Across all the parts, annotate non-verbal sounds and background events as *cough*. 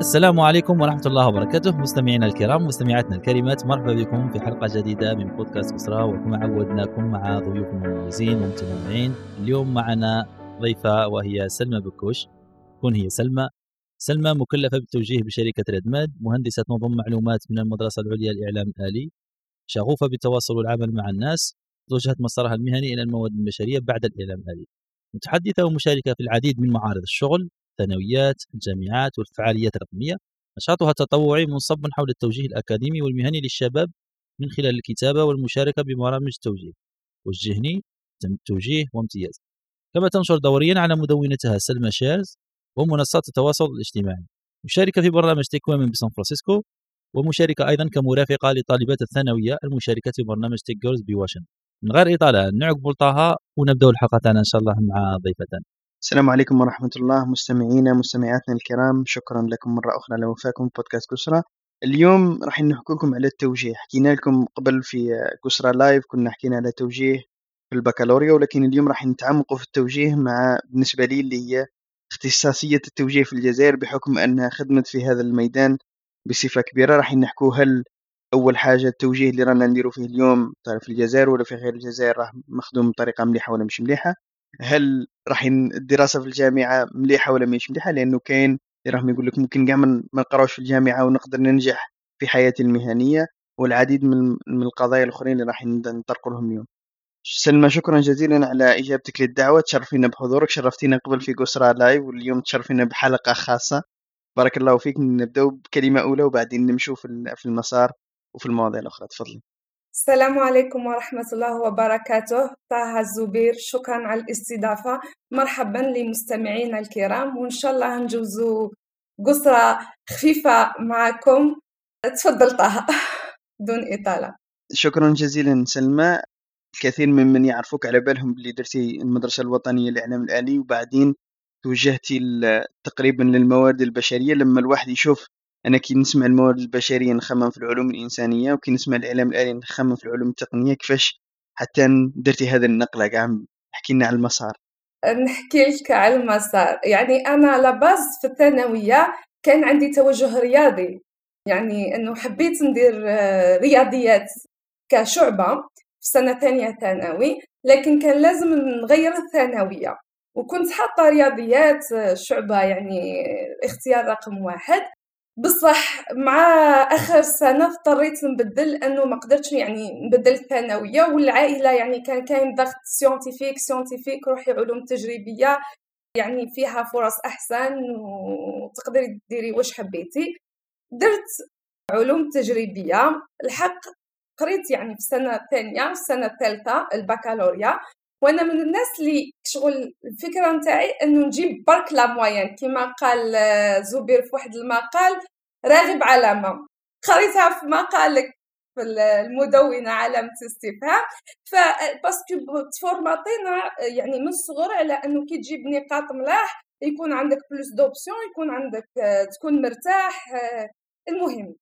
السلام عليكم ورحمة الله وبركاته. مستمعينا الكرام مستمعاتنا الكريمات مرحبا بكم في حلقة جديدة من بودكاست أسرة. وكما عودناكم مع ضيوف مميزين ومتنوعين. اليوم معنا ضيفة وهي سلمى بكوش. تكون هي سلمى. سلمى مكلفة بالتوجيه بشركة ريدماد. مهندسة نظم معلومات من المدرسة العليا للإعلام الآلي شغوفة بالتواصل والعمل مع الناس. توجهت مسارها المهني إلى المواد البشرية بعد الإعلام الآلي متحدثة ومشاركة في العديد من معارض الشغل. الثانويات الجامعات والفعاليات الرقمية. نشاطها التطوعي منصب حول التوجيه الأكاديمي والمهني للشباب من خلال الكتابة والمشاركة ببرامج التوجيه وجهني تم التوجيه وامتياز. كما تنشر دوريا على مدونتها سلمى Shares ومنصات التواصل الاجتماعي. مشاركة في برنامج TechWomen بسان فرانسيسكو ومشاركة أيضا كمرافقة لطالبات الثانوية المشاركة في برنامج TechGirls بواشنطن. من غير إطالة نعقب طه ونبدأ الحلقة إن شاء الله مع ضيفتنا. السلام عليكم ورحمة الله مستمعينا مستمعاتنا الكرام. شكرا لكم مرة أخرى على وفاكم بودكاست كسرى. اليوم راح نحكي لكم على التوجيه. حكينا لكم قبل في كسرى لايف كنا حكينا على توجيه في البكالوريا ولكن اليوم راح نتعمقوا في التوجيه مع بالنسبة لي اللي هي اختصاصية التوجيه في الجزائر بحكم أنها خدمت في هذا الميدان بصفة كبيرة. راح نحكوا هل أول حاجة التوجيه اللي رانا نديرو فيه اليوم في الجزائر ولا في غير الجزائر؟ راح مخدوم بطريقة مليحة ولا مش مليحة. هل راح الدراسة في الجامعة مليحة ولا مش مليحة؟ لأنه كاين اللي راهم يقول لك ممكن كاع ما نقراوش في الجامعة ونقدر ننجح في حياتي المهنية والعديد من من القضايا الأخرين اللي راح نطرقوا لهم اليوم. سلمى شكرا جزيلا على إجابتك للدعوة. تشرفينا بحضورك. شرفتينا قبل في قسرة لايف واليوم تشرفينا بحلقة خاصة. بارك الله فيك. نبداو بكلمة أولى وبعدين نمشوا في المسار وفي المواضيع الأخرى. تفضلي. السلام عليكم ورحمة الله وبركاته. طه الزبير شكرا على الاستضافة. مرحبا لمستمعينا الكرام وإن شاء الله نجوزوا قصرة خفيفة معكم. تفضل طه *laughs* دون إطالة. شكرا جزيلا سلمى. الكثير ممن يعرفوك على بالهم اللي درتي المدرسة الوطنية للإعلام الآلي وبعدين توجهتي تقريبا للموارد البشرية. لما الواحد يشوف أنا كي نسمع الموارد البشرية نخمم في العلوم الإنسانية وكي نسمع الإعلام الآلي نخمم في العلوم التقنية كيفاش حتى درتي هذه النقلة؟ كاع احكي لنا على المسار. نحكي لك على المسار. يعني أنا لاباز في الثانوية كان عندي توجه رياضي. يعني إنه حبيت ندير آه، رياضيات كشعبة في سنة ثانية ثانوي لكن كان لازم نغير الثانوية. وكنت حاطة رياضيات آه، شعبة يعني اختيار رقم واحد. بصح مع آخر سنة اضطريت نبدل لأنه ما قدرتش يعني نبدل الثانوية والعائلة يعني كان كاين ضغط scientifique scientifique روحي علوم تجريبية يعني فيها فرص أحسن وتقدري ديري واش حبيتي. درت علوم تجريبية الحق قريت يعني في السنة الثانية السنة الثالثه البكالوريا. وأنا من الناس اللي شغل الفكرة نتاعي انه نجيب برك la moyenne. كما قال زبير في واحد المقال راغب علامه قريتها في مقالك في المدونة علامه استفهام ف parce que تفورماتينا يعني من الصغر على انه كي تجيب نقاط ملاح يكون عندك plus d'options يكون عندك تكون مرتاح المهم.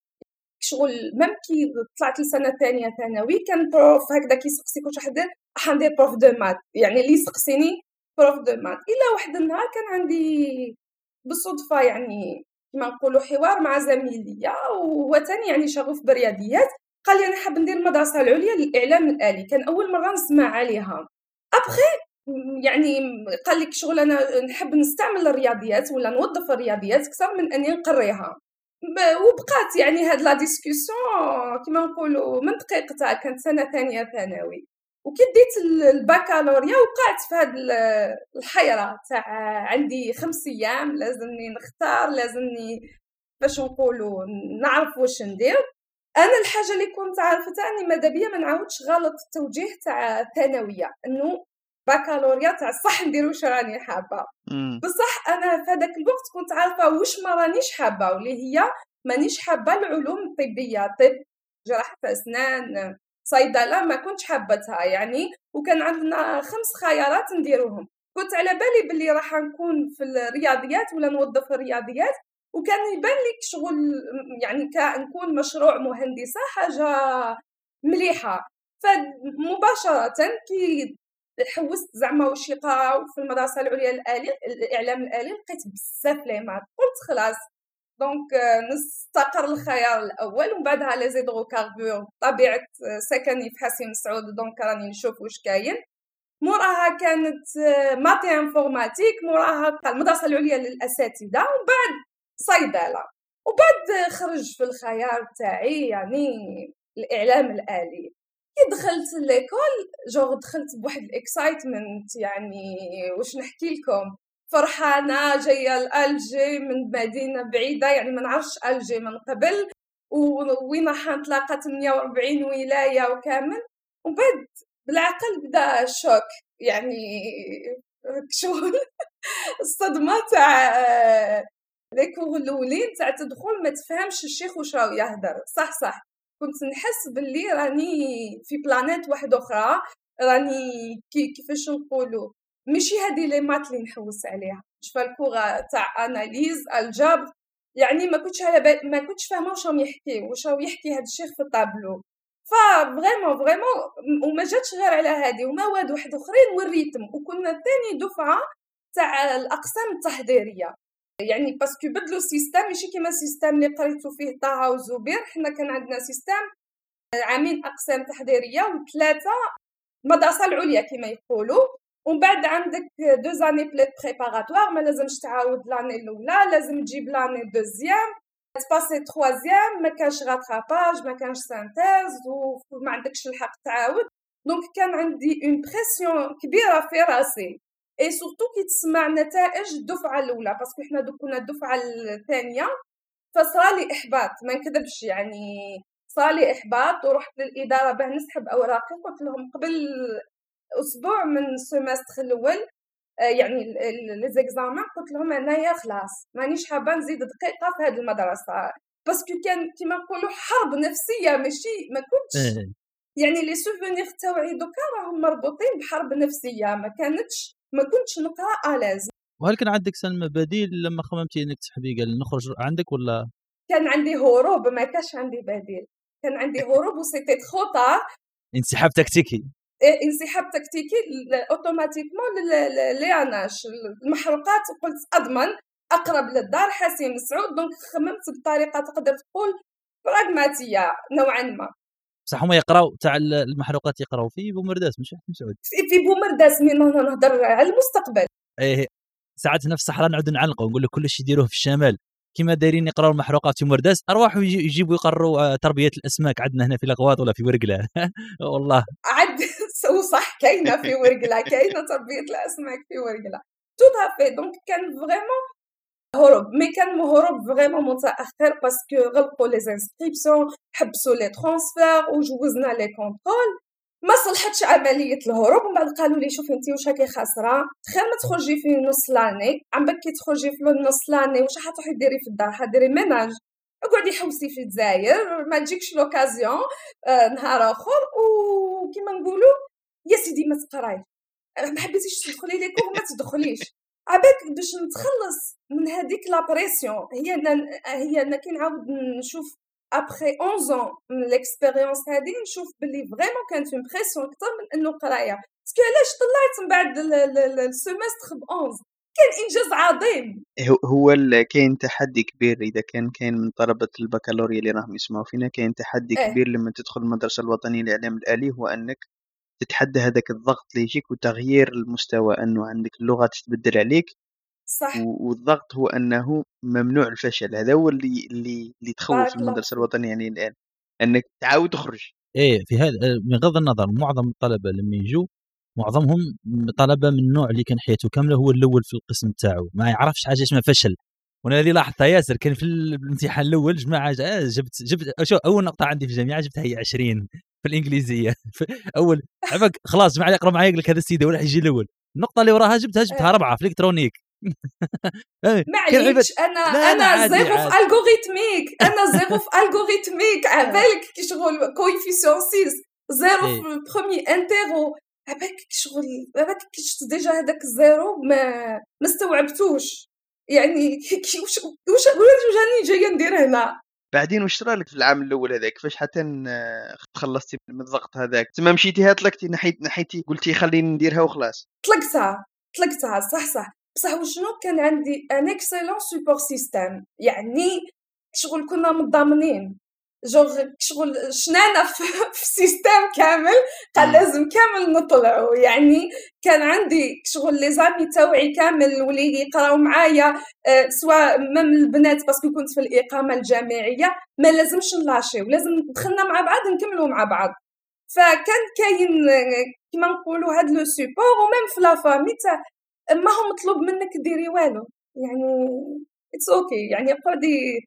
شغل même كي طلعت السنة الثانية ثانوي كان prof هكذا كيسقسيك واش حدير حندير prof de maths يعني اللي يسقسيني prof de maths. إلا واحد النهار كان عندي بالصدفة يعني كما نقولوا حوار مع زميل ليا وهو ثاني يعني شغوف بالرياضيات قال لي أنا حاب ندير المدرسة العليا للإعلام الآلي كان أول مرة نسمع عليها. ابخي يعني قال لك شغل أنا نحب نستعمل الرياضيات ولا نوظف الرياضيات أكثر من أني نقريها. وبقات يعني هاد la discussion كيما نقولوا من دقيقتها كانت سنة ثانية ثانوي. وكي ديت البكالوريا وقعت في هاد الحيرة تاع عندي خمس أيام لازمني نختار لازمني باش نقولوا نعرف واش ندير. أنا الحاجة اللي كنت عارفتها أني ماذا بيا ما نعاودش غلط التوجيه تاع الثانويه انه بكالوريا تاع صح ندير واش راني حابة. بصح أنا في هذاك الوقت كنت عارفة واش ما رانيش حابة واللي هي مانيش حابة العلوم الطبية طب جراحة أسنان صيدلة ما كنتش حابتها يعني وكان عندنا خمس خيارات نديروهم. كنت على بالي باللي راح نكون في الرياضيات ولا نوظف الرياضيات وكان يبان لك شغل يعني نكون مشروع مهندسة حاجة مليحة. فمباشرة كي حوست زعما واش يقراو في المدرسة العليا الالي الإعلام الآلي لقيت بزاف les maths قلت خلاص. donc نستقر الخيار الأول ومن بعدها les hydrocarbures طبيعة سكني في حاسي مسعود donc راني نشوف واش كاين. موراها كانت maths informatique موراها المدرسة العليا للأساتذة ومن بعد صيدله وبعد خرج في الخيار تاعي يعني الإعلام الآلي. كي دخلت l'école genre دخلت بواحد ال excitement يعني واش نحكي لكم. فرحانة جاية لالجي من مدينة بعيدة يعني ما نعرفش ألجي من قبل. ووين راح نتلاقى 48 ولاية وكامل. ومن بعد بالعقل بدا choc يعني شغل. *laughs* الصدمة تاع les cours الأولين تاع تدخل ما تفهمش الشيخ واش راهو يهدر. صح صح. كنت نحس باللي راني في planète واحدة أخرى راني كي كيفاش نقولوا ماشي هذه les maths اللي نحوس عليها. ال cours تاع analyse الجبر يعني ما كنتش على ما كنتش فاهمة واش راهم يحكي واش راهو يحكي هذا الشيخ في الطابلو. ف vraiment vraiment وما جاتش غير على هذه ومواد واحد أخرين وال rythme. وكنا ثاني دفعة تاع الأقسام التحضيرية. يعني parce que بدلوا ال système ماشي كيما ال système اللي قريتو فيه طه وزبير حنا كان عندنا système عامين أقسام تحضيرية وثلاثه المدرسة العليا كما يقولوا. ومن بعد عندك deux années بليت préparatoires ما لازمش تعاود l'année الأولى لازم تجيب l'année deuxième تباسي troisième ما كانش rattrapage ما كانش synthèse وما عندكش الحق تعاود. donc كان عندي une pression كبيرة في راسي. et surtout كي تسمع نتائج الدفعة الأولى. parce que حنا donc كنا الدفعة الثانية. فصرالي إحباط. ما نكذبش يعني. صرالي إحباط ورحت للإدارة باه نسحب أوراقي. قلت لهم قبل أسبوع من ال semestre الأول آه، يعني les examens قلت لهم أنايا خلاص. مانيش حابة نزيد دقيقة في هذه المدرسة. parce que كان كيما نقولوا حرب نفسية. ماشي؟ ما كنتش إيه. يعني les souvenirs تاوعي دوكا راهم مربوطين بحرب نفسية. ما كانتش ما كنتش نقرا à l'aise. وهل كان عندك سلمى بديل لما خممتي إنك تسحبي قال نخرج عندك ولا؟ كان عندي هروب ما كانش عندي بديل. كان عندي هروب و c'était trop tard انسحاب تكتيكي. إيه، انسحاب تكتيكي automatiquement لياناش. المحروقات قلت أضمن أقرب للدار حاسي مسعود donc خممت بطريقة تقدر تقول براغماتيه نوعا ما. بصح هما يقراو تاع المحروقات يقراو في بومرداس مش حاسي مسعود في بومرداس نهضر على المستقبل. إيه ساعات في الصحراء نعود نعلقوا نقول لك كلشي يديروه في الشمال. كيما دايرين يقراو المحروقات في بومرداس ارواحوا يجيبوا يقروا آه، تربية الأسماك عندنا هنا في الأغواط ولا في ورقلة. *laughs* والله. عد صح كاينة في ورقلة كاينة تربية الأسماك في ورقلة. tout à fait donc كان فريمون هروب. مي كان هروب vraiment متاخر parce que غلقوا les inscriptions حبسوا les transferts وجوزنا les contrôles. ما صلحتش عملية الهروب ومن بعد قالوا لي شوفي انت واش راكي خاسره خير ما تخرجي في نص l'année على بالك كي تخرجي في نص l'année واش حتروحي ديري في الدار؟ حديري ménage. اقعدي حوسي في الجزائر ما تجيكش l'occasion آه نهار آخر. وكيما نقولوا يا سيدي ما تقراي. ما حبيتيش تدخلي les cours؟ ما تدخليش. عبالك باش نتخلص من هذيك la pression هي أنا هي أنا كي نعاود نشوف ابخي 11 من l'expérience هذه نشوف باللي vraiment كانت une pression أكثر من إنه قراية. parce que علاش طلعت من بعد ال semestre ب 11 كان إنجاز عظيم. هو كاين تحدي كبير إذا كان كاين من طلبة البكالوريا اللي راهم يسمعوا فينا كاين تحدي إيه؟ كبير لما تدخل المدرسة الوطنية للاعلام الآلي هو أنك تتحدى هذاك الضغط اللي يجيك وتغيير المستوى أنه عندك اللغة تتبدل عليك صح. والضغط هو أنه ممنوع الفشل. هذا هو اللي اللي اللي تخوف المدرسة الوطنية يعني الآن أنك تعاود تخرج إيه في هذا بغض النظر معظم الطلبة لما يجوا معظمهم طلبة من النوع اللي كان حياته كاملة هو الأول في القسم تاعو. ما يعرفش حاجة اسمها فشل. وأنا اللي لاحظتها ياسر كان في الامتحان الأول جماعة جبت جبت شو أول نقطة عندي في الجامعة جبتها هي 20 في الإنجليزية. أول عفك خلاص جماعة يقرا معي يقول لك هذا السيدة ولا يجي الأول. النقطة اللي وراها جبتها جبتها إيه. ربعه في ال électronique. *laughs* إيه، معليش أنا أنا zéro في algorithmique أنا zéro في *laughs* algorithmique. عبالك كي شغل coefficient 6 zéro إيه. في première interro عبالك كي شغل عبالك كي شفت déjà هذاك ال zéro ما ما استوعبتوش. يعني واش واش راني جاية ندير هنا؟ بعدين صرا لك في العام الأول هذاك؟ كيفاش حتى تخلصتي من الضغط هذاك؟ تما مشيتيها طلقتي نحيت نحيتي قلتي خليني نديرها وخلاص. طلقتها طلقتها صح صح. بصح وشنو؟ كان عندي un excellent support système يعني شغل كنا متضامنين. جوغ شغل شنانا في, في système كامل قال لازم كامل نطلعوا يعني كان عندي شغل les amis تاوعي كامل واللي يقراو معايا أه سواء même البنات parce que كنت في الإقامة الجامعية ما لازمش نلاشيو لازم دخلنا مع بعض نكملوا مع بعض. فكان كاين كيما نقولوا هاد le support و même في la famille تاع ما هو مطلوب منك ديري والو. يعني اتس أوكي okay. يعني قعدي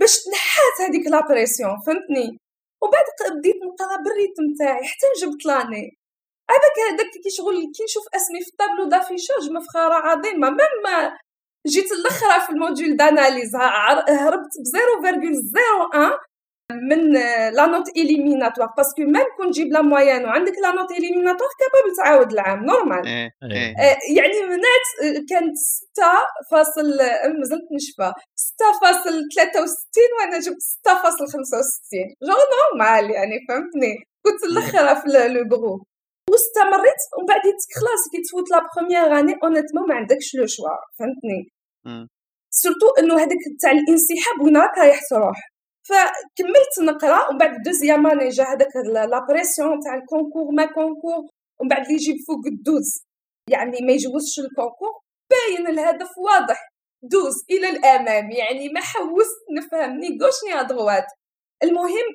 باش تنحات هذيك la pression فهمتني؟ وبعد بديت نقرأ بال rythme تاعي حتى جبت l'année. هذاك هذاك كي شغل كي نشوف أسمي في ال tableau d'affichage مفخره عظيمة. même جيت الأخرى في ال module d'analyse هربت ب 0.01 من la note éliminatoire parce que même كون تجيب la moyenne وعندك la note éliminatoire capable تعاود العام normal إيه. إيه. آه، يعني منات كانت 6 فاصل مازلت نشفى. 6 فاصل 63 وأنا جبت 6 فاصل 65 جو normal يعني فهمتني؟ كنت الاخرى في le groupe واستمريت ومن بعد خلاص كي تفوت la première année honnêtement ما عندكش le choix فهمتني؟ surtout إنه هذاك تاع الانسحاب وين راك رايح تروح. فكملت نقرا ومن بعد deuxième année جا هذاك la pression تاع ال concours ما concours ومن بعد اللي يجيب فوق ال douze. يعني ما يجوزش ال concours باين الهدف واضح. douze إلى الأمام. يعني ما حوست نفهم ni gauche ni à droite المهم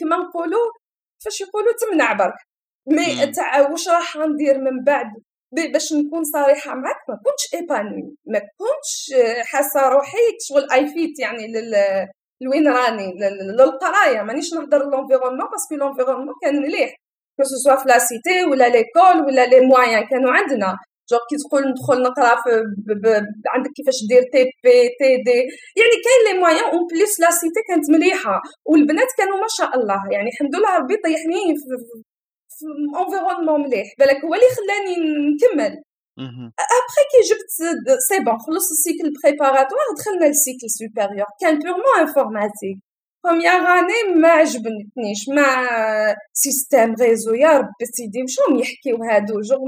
كما نقولوا فاش يقولوا تمنع برك. mais تاع واش راح ندير من بعد؟ باش نكون صريحة معك ما كنتش épanouie ما كنتش حاسة روحي شغل évite يعني لل لوين راني؟ للقرايه مانيش نهضر l'environnement parce que l'environnement كان مليح. que ce soit في la cité ولا l'école ولا les moyens كانوا عندنا. جو كي تقول ندخل نقرا في ب ب عندك كيفاش دير TP TD يعني كاين les moyens en plus la cité كانت مليحة. والبنات كانوا ما شاء الله. يعني الحمد لله ربي طيحني في, في environnement مليح. بالك هو اللي خلاني نكمل. ابخي كي جبت c'est bon خلص ال cycle préparatoire دخلنا لل cycle supérieur كان purement informatique première année ما عجبتنيش مع système réseau يا ربي سيدي وشهم يحكيو هادو جو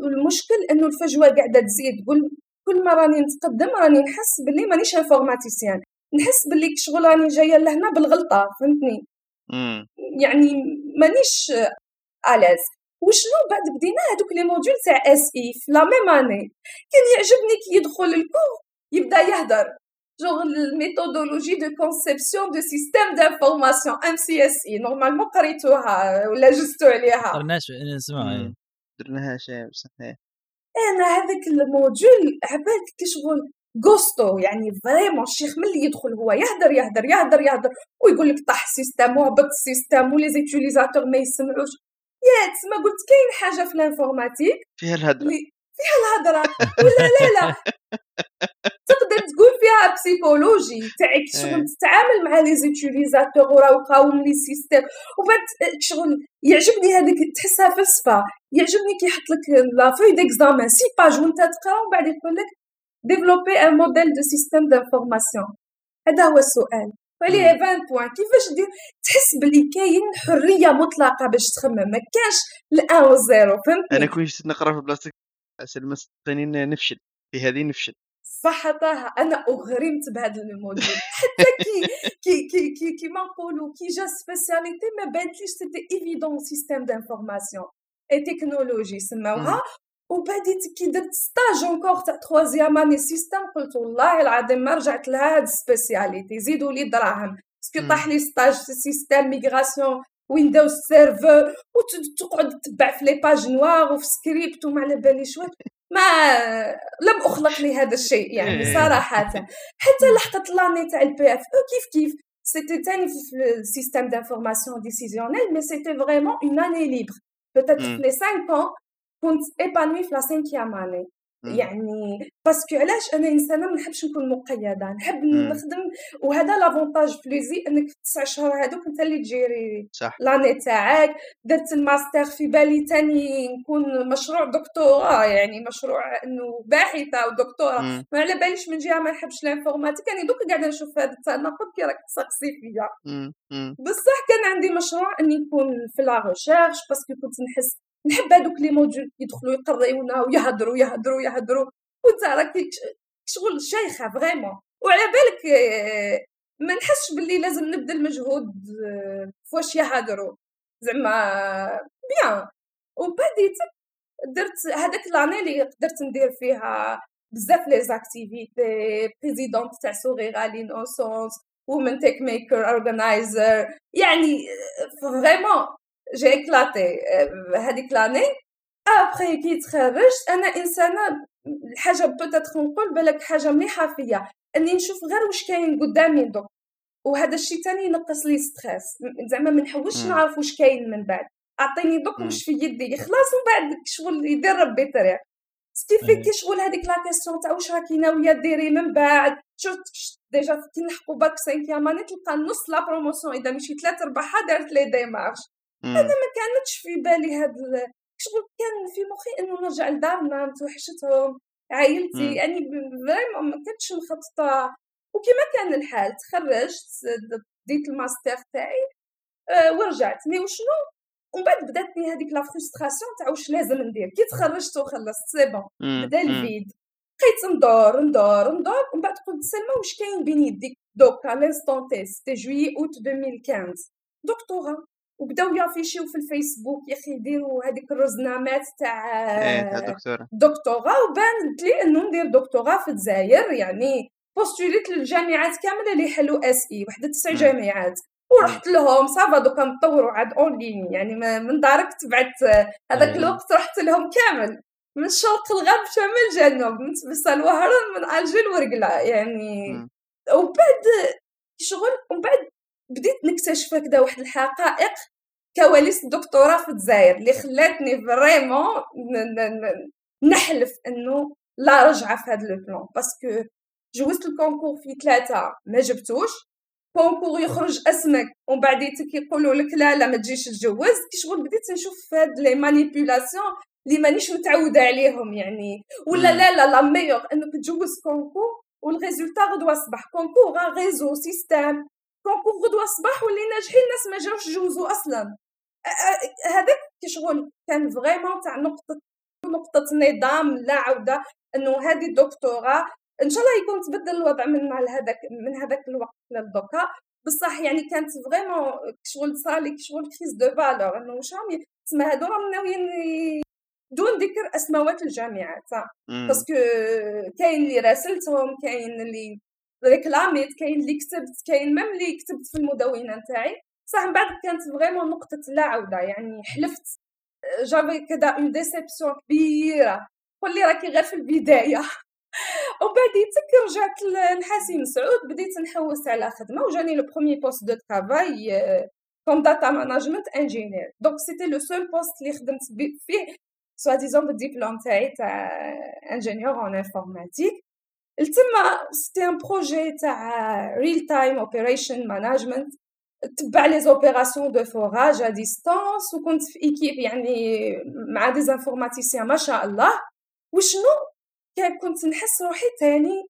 المشكل انه الفجوه قاعدة تزيد كل كل ما راني نتقدم راني نحس باللي مانيش informaticienne نحس باللي شغل راني جاية لهنا بالغلطه فهمتني يعني مانيش à l'aise وشنو بعد بدينا هذوك les modules تاع SI في la même année. كان يعجبني كي يدخل ال cours يبدا يهدر. جوغ ال méthodologie de conception de système d'information MCSI normalement قريتوها ولا جزتو عليها قرناش نسمع درناها شيء صحيح. أنا هذاك ال module عبالك كي شغل غوستو يعني vraiment الشيخ ملي يدخل هو يهدر يهدر يهدر يهدر ويقول لك طاح système وهبط système و les utilisateurs ما يسمعوش. يا تسمى قلت كاين حاجة في ال informatique؟ فيها الهدرة. فيها الهدرة. ولا لا لا. *laughs* تقدر تقول فيها psychologie تاعك شغل تتعامل مع les utilisateurs وراو قاوم les systèmes. وبعد شغل يعجبني هذيك تحسها فلسفة. يعجبني كي يحط لك la feuille d'examen six pages وانت تقرا ومن بعد يقول لك développer un modèle de système d'information. هذا هو السؤال. ف les 20 points. كيفاش دير؟ تحس بلي كاين حرية مطلقة باش تخمم. ما كانش ال un وال zéro فهمتني؟ أنا كون جيت نقرأ في بلاصتك المستقنين نفشل في هذه نفشل. صح طه أنا أغرمت بهذا ال module. *laughs* حتى كي كي كي كي كيما نقولوا كي جا spécialité ما بانتليش c'était évident système d'information et technologie سماوها. وبديت كي درت stage encore تاع troisième année système قلت والله العظيم ما رجعت لهاد ال spécialité زيدوا لي دراهم parce que طاح لي stage système migration Windows Server وتقعد تتبع في les pages noires وفي سكريبت وما على باليش واش ما لم أخلق لهذا الشيء يعني إيه. صراحة. حتى لحقت l'année تاع ال PFE و كيف كيف؟ c'était تاني في ال système d'information décisionnel mais c'était vraiment une année libre peut-être في les 5 ans كنت épanouie في la cinquième année يعني parce que علاش أنا إنسانة ما نحبش نكون مقيدة؟ نحب نخدم وهذا l'avantage في ليزي إنك في تسع شهور هذوك أنت اللي تجيري صح. l'année تاعك. درت الماستر في بالي تاني نكون مشروع دكتوراه يعني مشروع إنه باحثة ودكتوراه ما على باليش من جهة ما نحبش ال informatique يعني دوك قاعدة نشوف هذا التناقض كي راك تسقسي فيا. بصح كان عندي مشروع إني نكون في la recherche parce que كنت نحس *laughs* نحب هذوك les modules يدخلوا يقريونا ويهضروا يهضروا يهضروا. وانت راكي شغل شيخة vraiment. وعلى بالك آه، ما نحسش باللي لازم نبذل مجهود آه، فواش يهضروا. زعما بيان. وبديت درت هذاك l'année اللي قدرت ندير فيها بزاف les activités. présidente تاع sourira l'innocence ومن TEDx maker organizer يعني vraiment j'ai éclaté هذيك l'année après كي تخرجت أنا إنسانة الحاجة peut-être نقول بالك حاجة مليحة فيا. أني نشوف غير واش كاين قدامي دوك وهذا الشيء تاني ينقص le stress زعما ما نحوسش نعرف واش كاين من بعد. أعطيني دوك واش في يدي يخلص ومن بعد شغل يدير ربي طريق. ce qui fait كي شغل هذيك la question تاع واش راكي ناويه ديري من بعد. شفت déjà كي نحكوا bac cinquième année تلقى نص la promotion إذا مشي ثلاث أرباعها دارت les démarches أنا ما كانتش في بالي هاد شغل كان في مخي إنه نرجع لدارنا متوحشتهم عائلتي يعني vraiment ما كنتش مخططه وكما كان الحال تخرجت ديت الماستر تاعي أه ورجعت. mais وشنو؟ ومن بعد بداتني هذيك la frustration تاع واش لازم ندير. كي تخرجت وخلصت c'est bon بدأ le vide. بقيت ندور ندور ندور. ومن بعد قلت سلمى واش كاين بين يديك دوكا؟ l'instant T c'était juillet août 2015 دكتوراه وبداو يافيشيو في الفيسبوك يا أخي يديروا هذيك الرزنامات تاع إيه دكتوراه دكتوراه وبانت لي انه ندير دكتوراه في الجزائر يعني بوستوليت للجامعات كاملة اللي يحلوا اس اي وحدة تسع جامعات. ورحت لهم ça va دوكا نطوروا عاد en ligne يعني من دارك تبعت هذاك الوقت رحت لهم كامل. من شرق لغرب شمال جنوب من تبسة لوهران من جيجل لورقله يعني وبعد شغل ومن بعد بديت نكتشف هكذا واحد الحقائق كواليس الدكتوراه في الجزائر اللي خلاتني vraiment نحلف إنه لا رجعة في هذا le plan parce que جوزت ال concours في ثلاثة ما جبتوش. concours يخرج أسمك ومن بعد يقولوا لك لا لا ما تجيش تجوز. كي شغل بديت نشوف هاد les manipulations اللي مانيش متعودة عليهم يعني. ولا لا لا لا ميور انك تجوز concours و ال résultats غدوة الصباح. concours ريزو système concours غدوة الصباح واللي ناجحين الناس ما جاوش جوزوا أصلا. هذاك كشغل كان vraiment تاع نقطة نقطة نظام لا عودة إنه هذه الدكتوراه إن شاء الله يكون تبدل الوضع من هذاك من هذاك الوقت للدوكا بصح يعني كانت vraiment شغل صالي شغل crise de valeurs إنه واش راهم تسمى هادو راهم ناويين دون ذكر أسماوات الجامعات parce que كاين اللي راسلتهم كاين اللي ريكلاميت كاين اللي كتبت كاين même اللي كتبت في المدونه نتاعي صح من بعد كانت vraiment نقطه لا عوده يعني حلفت j'avais كذا une déception كبيره قول لي راكي غير في البدايه وبعديتك رجعت لحاسي مسعود بديت نحوس على خدمه وجاني le premier poste de travail comme data management engineer donc c'était le seul poste اللي خدمت فيه soi-disant ب ال diplôme تاعي تاع ingénieur en informatique التما c'était un projet تاع real time operation management تبع les opérations de forage à distance وكنت في équipe يعني مع des informaticiens ما شاء الله وشنو كنت نحس روحي تاني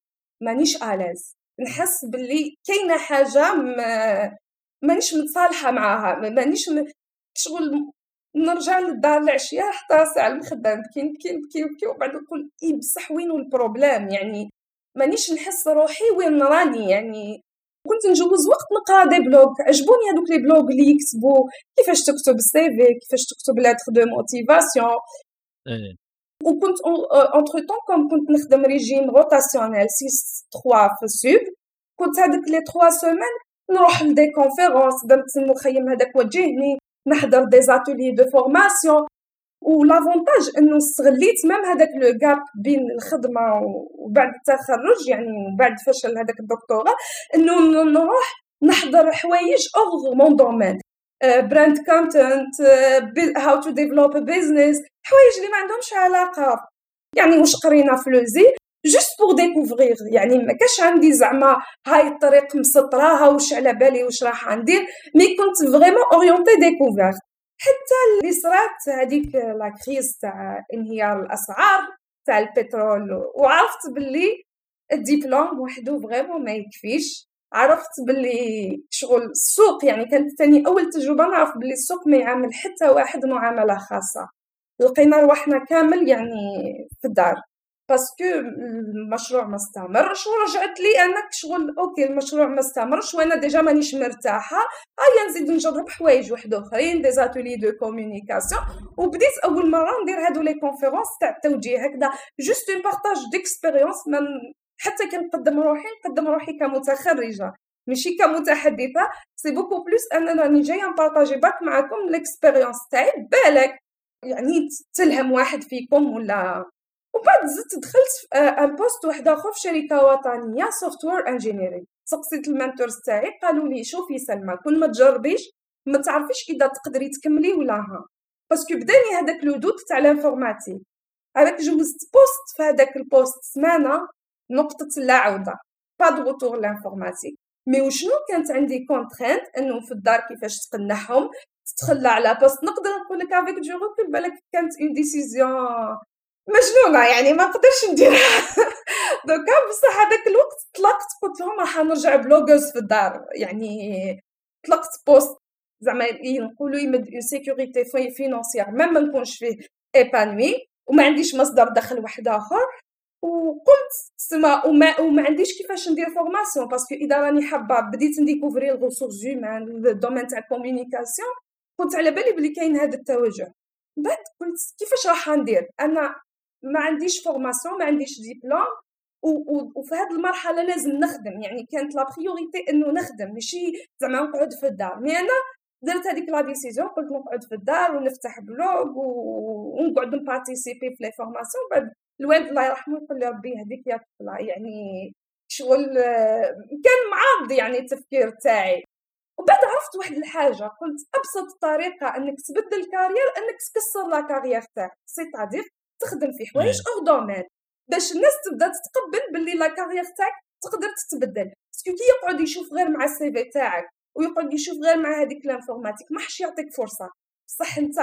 مانيش à l'aise نحس باللي كاينة حاجة ما مانيش متصالحه معاها مانيش م... شغل نرجع للدار العشيه حتى ساعه المخده نبكي نبكي نبكي نبكي وبعد نقول اي بصح وين ال problème يعني مانيش نحس روحي وين راني يعني كنت نجوز وقت نقرا des blogs عجبوني هذوك les blogs اللي يكتبوا كيفاش تكتب ال CV كيفاش تكتب lettre de motivation وكنت en tant que كنت نخدم régime rotationnel 6 3 في ال sud كنت هذوك les 3 semaines نروح ل des conférences درت المخيم هذاك وجهني نحضر des ateliers de formation و l'avantage انه استغليت même هذاك le gap بين الخدمه وبعد التخرج يعني بعد فشل هذاك الدكتوراه انه نروح نحضر حوايج hors mon domaine brand content how to develop business حوايج اللي ما عندهمش علاقه يعني واش قرينا في لوزي juste pour découvrir يعني ما كاش عندي زعما هاي الطريق مسطراها واش على بالي واش راح ندير mais كنت vraiment orientée découverte حتى اللي صرات هذيك la crise تاع انهيار الأسعار تاع البترول وعرفت باللي الدبلوم وحده vraiment ما يكفيش. عرفت باللي شغل السوق يعني كانت ثاني أول تجربة نعرف باللي السوق ما يعامل حتى واحد معاملة خاصة. لقينا رواحنا كامل يعني في الدار. parce que المشروع ما استمرش ورجعت لي انك شغل OK المشروع ما استمرش وأنا déjà مانيش مرتاحة. هيا نزيد نجرب حوايج واحد أخرين des ateliers de communication وبديت أول مرة ندير هادو les conférences تاع التوجيه هكذا juste un partage d'expérience حتى كي نقدم روحي نقدم روحي كمتخرجة ماشي كمتحدثة. c'est beaucoup plus أنا راني جاية نبارطاجي باك معاكم l'expérience تاعي بالك يعني تلهم واحد فيكم ولا وبعد زدت دخلت un poste واحد آخر في شركة وطنية software engineering سقسيت ال mentors تاعي قالوا لي شوفي سلمى كل ما تجربيش ما تعرفيش إذا تقدري تكملي ولا ها. parce que بداني هذاك le doute تاع ال informatique هذاك جوزت poste في هذاك ال poste سمانة نقطة لا عوده pas de retour l'informatique mais وشنو كانت عندي contrainte انه في الدار كيفاش تقنعهم تتخلى على poste نقدر نقول لك avec du recul كانت une décision مجنونة يعني ما نقدرش نديرها. *laughs* دوكا بصح هذاك الوقت طلقت قلت لهم راح نرجع blogueuse في الدار. يعني طلقت poste زعما نقولوا يمد sécurité financière même ما نكونش فيه épanouie وما عنديش مصدر دخل واحد آخر. وقلت سما وما, وما عنديش كيفاش ندير formation parce que إذا راني حابة بديت ن découvrir ال ressources humaines ال domaine تاع ال communication كنت على بالي بلي كاين هذا التوجه. بعد قلت كيفاش راح ندير؟ أنا ما عنديش formation ما عنديش ديبلوم وفي هذه المرحلة لازم نخدم. يعني كانت la priorité إنه نخدم. ماشي زعما نقعد في الدار. mais أنا درت هذيك la décision قلت نقعد في الدار ونفتح blog ونقعد ن participer في les formations بعد الوالد الله يرحمه يقول لي ربي يهديك يا طفلة. يعني شغل كان معارض يعني التفكير تاعي. وبعد عرفت واحد الحاجة. قلت أبسط طريقة إنك تبدل carrière إنك تكسر la carrière تاعك. c'est تخدم في حوايج hors domaine. باش الناس تبدأ تتقبل باللي la carrière تاعك تقدر تتبدل. parce que كي يقعد يشوف غير مع ال CV تاعك ويقعد يشوف غير مع هذيك l'informatique ما حش يعطيك فرصة. بصح أنت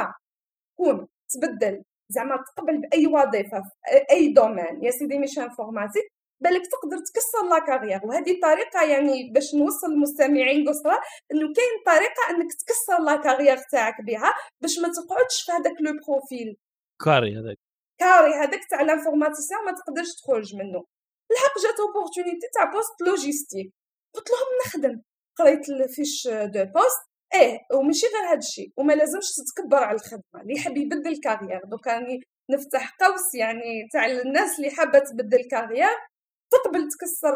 كون تبدل زعما تقبل بأي وظيفة في أي domaine. يا سيدي مش informatique بالك تقدر تكسر la carrière وهذه الطريقة يعني باش نوصل للمستمعين قصرى إنه كاين طريقة إنك تكسر la carrière تاعك بها باش ما تقعدش في هذاك le profil. carré هذاك. carré هذاك تاع ال informaticien ما تقدرش تخرج منه. الحق جات opportunité تاع poste logistique قلت لهم نخدم. قريت ال fiche de poste إيه وماشي غير هذا الشيء. وما لازمش تتكبر على الخدمة. اللي يحب يبدل carrière دوك راني نفتح قوس يعني تاع الناس اللي حابة تبدل carrière تقبل تكسر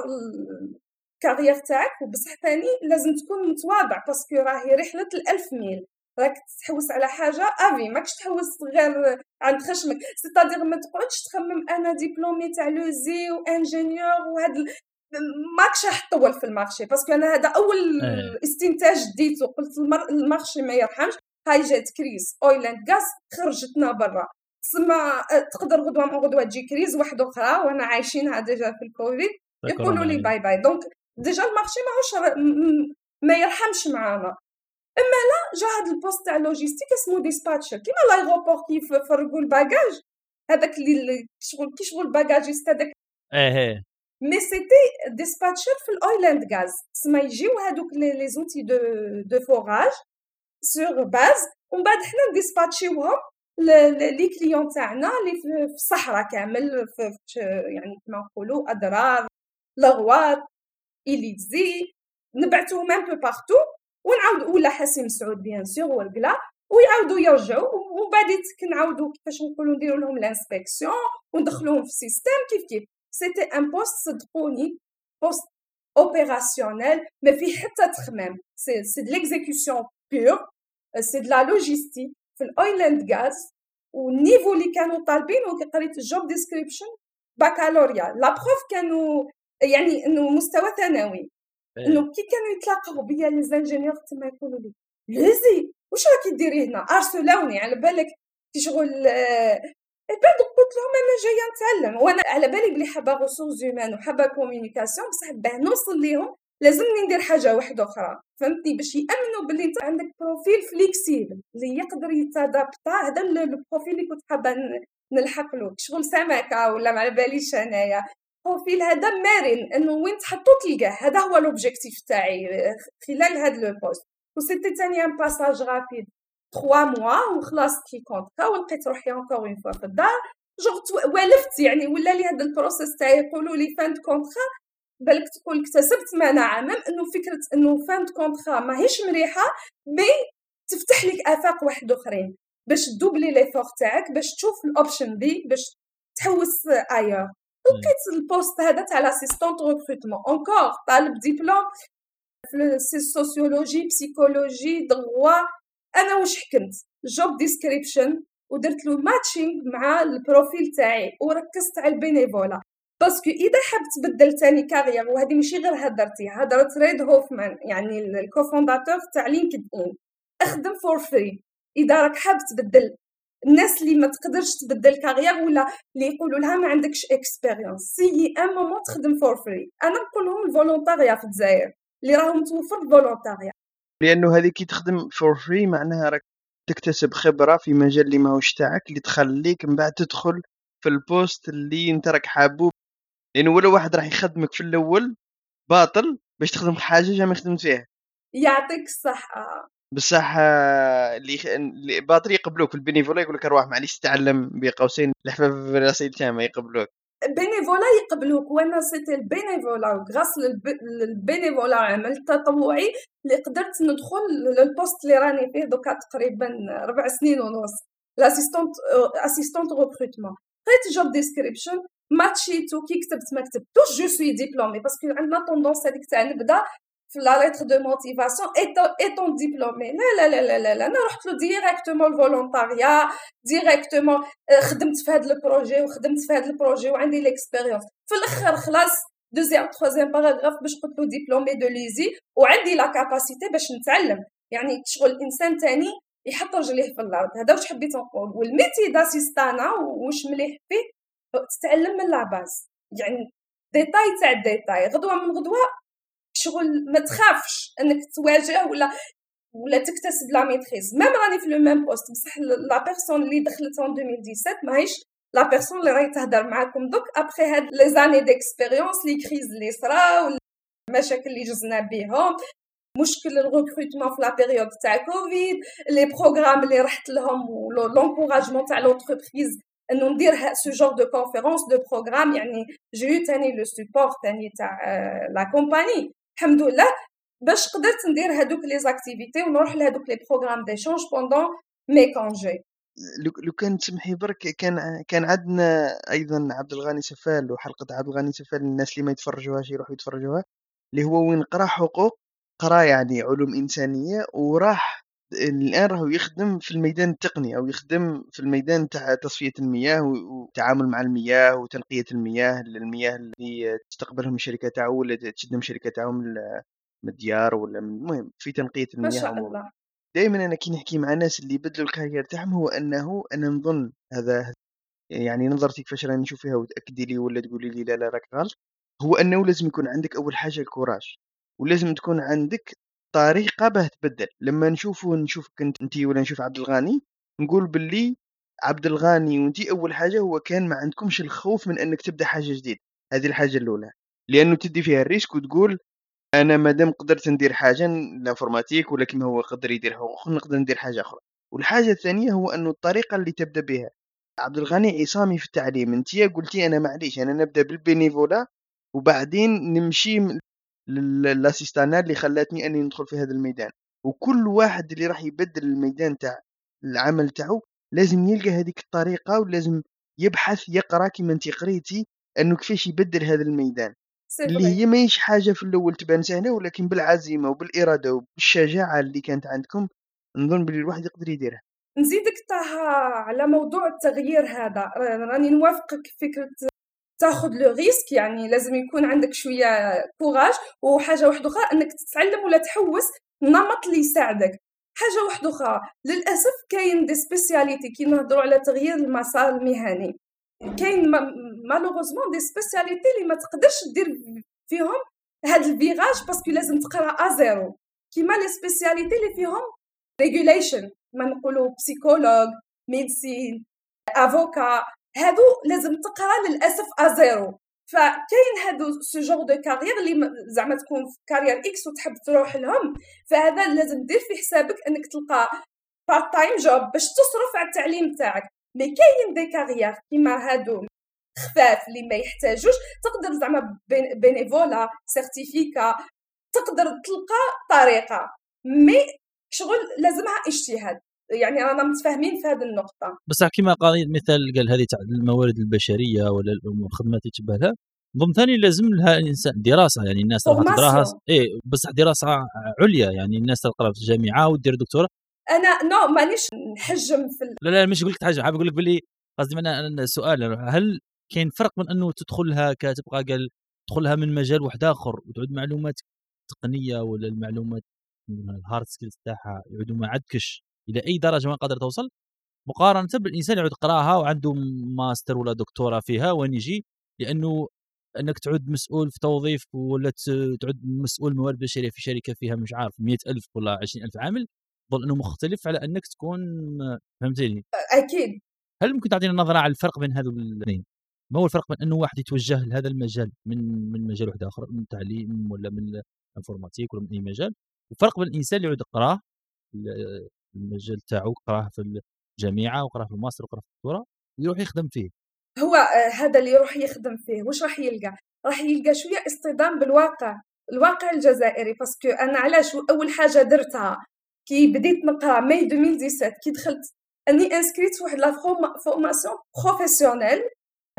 ال carrière تاعك. وبصح ثاني لازم تكون متواضع. parce que راهي رحلة الألف ميل. راك تحوس على حاجة؟ افي ماكش تحوس غير عند خشمك. c'est-à-dire ما تقعدش تخمم أنا diplômée تاع لو زي و ingénieur وهاد ماكش راح تطول في ال marché. parce que أنا هذا أول أيه. استنتاج ديته. قلت ال marché ما يرحمش. هاي جات crise. oil and gas خرجتنا برا. تسمى تقدر غدوة من غدوة تجي crise واحدة أخرى وأنا عايشينها déjà في الكوفيد. يقولوا لي bye bye donc déjà ال marché ماهوش ما يرحمش معانا. إما لا جا هاد ال poste تاع logistique اسمه dispatcher كيما l'aéroport كيف فرقوا ال bagages. هذاك اللي شغل كي شغل bagagiste هذاك إيه mais c'était dispatcher في ال oil and gas تسمى يجيو هادوك les outils de de forage sur base ومن بعد حنا نديسباتشيوهم les clients تاعنا اللي في الصحراء كامل في يعني كما نقولوا أدرار الأغواط إليزي نبعثوهم un peu partout ونعاود ولا حاسي مسعود bien sûr ورقلة ويعاودوا يرجعوا ومن بعد كنعاودوا كيفاش نقولوا نديروا لهم l'inspection وندخلوهم في ال système كيف كيف. c'était un poste صدقوني poste opérationnel ما فيه حتى تخمام. c'est c'est de l'exécution pure c'est de la logistique في ال oil and gas وال niveau اللي كانوا طالبين وكي قريت ال job description باكالوريا la preuve كانوا يعني انه مستوى ثانوي. إنه كي كانوا يتلاقاو بيا les ingénieurs تما يقولوا لي ليزي واش راكي ديري هنا؟ ارسلاوني على بالك كي شغل بعد قلت لهم أنا جاية نتعلم وأنا على بالي بلي حابة ressources humaines وحابة communication بصح باه نوصل ليهم لازمني ندير حاجة واحدة أخرى فهمتني باش يأمنوا باللي أنت عندك profil flexible اللي يقدر يت adapter هذا ال profil اللي كنت حابة نلحق له. شغل سمكة ولا ما على باليش أنايا. ال profil هذا مرن إنه وين تحطو تلقاه هذا هو l'objectif تاعي خلال هذا le poste. و c'était تاني un passage rapide 3 mois وخلاص كي contrat ولقيت روحي encore une fois في الدار. جوغ والفت يعني ولا لي هذا ال process تاع يقولوا لي fin contrat بالك تقول اكتسبت مناعه même إنه فكرة إنه fin contrat ماهيش مريحة mais تفتح لك آفاق واحد أخرين. باش ت doubler les efforts تاعك باش تشوف ال option D باش تحوس ailleurs لقيت ال poste هذا تاع l'assistante recrutement encore طالب ديبلوم في ال sociologie psychologie droit أنا واش حكمت job description ودرت له matching مع ال profil تاعي. وركزت على ال bénévolat parce que إذا حاب تبدل تاني carrière وهذه ماشي غير هدرتي. هدرت ريد هوفمان يعني ال cofondateur تاع LinkedIn أخدم for free إذا راك حاب تبدل الناس اللي ما تقدرش تبدل carrière ولا اللي يقولوا لها ما عندكش expérience c'est un moment تخدم for free أنا نقول لهم ال volontariat في الجزائر اللي راهم توفر ال volontariat لأنه هذه كي تخدم for free معناها راك تكتسب خبرة في مجال اللي ماهوش تاعك اللي تخليك من بعد تدخل في ال poste اللي أنت راك حابه لأنه ولا واحد راح يخدمك في الأول باطل باش تخدم حاجة جا ما خدمت فيها. يعطيك الصحة. بصح اللي اللي باطل يقبلوك في ال bénévolat يقول لك ارواح معليش تتعلم بقوسين الحفاف في راسي ما يقبلوك. bénévolat يقبلوك وأنا c'était ال bénévolat grâce لل bénévolat عمل تطوعي اللي قدرت ندخل لل poste اللي راني فيه دوكا تقريبا ربع سنين ونص l'assistante assistante recrutement قريت job description ماتشيتو كي كتبت ما كتبتوش je suis diplômée parce que عندنا tendance هذيك تاع نبدأ في la lettre de motivation étant diplômée لا لا لا لا لا. أنا رحت له directement ال volontariat directement خدمت في هذا ال projet وخدمت في هذا ال projet وعندي l'expérience في الآخر خلاص deuxième troisième paragraphe باش قلت له diplômée de l'ESI وعندي la capacité باش نتعلم يعني شغل انسان تاني يحط رجليه في الأرض هذا واش حبيت نقول وال métier d'assistanat واش مليح فيه تتعلم من la base يعني ديتاي تاع الديتاي غدوه من غدوه شغل ما تخافش انك تواجه ولا ولا تكتسب la maîtrise même راني في le même poste بصح la personne اللي دخلت en 2017 ماهيش la personne اللي راهي تهضر معاكم. donc après هاد les années d'expérience les crises اللي صراو المشاكل اللي جزنا بهم مشكل ال recrutement في la période تاع كوفيد les programmes اللي رحت لهم l'encouragement تاع l'entreprise إنه ندير ce genre de conférences de programmes يعني جو تاني le support تاني تاع la compagnie الحمد لله. باش قدرت ندير هادوك les activités ونروح لهادوك les programmes d'échange pendant mes congés. لو كان تسمحي برك كان كان عندنا أيضا عبد الغني سفال وحلقة عبد الغني سفال الناس اللي ما يتفرجوهاش يروحوا يتفرجوها اللي هو وين قرا حقوق قرا يعني علوم إنسانية وراح الآن راهو يخدم في الميدان التقني أو يخدم في الميدان تاع تصفية المياه والتعامل مع المياه وتنقيه المياه المياه اللي تستقبلهم الشركة تاعو ولا تشدهم الشركة تاعو من الديار ولا من المهم في تنقية المياه ما شاء الله. دائما أنا كي نحكي مع الناس اللي بدلوا الكارير تاعهم هو أنه أنا نظن هذا يعني نظرتي كيفاش راني نشوف فيها وتأكدي لي ولا تقولي لي لا لا راك غلط هو أنه لازم يكون عندك أول حاجة الكوراج ولازم تكون عندك طريقة باه تبدل. لما نشوفه نشوفك أنت ولا نشوف عبد الغني نقول باللي عبد الغني وأنت أول حاجة هو كان ما عندكمش الخوف من أنك تبدأ حاجة جديدة. هذه الحاجة الأولى. لأنه تدي فيها ال risque وتقول أنا مادام قدرت ندير حاجة ال informatique ولا كيما هو قدر يديرها نقدر ندير حاجة أخرى. والحاجة الثانية هو أنه الطريقة اللي تبدأ بها. عبد الغني عصامي في التعليم. أنت قلتي أنا معليش أنا نبدأ بال bénévolat وبعدين نمشي للاسيستانا اللي خلاتني أني ندخل في هذا الميدان. وكل واحد اللي راح يبدل الميدان تاع العمل تاعو لازم يلقى هذيك الطريقة ولازم يبحث يقرأ كيما انت قريتي أنه كيفاش يبدل هذا الميدان. اللي هي ماهيش حاجة في الأول تبان سهلة ولكن بالعزيمة وبالإرادة وبالشجاعة اللي كانت عندكم نظن بلي الواحد يقدر يديرها. نزيدك طه على موضوع التغيير هذا. راني نوافقك فكرة تاخذ le risque يعني لازم يكون عندك شوية courage. وحاجة واحدة أخرى إنك تتعلم ولا تحوس نمط اللي يساعدك. حاجة واحدة أخرى للأسف كاين des spécialités كي نهضروا على تغيير المسار المهني. كاين malheureusement des spécialités اللي ما تقدرش دير فيهم هاد ال virage parce que لازم تقرأ à zéro. كيما les spécialités اللي فيهم regulation ما نقولوا psychologue médecin avocat هادو لازم تقرا للأسف à zéro. فكاين هادو ce genre de carrière اللي زعما تكون في carrière X وتحب تروح لهم فهذا لازم دير في حسابك إنك تلقى part-time job باش تصرف على التعليم تاعك. mais كاين des carrières كيما هادو خفاف اللي ما يحتاجوش تقدر زعما bénévolat certificat تقدر تلقى طريقة. mais شغل لازمها اجتهاد. يعني رانا متفاهمين في هذه النقطة. بصح كما قال مثال قال هذه تاع الموارد البشرية ولا الخدمات اللي تشبه لها نظن ثاني لازم لها الانسان دراسة يعني الناس راح تقراها اي بصح دراسة عليا يعني الناس تقرا في الجامعة ودير دكتوراه. أنا non مانيش نحجم في لا لا مش نقول لك تحجم حاب أقول لك باللي قصدي أنا السؤال هل كاين فرق من أنه تدخلها كتبقى قال تدخلها من مجال واحد آخر وتعود معلومات تقنية ولا المعلومات ال hard skills تاعها يعودوا ما عندكش إلى أي درجة ما قادر توصل مقارنة بالإنسان يعود يقراها وعنده ماستر ولا دكتوراه فيها وين يجي لأنه أنك تعود مسؤول في توظيف ولا تعود مسؤول موارد بشرية في شركة فيها مش عارف 100000 ولا 20000 عامل ظل أنه مختلف على أنك تكون فهمتني؟ أكيد. هل ممكن تعطينا نظره على الفرق بين هذول الاثنين ما هو الفرق بين أنه واحد يتوجه لهذا المجال من من مجال واحد آخر من التعليم ولا من ال informatique ولا من أي مجال؟ وفرق بين الإنسان اللي يعود يقراه المجال تاعو قراه في الجامعة وقراه في الماستر وقراه في الدكتوراه ويروح يخدم فيه. هو آه، هذا اللي يروح يخدم فيه. واش راح يلقى؟ راح يلقى شوية اصطدام بالواقع الواقع الجزائري. parce que أنا علاش أول حاجة درتها؟ كي بديت نقرأ ماي 2017 كي دخلت أني inscrite في واحد la formation professionnelle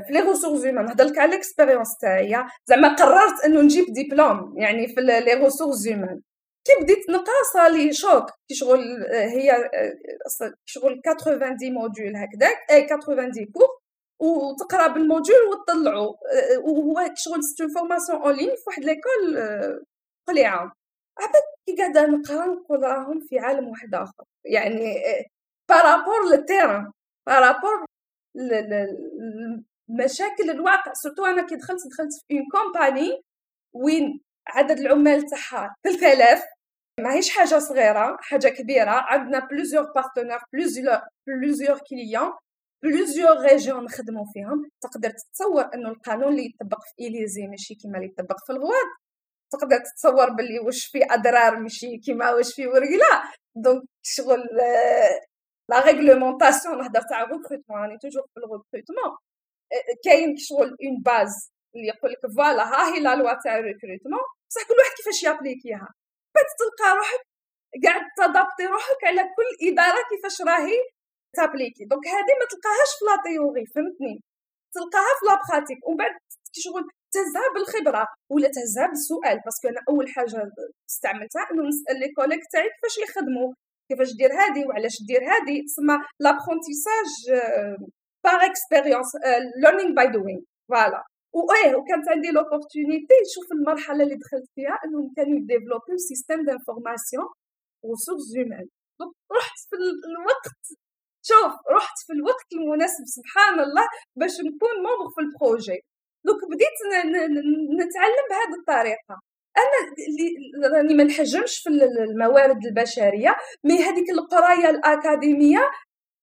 في les ressources humaines نهضر لك على ال expérience تاعي. زعما قررت إنه نجيب ديبلوم يعني في les ressources humaines كي بديت نقرا صرالي choc كي شغل هي شغل 90 modules هكذاك اي 90 cours وتقرا بال module وتطلعوا وهو شغل cette formation en ligne في واحد l'école قليعة. عبد كي قاعدة نقرا نقول راهم في عالم واحد آخر. يعني par rapport لل terrain par rapport مشاكل الواقع. surtout أنا كي دخلت دخلت في une compagnie وين عدد العمال تاعها 3000 ماهيش حاجة صغيرة حاجة كبيرة. عندنا plusieurs partenaires plusieurs plusieurs clients plusieurs régions نخدموا فيهم. تقدر تتصور إنه القانون اللي يطبق في إليزي ماشي كيما اللي يطبق في الواد تقدر تتصور باللي واش في أدرار ماشي كيما واش في ورقلا donc شغل la réglementation نهضر تاع recrutement راني toujours في ال recrutement كاين شغل une base اللي يقول لك voilà ها هي la loi تاع ال recrutement بصح كل واحد كيفاش يابليكيها تلقى روحك قاعد تضبطي روحك على كل إدارة كيفاش راهي تابليكي. donc هذه ما تلقاهاش في la théorie فهمتني؟ تلقاها في la pratique ومن بعد شغل تهزها بالخبرة ولا تهزها بالسؤال parce que أنا أول حاجة استعملتها إنه نسأل les collègues تاعي كيفاش يخدموا كيفاش دير هذه وعلاش دير هذه تسمى l'apprentissage par expérience learning by doing voilà وايه وكانت عندي l'opportunité نشوف المرحله اللي دخلت فيها انهم كانوا يديفلوبيو système d'information ressources humaines رحت في الوقت شوف رحت في الوقت المناسب سبحان الله باش نكون membre في ال projet donc بديت نتعلم بهذه الطريقة أنا راني ما نحجمش في الموارد البشرية mais هذيك القراية الأكاديمية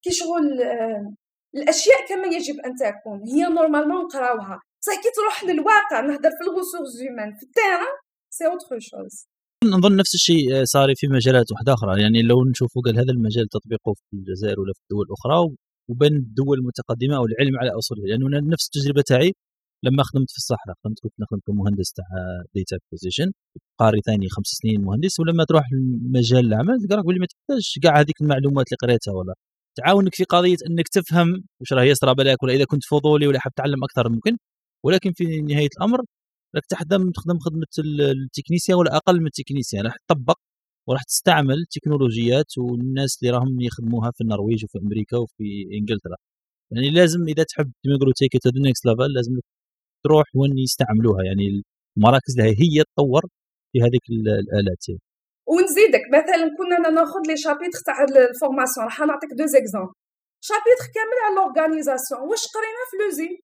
كي شغل آه، الأشياء كما يجب أن تكون هي normalement نقراوها. بصح كي تروح للواقع نهضر في ال ressources humaines في ال terrain c'est autre chose نظن نفس الشيء صار في مجالات واحدة أخرى. يعني لو نشوفوا قال هذا المجال تطبيقه في الجزائر ولا في الدول الأخرى وبين الدول المتقدمة أو العلم على اصوله لأنه يعني نفس التجربة تاعي لما خدمت في الصحراء. خدمت كنت نخدم كمهندس تاع ديتا اكوزيشن قاري ثاني خمس سنين مهندس. ولما تروح لمجال العمل تلقى راك ما تحتاج كاع هذيك المعلومات اللي قريتها ولا. تعاونك في قضية إنك تفهم واش راه يصرى بالك ولا إذا كنت فضولي ولا حاب تعلم أكثر ممكن. ولكن في نهاية الأمر راك تخدم تخدم خدمة ال technicien ولا أقل من ال technicien راح تطبق وراح تستعمل تكنولوجيات والناس اللي راهم يخدموها في النرويج وفي أمريكا وفي إنجلترا. يعني لازم إذا تحب نقولوا take to next level لازم تروح وين يستعملوها. يعني المراكز اللي هي تطور في هذيك الآلات يعني. ونزيدك مثلا كنا نأخذ les chapitres تاع ال formation راح نعطيك deux exemples شابيتر كامل على لورغانيزاسيون واش قرينا في لوزين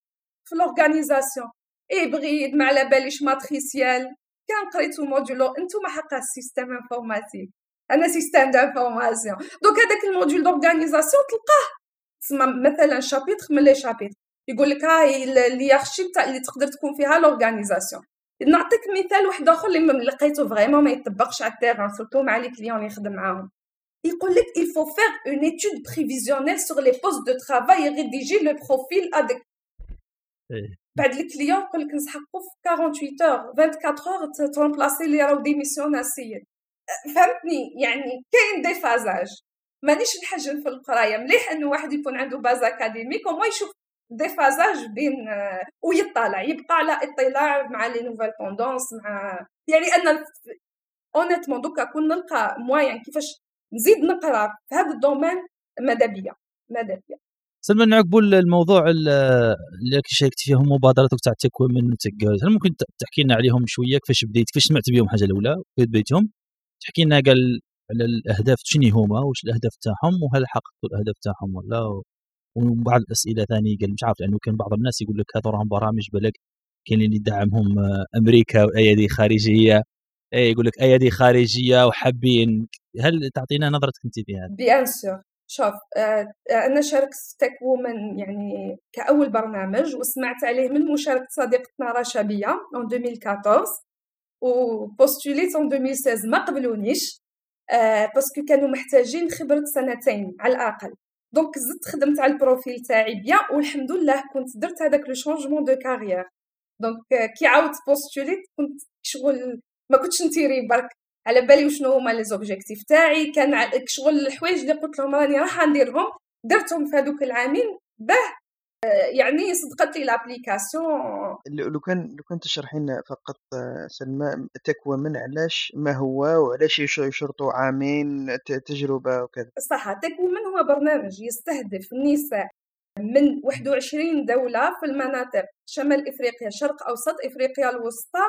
في لورغانيزاسيون ابغيد ما على باليش ماتريسيال كان قريتو موديول أنتم حقا السيستم انفورماتيك أنا سيستم دانفورماسيون دونك هذاك الموديول دورغانيزاسيون تلقاه تسمى مثلا شابيتر من لي شابيتر يقول لك هاي اليارشي تاع اللي تقدر تكون فيها لورغانيزاسيون نعطيك مثال واحد اخر اللي لقيته فريمون ما يطبقش على التيران سورتو مع لي كليون اللي يخدم معاهم يقول لك il faut faire une étude prévisionnelle sur les postes de travail et rédiger le profil adéquat. إيه. بعد ال client يقول لك نسحقوا في 48 heures 24 heures ت remplacer اللي راهو démission السيد فهمتني؟ يعني كاين déphasage مانيش نحجم في القراية. مليح إنه واحد يكون عنده base académique وما يشوف déphasage بين ويطالع يبقى على اطلاع مع les nouvelles tendances مع يعني أنا honnêtement دوكا كون نلقى moyen كيفاش نزيد نقرأ في هذا ال domaine ماذا بيا ماذا بيا سلمى نعقبوا الموضوع اللي شاركت فيهم مبادرتك تاع TechWomen هل ممكن تحكي لنا عليهم شوية؟ كيفاش بديت؟ كيفاش سمعت بهم حاجة الأولى؟ كيف بديتهم؟ تحكي لنا قال على الأهداف شنو هما؟ واش الأهداف تاعهم؟ وهل حققوا الأهداف تاعهم ولا؟ وبعض الأسئلة ثانية قال مش عارف لأنه كان بعض الناس يقول لك هذو راهم برامج بالك كاين اللي يدعمهم أمريكا وأيادي خارجية. اي يقول لك أيادي خارجية وحابين. هل تعطينا نظرتك أنت في هذا؟ bien sûr شوف آه، أنا شاركت TechWomen يعني كأول برنامج وسمعت عليه من مشاركة صديقتنا رشا بيا 2014 وبوستوليت 2016 ما قبلونيش آه parce que كانوا محتاجين خبرة سنتين على الأقل. donc زدت خدمت على ال profil تاعي bien والحمد لله كنت درت هذاك le changement de carrière donc كي عاودت بوستوليت كنت شغل ما كنتش نتيري برك على بالي وشنو هما les objectifs تاعي. كان شغل الحوايج اللي قلت لهم راني راح نديرهم. درتهم في هذوك العامين. باه يعني صدقت لي l'application. لو كان لو كان تشرحي لنا فقط سلمى TechWomen علاش؟ ما هو؟ وعلاش يشرطوا عامين تجربة وكذا؟ صح TechWomen هو برنامج يستهدف النساء من 21 دولة في المناطق شمال إفريقيا شرق أوسط إفريقيا الوسطى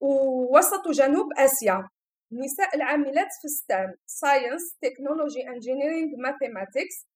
ووسط وجنوب آسيا. النساء العاملات في STEM science technology engineering mathematics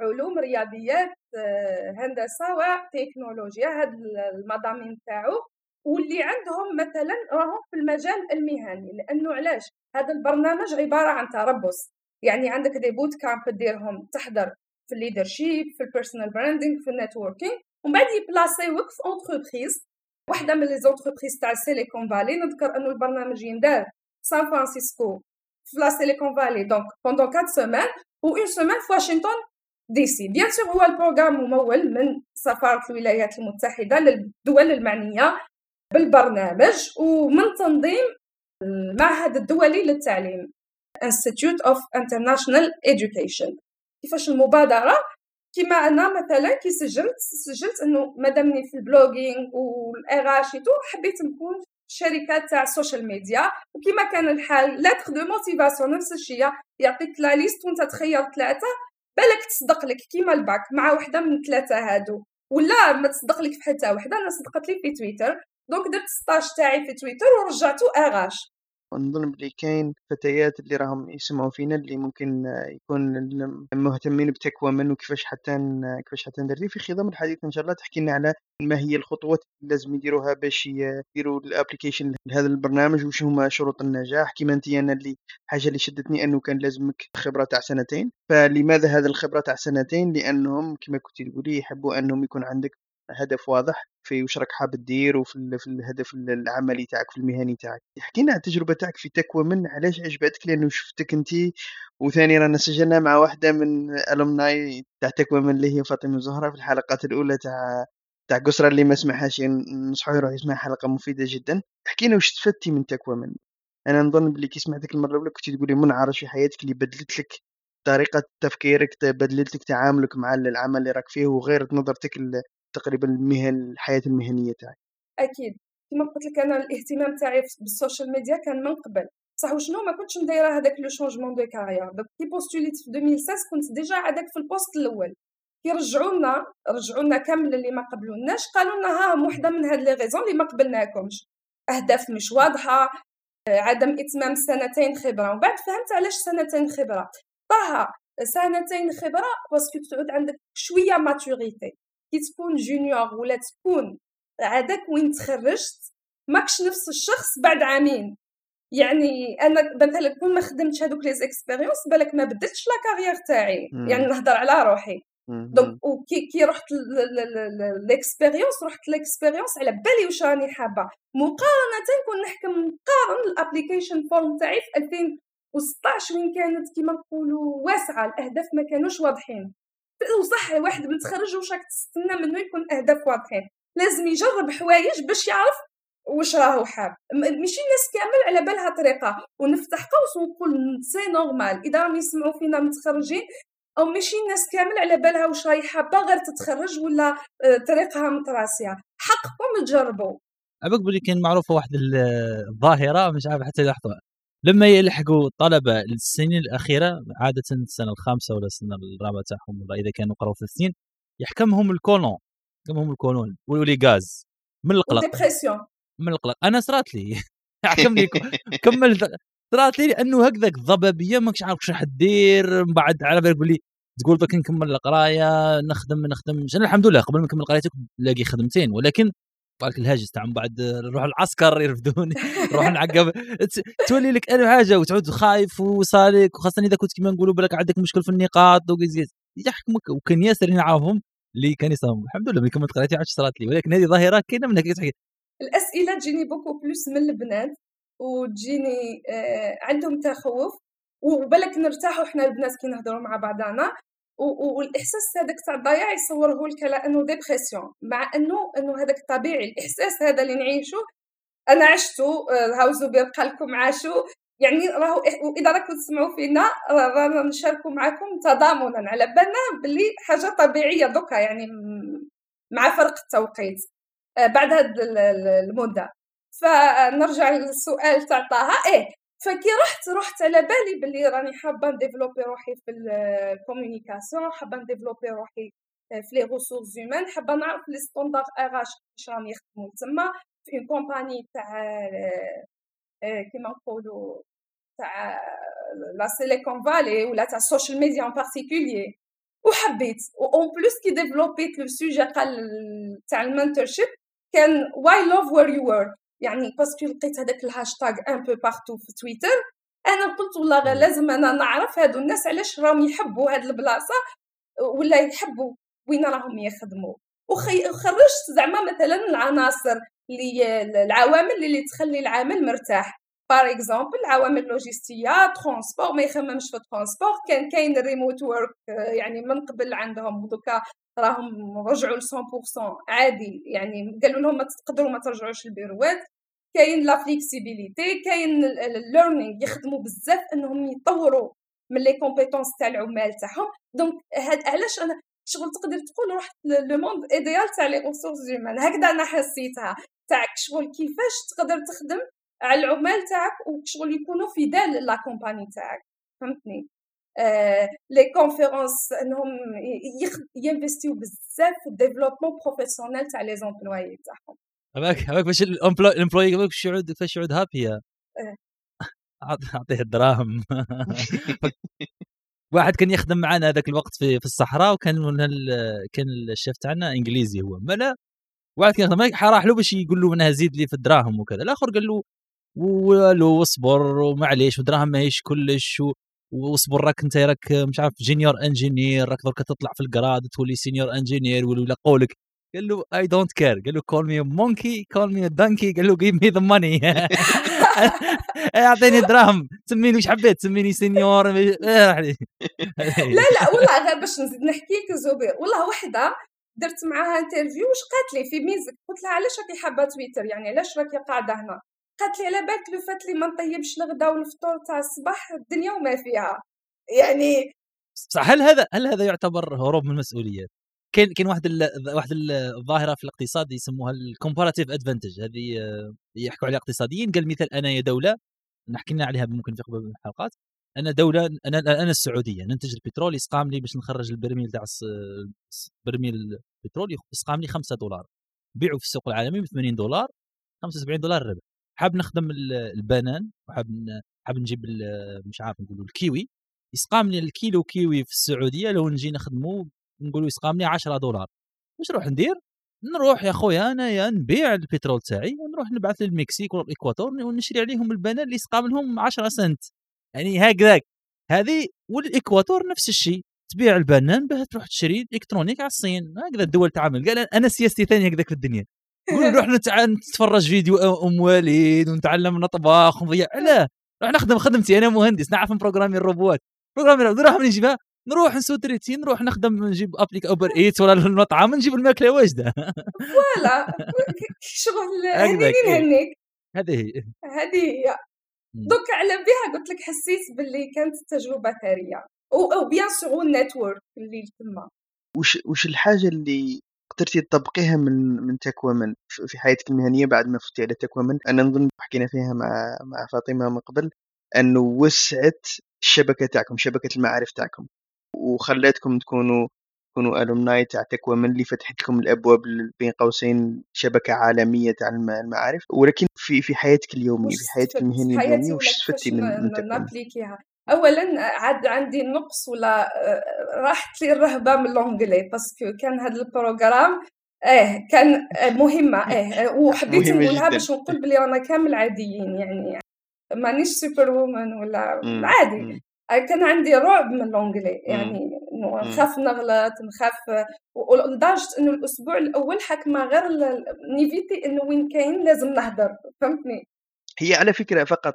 علوم رياضيات آه، هندسة وتكنولوجيا هاد المضامين تاعو. واللي عندهم مثلا راهم في المجال المهني. لأنه علاش؟ هذا البرنامج عبارة عن تربص. يعني عندك des boot camps ديرهم. تحضر في ال leadership في ال personal branding في ال networking ومن بعد يبلاسيوك في entreprise واحدة من les entreprises تاع Silicon Valley نذكر أنه البرنامج يندار. سان فرانسيسكو في la Silicon Valley donc pendant 4 semaines و une semaine في واشنطن دي سي bien sûr هو ال programme ممول من سفارة الولايات المتحدة للدول المعنية بالبرنامج ومن تنظيم المعهد الدولي للتعليم Institute of International Education. كيفاش المبادرة كيما أنا مثلا كي سجلت سجلت انه مادامني في ال blogging وال RH حبيت نكون شركات تاع ال social media وكما كان الحال lettre de motivation نفس الشيء يعطيك la liste وانت تخير ثلاثة بالك تصدق لك كيما الباك مع وحدة من ثلاثة هادو. ولا ما تصدق لك في حتى وحدة أنا صدقت لي في تويتر donc درت stage تاعي في تويتر ورجعته RH. ونظن بلي كاين فتيات اللي راهم يسمعوا فينا اللي ممكن يكون مهتمين بتكوى وكيفاش حتى كيفاش حتى ندير في خضم الحديث إن شاء الله تحكي لنا على ما هي الخطوات اللي لازم يديروها باش يديروا ال application لهذا البرنامج وش هما شروط النجاح. كيما أنت أنا اللي حاجة اللي شدتني أنه كان لازمك خبرة تاع سنتين. فلماذا هذا الخبرة تاع سنتين؟ لأنهم كما كنت تقولي يحبوا أنهم يكون عندك هدف واضح في وش راك حاب دير وفي في الهدف العملي تاعك في المهني تاعك. احكي لنا التجربه تاعك في تكوى من علاش عجبتك؟ لأنه شفتك أنت وثاني رانا سجلنا مع واحدة من الومناي تاع تكوى من اللي هي فاطمة زهرة في الحلقات الأولى تاع تاع قسرة اللي ما سمعهاش نصحوا يروح يسمع حلقة مفيدة جدا. احكي لنا وش استفدتي من تكوى من أنا نظن بلي كي سمعتك المرة الأولى كنت تقولي منعرج في حياتك اللي بدلت لك طريقة تفكيرك بدلت لك تعاملك مع العمل اللي راك فيه وغيرت نظرتك تقريبا المهن الحياة المهنية تاعي. أكيد. كما قلت لك أنا الاهتمام تاعي بال social media كان من قبل. صح وشنو؟ ما كنتش ندير هذاك le changement de carrière donc كي postulit في 2016 كنت déjà هذاك في ال poste الأول. كي رجعوا لنا كامل اللي ما قبلوناش قالوا لنا ها وحده من هاد les raisons اللي ما قبلناكمش. أهداف مش واضحة عدم إتمام سنتين خبرة. ومن بعد فهمت علاش سنتين خبرة. طه سنتين خبرة parce que تعود عندك شوية maturité كي تكون junior ولا تكون عادك وين تخرجت ماكش نفس الشخص بعد عامين. يعني أنا مثلا كون ما خدمتش هذوك les expériences بالك ما بدلتش la carrière تاعي. يعني نهضر على روحي. donc وكي كي رحت l'expérience رحت l'expérience على بالي واش راني حابة. مقارنة كون نحكم نقارن ال application form تاعي في 2000 و16 وين كانت كيما نقولوا واسعة الأهداف ما كانوش واضحين. وصح واحد متخرج واش راك تستنى منه يكون أهداف واضحين لازم يجرب حوايج باش يعرف واش راهو حاب. ماشي الناس كامل على بالها طريقة. ونفتح قوس ونقول c'est normal. إذا راهم يسمعوا فينا متخرجين أو ماشي الناس كامل على بالها واش راهي حابة غير تتخرج ولا آه، طريقها tracé ية. حقكم تجربوا. على بالك بلي كان معروفة واحد الظاهره مش عارف حتى لاحظوها لما يلحقوا الطلبه السنين الأخيرة عاده السنة الخامسة ولا السنة الرابعة تاعهم ولا إذا كانوا قرأوا ثلاث سنين يحكمهم الكولون يحكمهم الكولون و les gaz من القلق. dépression من القلق. أنا صرات لي. *laughs* حكمني كامل صرات لي لأنه هكذاك الضبابيه ماكش عارف واش راح دير من بعد على بالك بلي تقول دوك نكمل القراية نخدم نخدم. أنا الحمد لله قبل ما نكمل قرايتي نلاقي خدمتين ولكن بالك الهاجس تاع من بعد نروح العسكر يرفدوني نروح نعقب. تولي لك ألف حاجة وتعود خايف وصايي وخاصه إذا كنت كما نقولوا بالك عندك مشكل في النقاط يحكمك وكان ياسر نعرفهم اللي كان يصهم الحمد لله ملي كملت قرايتي عاد صارت لي ولكن هذه ظاهرة كاينة منها كي تحكي الأسئلة تجيني beaucoup plus من البنات وتجيني آه عندهم تخوف وبالك نرتاحوا إحنا البنات كي نهضروا مع بعضنا والإحساس هذاك تاع الضياع يصوره لك على انه dépression مع أنه أنه هذاك طبيعي. الإحساس هذا اللي نعيشه أنا عشته آه، هاو زبير قال لكم عاشوا. يعني راهو وإذا راكم تسمعوا فينا رانا نشاركوا معكم تضامنا على بالنا باللي حاجة طبيعية دوكا يعني مع فرق التوقيت. آه، بعد هذه المدة. فنرجع للسؤال تاع طه. إيه فكي رحت رحت على بالي بلي راني حابة ن développer روحي في ال communication حابة ن développer روحي في les ressources humaines حابة نعرف les standards RH كيفاش راهم يخدموا تما في une compagnie تاع كيما نقولوا تاع la Silicon Valley ولا تاع ال social media en particulier وحبيت. en plus كي développit le sujet قال تاع ال mentorship كان واي love where you work يعني parce que لقيت هذاك الهاشتاغ un peu partout في تويتر أنا قلت والله لازم أنا نعرف هادو الناس علاش راهم يحبوا هاد البلاصة ولا يحبوا وين راهم يخدموا. وخرجت زعما مثلا العناصر اللي العوامل اللي تخلي العامل مرتاح. par exemple العوامل اللوجستية transport ما يخممش في ال transport كان كاين ال remote work يعني من قبل عندهم دوكا راهم رجعوا ل 100% عادي يعني قالوا لهم ما تقدروا ما ترجعوش البيروات كاين la flexibilité كاين ال learning يخدموا بزاف إنهم يطوروا من les compétences تاع العمال تاعهم. donc هاد علاش أنا شغل تقدر تقول رحت le monde idéal تاع les ressources humaines هكذا أنا حسيتها تاع شغل كيفاش تقدر تخدم على العمال تاعك وشغل يكونوا fidèles à la compagnie تاعك؟ فهمتني؟ آه les conférences إنهم ي investiw بزاف في ال développement professionnel تاع les employés تاعهم. هذاك هذاك باش ال employé كيفاش يعود كيفاش يعود happy اعطيه الدراهم. *laughs* واحد كان يخدم معنا هذاك الوقت في, في الصحراء وكان كان الشيف تاعنا إنجليزي هو. ما لا واحد كان يخدم راح له باش يقول له منها زيد لي في الدراهم وكذا. الآخر قال له والو اصبر ومعليش ودراهم ماهيش كلش واصبر راك أنت راك مش عارف junior engineer راك درك تطلع في ال grade تولي senior engineer ولا قولك. قال له I don't care قال له call me monkey call me donkey قال له give me the money أعطيني دراهم سميني وش حبيت؟ سميني senior. *laughs* لا لا والله غير باش نزيد نحكي لك زبير والله وحدة درت معاها interview واش قالت لي في ميزك قلت لها علاش راكي حابة تويتر يعني علاش راكي قاعدة هنا؟ قالت لي على بالك لو فات لي ما نطيبش الغدا والفطور تاع الصباح؟ الدنيا وما فيها. يعني صح هل هذا هل هذا يعتبر هروب من المسؤوليات؟ كاين كاين واحد ال واحد الظاهرة في الاقتصاد يسموها ال comparative advantage هذه يحكوا عليها اقتصاديين. قال مثال أنا يا دولة نحكي لنا عليها ممكن في قبل الحلقات. أنا دولة أنا أنا السعودية ننتج البترول يسقام لي باش نخرج البرميل تاع برميل البترول يسقام لي 5 دولار. نبيعه في السوق العالمي ب 80 دولار 75 دولار ربح. حاب نخدم البنان وحاب حاب نجيب مش عارف نقولوا الكيوي. يسقام لي الكيلو كيوي في السعودية لو نجي نخدمه نقولوا يسقام لي 10 دولار. واش نروح ندير؟ نروح يا خويا انايا نبيع البترول تاعي ونروح نبعث للمكسيك والاكواتور ونشري عليهم البنان اللي يسقام لهم 10 سنت. يعني هكذاك. هذه والاكواتور نفس الشيء. تبيع البنان باه تروح تشري électronique على الصين. هكذا الدول تعامل. قال أنا سياستي ثانية هكذاك في الدنيا. نروح نتفرج فيديو أم والد ونتعلم نطبخ ونضيع. علاه نروح نخدم خدمتي أنا مهندس. نعرف ن programmer ال robots programmer نروح من نجيبها. نروح نسود ريتين نروح نخدم نجيب appli Uber Eats ولا *laughs* المطعم نجيب الماكلة واجده voilà. *laughs* شغل هنيني إيه. نهنيك هذه هي. هذه هي. دوك على بها قلت لك حسيت باللي كانت تجربة ثرية. et bien sûr ال network اللي تما. وش وش الحاجة اللي قدرتي تطبقيها من من TechWomen في في حياتك المهنية بعد ما فتي على TechWomen أنا نظن حكينا فيها مع مع فاطمة من قبل أنه وسعت الشبكة تاعكم شبكة المعارف تاعكم. وخلاتكم تكونوا تكونوا alumni تاع TechWomen اللي فتحت لكم الأبواب بين قوسين شبكة عالمية تاع الم- المعارف ولكن في في حياتك اليوميه في حياتك المهنية اليومية وش استفدتي من من نابليكيها اولا عاد عندي نقص ولا آه، راحت لي الرهبة من l'anglais parce que كان هذا ال programme آه كان آه، مهمة آه آه، وحبيت نقولها. باش نقول بلي رانا كامل عاديين يعني مانيش super woman ولا. عادي كان عندي رعب من l'anglais يعني مم. نخاف نغلط نخاف و- لدرجة إنه الأسبوع الأول حكمه غير نيفيتي إنه وين كاين لازم نهدر فهمتني؟ هي على فكرة فقط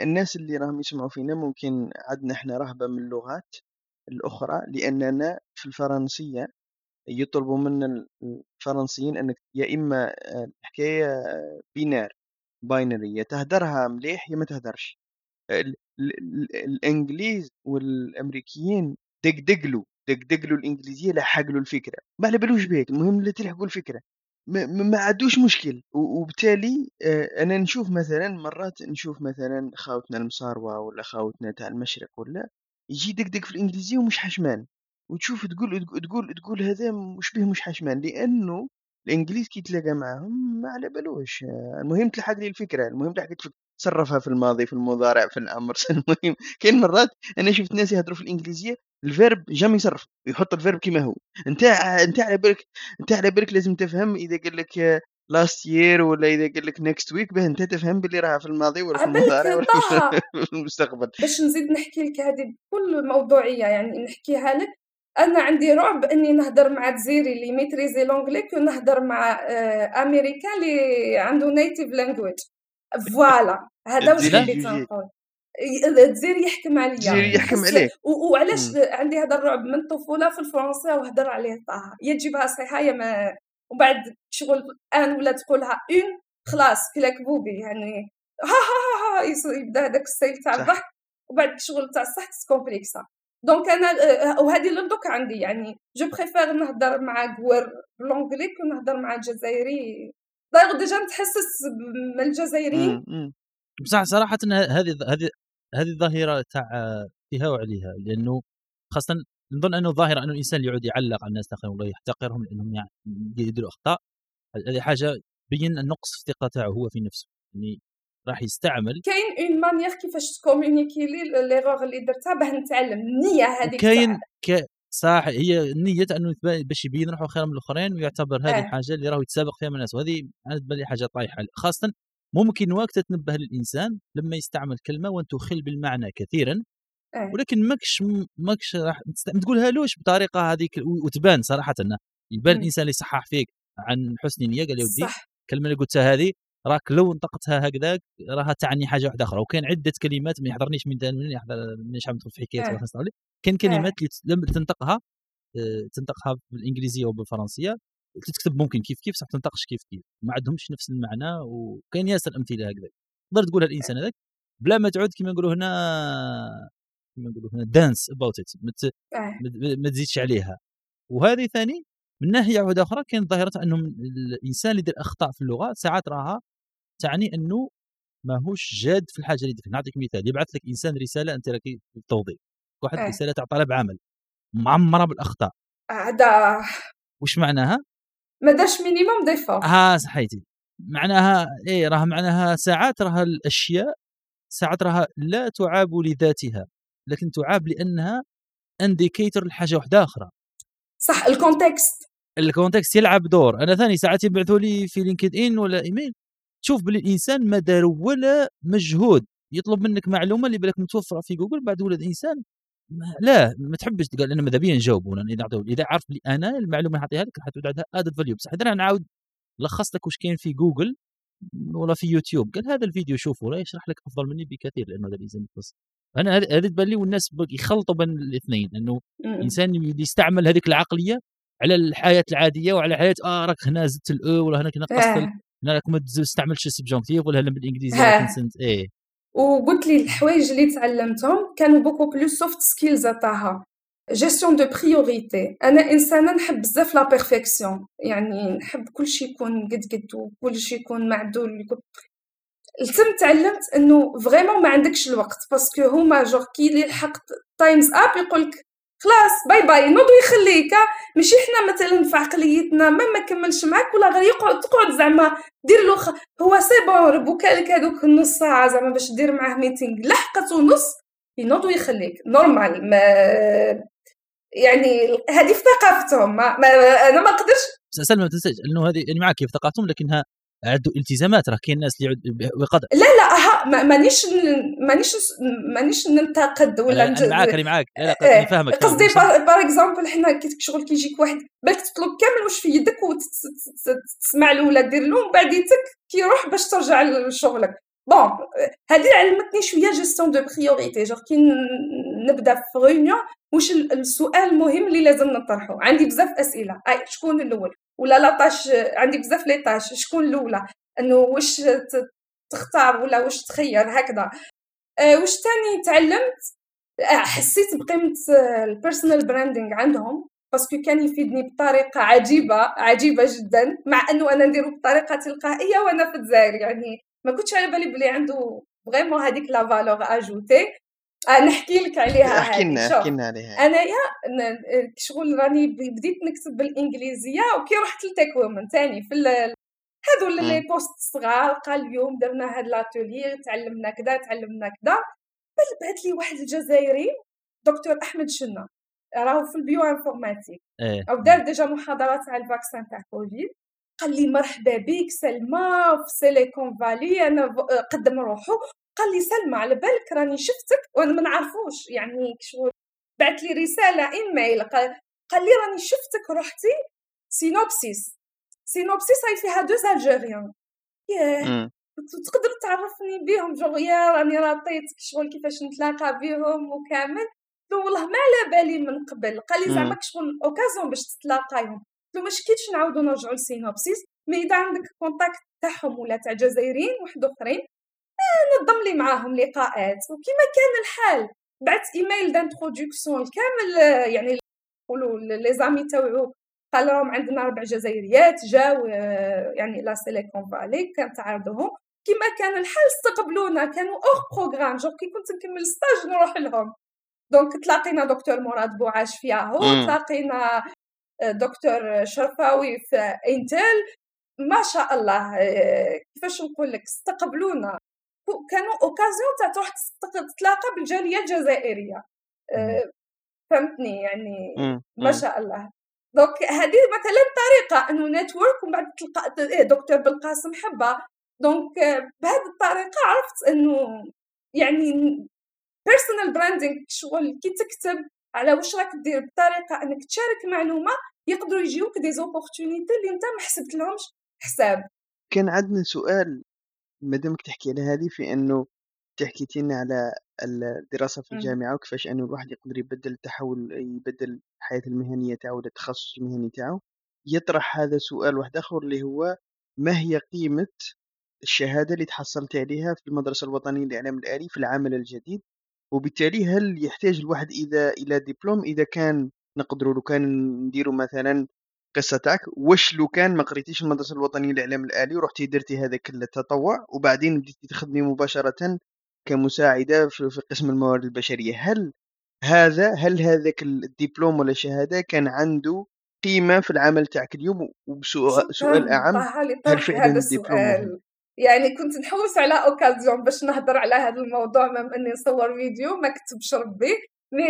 الناس اللي راهم يسمعوا فينا ممكن عندنا إحنا رهبة من اللغات الأخرى لأننا في الفرنسية يطلبوا ال- الفرنسيين أنك يا إما آه، الحكاية بينار باينري يا تهدرها مليح يا ما تهدرش. ال- ال- ال- الإنجليز والأمريكيين دقدقلوا دقدقلوا الإنجليزية لحقلوا الفكرة. ما على بالوش بيك المهم لا تلحقوا الفكرة. ما, ما عندوش مشكل. وبالتالي آه، أنا نشوف مثلا مرات نشوف مثلا خاوتنا المصاروة ولا خاوتنا تاع المشرق ولا يجي يدقدق في الإنجليزية ومش حشمان. وتشوف تقول تقول تقول هذا مش به مش حشمان. لأنه الإنجليز كي تلاقى معاهم ما على بالوش آه، المهم تلحق لي الفكرة المهم تلحق تصرفها في الماضي في المضارع في الأمر. *laughs* المهم كاين مرات أنا شفت ناس يهضروا في الإنجليزية ال verbe jamais يصرف يحط ال verbe كما هو. أنت أنت على بالك أنت على بالك لازم تفهم إذا قال لك last year ولا إذا قال لك next week به أنت تفهم باللي راها في الماضي ولا في المضارع ولا. *laughs* في المستقبل. باش نزيد نحكي لك هذه بكل موضوعية يعني نحكيها لك أنا عندي رعب إني نهضر مع جزيري اللي ميتريزي l'anglais que نهضر مع آه، امريكان اللي عنده native language voilà هذا واش حبيت. نقول الجزيري يحكم عليا الجزيري يحكم عليك. وعلاش. عندي هذا الرعب من الطفوله في الفرنسيه وهدر عليه طه يا تجيبها صحيحه يا ما وبعد شغل آن ولا تقولها أون خلاص كلاك بوبي يعني ها ها ها, ها يبدا هذاك الستايل تاع. الضحك وبعد شغل تاع الصح تسكومبليكسا donc أنا آه، وهذه اللي دوك عندي يعني je préfère نهضر مع قوار ب l'anglais que نهضر مع جزائري d'ailleurs déjà نتحسس من الجزائريين. بصح صراحة هذه هذه هذه الظاهرة تاع فيها وعليها لأنه خاصة نظن أنه ظاهره أنه الإنسان اللي يعود يعلق على الناس الاخرين ولا يحتقرهم لأنهم يعني يديروا أخطاء. هذه حاجة بين النقص في الثقة تاعه هو في نفسه يعني راح يستعمل. كاين une manière كيفاش تكومونيكي les erreurs اللي درتها باه نتعلم النية هذيك كاين صح هي النية أنه باش يبين روحه خير من الآخرين ويعتبر هذه. الحاجة اللي راهو يتسابق فيها من الناس وهذه أنا تبان لي حاجة طايحة خاصه ممكن وقت تنبه للإنسان لما يستعمل كلمة وان تخل بالمعنى كثيرا آه. ولكن ماكش ماكش راح ما تقولها لوش بطريقة هذيك وتبان صراحة يبان مم. الإنسان اللي يصحح فيك عن حسن نيه قال يا ودي الكلمة اللي قلتها هذه راك لو نطقتها هكذاك راها تعني حاجة واحدة أخرى. وكاين عدة كلمات ما يحضرنيش من من يحضر مانيش عم ندخل في عليه. كاين كلمات اللي تنطقها آه، تنطقها بالإنجليزية وبالفرنسية تكتب ممكن كيف كيف صح تنطقش كيف كيف. ما عندهمش نفس المعنى وكاين ياسر أمثلة هكذا تقدر تقولها الإنسان هذاك بلا ما تعود كما نقولوا هنا كما نقولوا هنا dance about it. ما تزيدش عليها. وهذه ثاني من ناحية واحدة أخرى كاين ظاهره انه الإنسان اللي يدير أخطاء في اللغة ساعات راها تعني أنه ماهوش جاد في الحاجة اللي نعطيك مثال. يبعث لك إنسان رسالة أنت راك في التوظيف واحد آه. رسالة تاع طلب عمل. معمرة بالأخطاء. هذا وش معناها؟ ما دارش minimum d'effort ها صحيتي. معناها إيه راه معناها ساعات راها الأشياء ساعات راها لا تعاب لذاتها لكن تعاب لأنها indicator لحاجة واحدة آخرى. صح ال context ال context يلعب دور. أنا ثاني ساعات يبعثوا لي في LinkedIn ولا إيميل. تشوف باللي الإنسان ما دار ولا مجهود. يطلب منك معلومة اللي بالك متوفرة في جوجل بعد ولد إنسان ما لا ما تحبش تقول أنا ماذا بيا نجاوب ولا إذا إذا عرف بلي أنا المعلومة اللي نعطيها لك راح تعود عندها added value بصح إذا نعاود لخص لك واش كاين في جوجل ولا في يوتيوب قال هذا الفيديو شوفه لا يشرح لك أفضل مني بكثير لأنه هذا الإنسان أنا هذه تبان لي والناس يخلطوا بين الاثنين إنه إنسان يستعمل هذيك العقلية على الحياة العادية وعلى حياة آه راك هنا زدت الأو ولا هناك نقصت. هنا راك ما تستعملش ال subjonctif ولا بالإنجليزي. كونسنت إيه. وقلت لي الحوايج اللي تعلمتهم كانوا beaucoup plus soft skills تاعها gestion de priorités أنا إنسانة نحب بزاف la perfection يعني نحب كل شيء يكون قد قد وكل شيء يكون معدول. التم تعلمت إنه vraiment ما عندكش الوقت. parce que هما جور كي اللي لحقت time's up يقولك خلاص bye bye. نوض يخليك. ماشي حنا مثلا في عقليتنا ما ما كملش معاك ولا غير يقعد تقعد زعما دير له. هو c'est bon ربوكا لك هذوك النص ساعة زعما باش دير معاه meeting لحقت ونص ينوض ويخليك normal ما يعني هذه في ثقافتهم. ما... ما... أنا ما نقدرش. سلمى ما تنساش انه هذه يعني معك في ثقافتهم لكنها عنده التزامات راه كاين الناس اللي بقدر لا لا ها ما- مانيش مانيش مانيش ننتقد ولا أنا معاك أنا معاك لا لا إيه. فاهمك قصدي. par exemple حنا كي شغل كيجيك واحد بالك تطلب كامل واش في يدك وتسمع له ولا دير له ومن بعديتك كيروح باش ترجع لشغلك bon هذه علمتني شوية gestion de priorités genre كي نبدا في réunion واش ال- السؤال المهم اللي لازم نطرحه عندي بزاف أسئلة. أي شكون الأول؟ ولا la tâche عندي بزاف les tâches. شكون الأولى؟ إنه واش تختار ولا واش تخير؟ هكذا. آه، واش تاني تعلمت؟ آه، حسيت بقيمة ال personal branding عندهم. parce que كان يفيدني بطريقة عجيبة عجيبة جدا مع إنه أنا نديرو بطريقة تلقائية وأنا في الجزائر يعني ما كنتش على بالي بلي عنده vraiment هذيك la valeur ajoutée آه نحكي لك عليها احكي لنا احكي لنا عليها. انايا شغل راني بديت نكتب بالإنجليزية وكي رحت ل TechWomen تاني في ال- هذو. les posts صغار قال اليوم درنا هاد l'atelier تعلمنا كذا تعلمنا كذا. بل بعث لي واحد الجزائري دكتور أحمد شنا راهو في ال bio-informatique. إيه. أو دار déjà محاضرات على ال vaccin تاع كوفيد. قال لي مرحبا بك سلمى في سيليكون فالي أنا ف- قدم روحه قال لي سلمى على بالك راني شفتك وأنا ما نعرفوش يعني شغل بعث لي رسالة إيميل قال قال لي راني شفتك رحتي Synopsys. Synopsys هاي فيها deux Algériens. ياه. تقدر تعرفني بيهم جو يا راني رطيتك شغل كيفاش نتلاقى بيهم وكامل. والله ما على بالي من قبل قال لي زعما. شغل occasion باش تتلاقايهم. ما شكيتش نعاودو نرجعو ل Synopsys mais إذا عندك contact تاعهم ولا تاع جزائريين واحد أخرين آه نظم لي معاهم لقاءات. وكما كان الحال بعت email d'introduction كامل آه، يعني نقولوا les amis تاوعو قال لهم عندنا أربع جزائريات جاو آه، يعني لا سيليكون فالي كانت عرضهم كما كان الحال استقبلونا كانوا hors programme جو كي كنت نكمل stage نروح لهم. donc تلاقينا دكتور مراد بوعاش في ياهو. تلاقينا دكتور شرفاوي في Intel ما شاء الله آه، كيفاش نقول لك استقبلونا. كانوا occasion تاع تروح تتلاقى بالجالية الجزائرية. آه، فهمتني يعني. ما. شاء الله. donc هذه مثلا طريقة إنه network ومن بعد تلقى إيه دكتور بالقاسم حبة. donc آه، بهذه الطريقة عرفت إنه يعني personal branding شغل كي تكتب على واش راك دير بطريقة إنك تشارك معلومة يقدروا يجيوك دي زوبورتونيتي اللي انت ما حسبت لهمش حساب. كان عندنا سؤال مادامك تحكي على هذه في إنه تحكيتي لنا على الدراسة في. الجامعة وكيفاش إنه الواحد يقدر يبدل التحول يبدل الحياة المهنية تاعو ولا التخصص المهني تاعو. يطرح هذا سؤال واحد آخر اللي هو ما هي قيمة الشهادة اللي تحصلت عليها في المدرسة الوطنية للإعلام الآلي في العمل الجديد؟ وبالتالي هل يحتاج الواحد اذا إلى دبلوم إذا كان نقدروا لو كان نديروا مثلا قصة تاعك واش لو كان ما قريتيش المدرسة الوطنية للإعلام الآلي ورحتي درتي هذاك التطوع وبعدين بديتي تخدمي مباشرة كمساعدة في قسم الموارد البشرية هل هذا هل هذاك الدبلوم ولا الشهادة كان عنده قيمة في العمل تاعك اليوم؟ وسؤال أعم هل فعلا الدبلوم يعني كنت نحوس على أوكازيون باش نهضر على هذا الموضوع مم إني نصور فيديو ما كتبش ربي. مي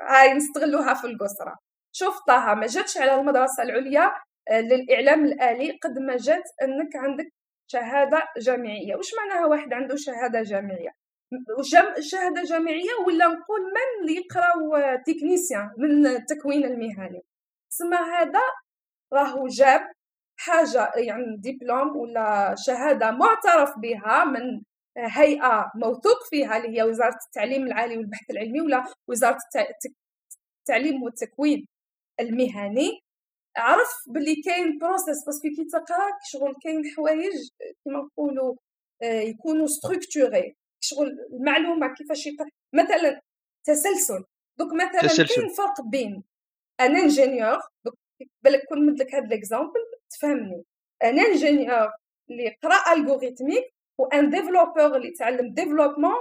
هاي نستغلوها في القصرى شوف طه ما جاتش على المدرسة العليا آه، للإعلام الآلي قد ما جات إنك عندك شهادة جامعية. واش معناها واحد عنده شهادة جامعية؟ م- جام- شهادة جامعية ولا نقول من اللي يقراو آه، تكنيسيان من التكوين المهني؟ تسمى هذا راهو جاب حاجة يعني دبلوم ولا شهادة معترف بها من هيئة موثوق فيها اللي هي وزارة التعليم العالي والبحث العلمي ولا وزارة التعليم والتكوين المهني. عرف باللي كاين process parce que كي تقرا شغل كاين حوايج كيما نقولوا آه، يكونوا structurés شغل المعلومة كيفاش مثلا تسلسل. donc مثلا تسلسل. كاين فرق بين un ingénieur donc بالك كون مد لك هاد l'exemple تفهمني. un ingénieur اللي قرأ algorithmique و un développeur اللي تعلم développement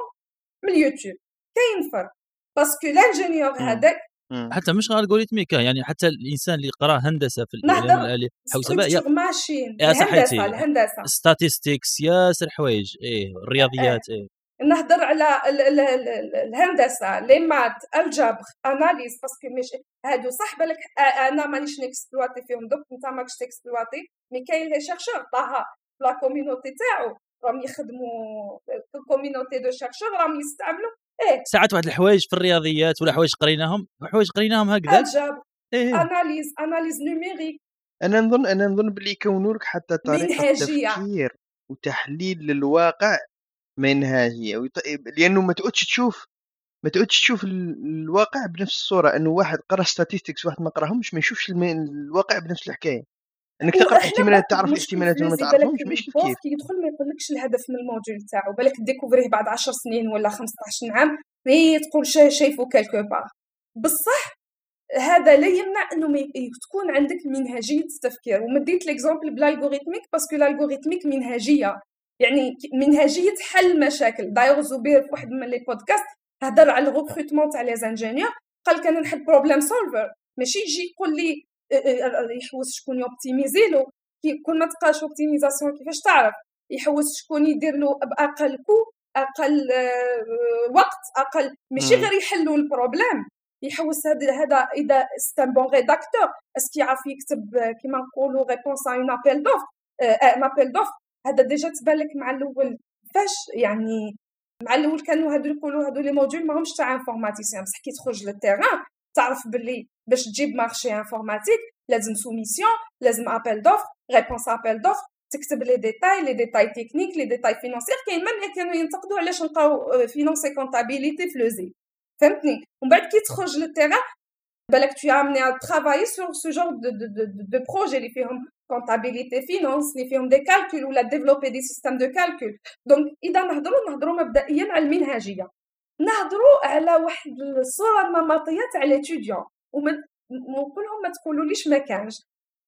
من اليوتيوب كاين فرق. parce que ال ingénieur هذاك حتى مش غير algorithmique يعني حتى الإنسان اللي قرأ هندسة في الإعلام الآلي حوسبه يا ماشين يا صحيتي. الهندسة. statistics ياسر حوايج إيه الرياضيات إيه. نهضر على الهندسة les maths الجبر analyse parce que مش هادو. صح بالك أنا مانيش ن exploiter فيهم donc انت ماكش ت exploiter mais كاين les chercheurs تاع la communauté تاعو. راهم يخدموا ال communauté de chercheurs راهم يستعملوا. إيه. ساعات واحد الحوايج في الرياضيات ولا حوايج قريناهم حوايج قريناهم هكذا؟ إيه. analyse analyse numérique أنا نظن أنا نظن باللي يكونوا لك حتى طريقة تفكير وتحليل للواقع منهجية. لأنه ما تقعدش تشوف ما تقعدش تشوف الواقع بنفس الصورة. أنه واحد قرأ statistics واحد ما قرأهمش ما يشوفش الواقع بنفس الحكاية. إنك تقرأ إحتمالات تعرف الاحتمالات ولا ما تعرفهمش مش كيف. يدخل ما يقولكش الهدف من ال module تاعو بالك découvrir بعد 10 سنين ولا 15 عام هي تقول شايفه quelque part بصح هذا لا يمنع انه تكون عندك منهجية التفكير ومديت l'exemple بال algorithmique parce que ال algorithmique منهجية. يعني منهجية حل مشاكل. دايوغ زبير في واحد من les podcasts هضر على ال recrutement تاع les ingénieurs قال كان نحل problem solver ماشي يجي يقول لي يحوس شكون ي optimiser له كون ما تقراش optimisation كيفاش تعرف يحوس شكون يدير له باقل coût أقل وقت أقل ماشي غير يحلوا ال problème يحوس هذا هذا اذا c'est un bon rédacteur est-ce que يعرف يكتب كيما نقولوا réponse à un appel d'offres un appel d'offres هذا déjà تبان لك مع الأول فاش يعني مع الأول كانوا هادو يقولوا هادو les modules ماهمش تاع informaticien بصح كي تخرج لل terrain تعرف باللي باش تجيب marché informatique لازم soumission لازم appel d'offres réponse appel d'offres تكتب les détails les détails techniques les détails financiers كاين même كانوا ينتقدوا علاش نلقاو finance comptabilité في l'ESI فهمتني؟ ومن بعد كي تخرج لل terrain بالك tu as amené à travailler sur ce genre de, de, de, de projet اللي فيهم comptabilité finance اللي فيهم des calculs ولا développer des systèmes de calcul donc إذا نهضروا نهضروا مبدئيا على المنهجية. نهضروا على واحد الصورة النمطية تاع les étudiants ونقول لهم ما تقولوليش ما كانش.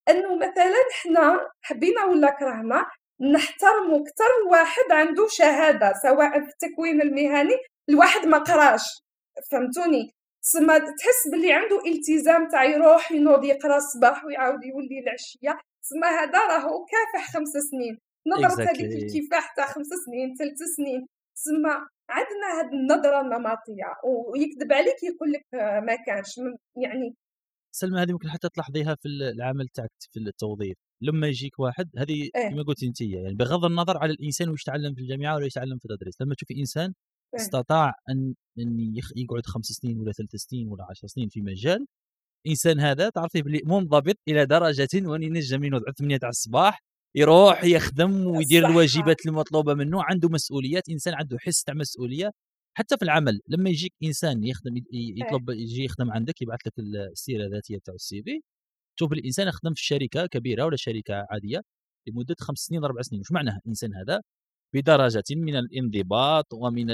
إنه مثلا حنا حبينا ولا كرهنا نحترموا أكثر واحد عنده شهادة سواء في التكوين المهني الواحد ما قراش. فهمتوني؟ تسمى تحس باللي عنده التزام تاع يروح ينوض يقرأ الصباح ويعاود يولي العشية. تسمى هذا راهو كافح خمس سنين. نظرة هذيك الكفاح تاع خمس سنين ثلاث سنين. تسمى عندنا هذه النظرة النمطية ويكذب عليك يقول لك ما كانش يعني سلمى هذه ممكن حتى تلاحظيها في العمل تاعك في التوظيف لما يجيك واحد هذه إيه؟ كما قلت انت يعني بغض النظر على الإنسان واش يتعلم في الجامعة ولا يتعلم في التدريس لما تشوفي إنسان إيه؟ استطاع أن أن يقعد خمس سنين ولا ثلاث سنين ولا عشر سنين في مجال الانسان هذا تعرفي بلي منضبط إلى درجة وان ينجم ينوض 8 تاع الصباح يروح يخدم ويدير الواجبات المطلوبة منه عنده مسؤوليات إنسان عنده حس تاع مسؤولية. حتى في العمل لما يجيك إنسان يخدم يطلب يجي يخدم عندك يبعث لك السيرة الذاتية تاع السي في تشوف الإنسان خدم في شركة كبيرة ولا شركة عادية لمدة خمس سنين أربع سنين. وش معناها الإنسان هذا؟ بدرجة من الانضباط ومن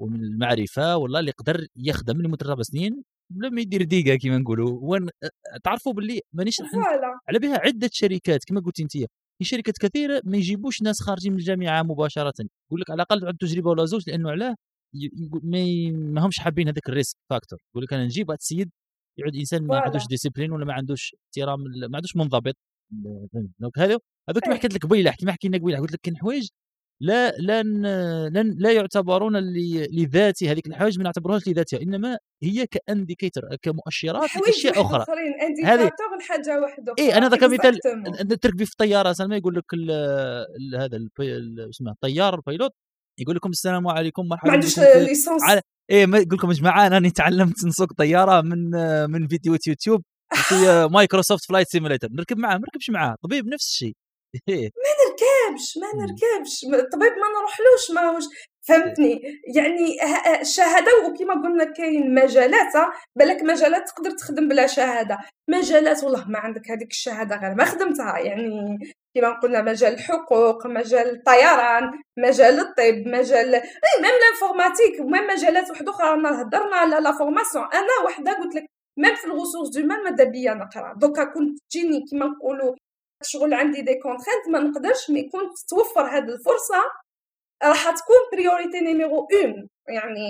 ومن المعرفة والله اللي يقدر يخدم لمدة أربع سنين بلا ما يدير dégât كما نقولوا. وأن تعرفوا باللي مانيش على بها عدة شركات كما قلت أنت. شركات كثيرة ما يجيبوش ناس خارجين من الجامعة مباشرة. يقول لك على الأقل عنده تجربة ولا زوج لأنه علاه ما همش حابين هذاك ال risk factor يقول لك أنا نجيب واحد السيد يعود إنسان ما عندوش discipline ولا ما عندوش احترام ما عندوش منضبط. donc هذا هذوك إيه. حكيت لك قبيله كما حكينا قبيلة قلت لك كاين حوايج لا لا لا, لا يعتبرون لذاتي هذيك الحوايج ما نعتبرهاش لذاتها إنما هي ك indicateur كمؤشرات لاشياء أخرى. هذه حاجة واحدة اي أنا ذاك مثال تركبي في الطيارة سلمى يقول لك هذا اسمه الطيار ال pilot يقول لكم السلام عليكم مرحبا ما عندوش licence إيه يقول لكم يا جماعة أنا تعلمت نسوق طيارة من من فيديو يوتيوب في مايكروسوفت Flight Simulator نركب معاه ما نركبش معاه طبيب نفس الشيء. ما نركبش ما مم. نركبش الطبيب ما نروحلوش ماهوش فهمتني؟ يعني ه- ه- الشهاده وكما قلنا كاين مجالات ها، بالك مجالات تقدر تخدم بلا شهادة. مجالات والله ما عندك هذيك الشهادة غير ما خدمتها يعني كما قلنا مجال الحقوق مجال الطيران مجال الطب مجال et même l'informatique و même مجالات واحدة أخرى. رانا هضرنا على la formation. أنا وحدة قلت لك même في ال ressources humaines ماذا بيا نقرا دوكا كنت تجيني كما نقولوا شغل عندي des contraintes ما نقدرش mais كنت توفر هذه الفرصة. راح تكون priorité numéro un يعني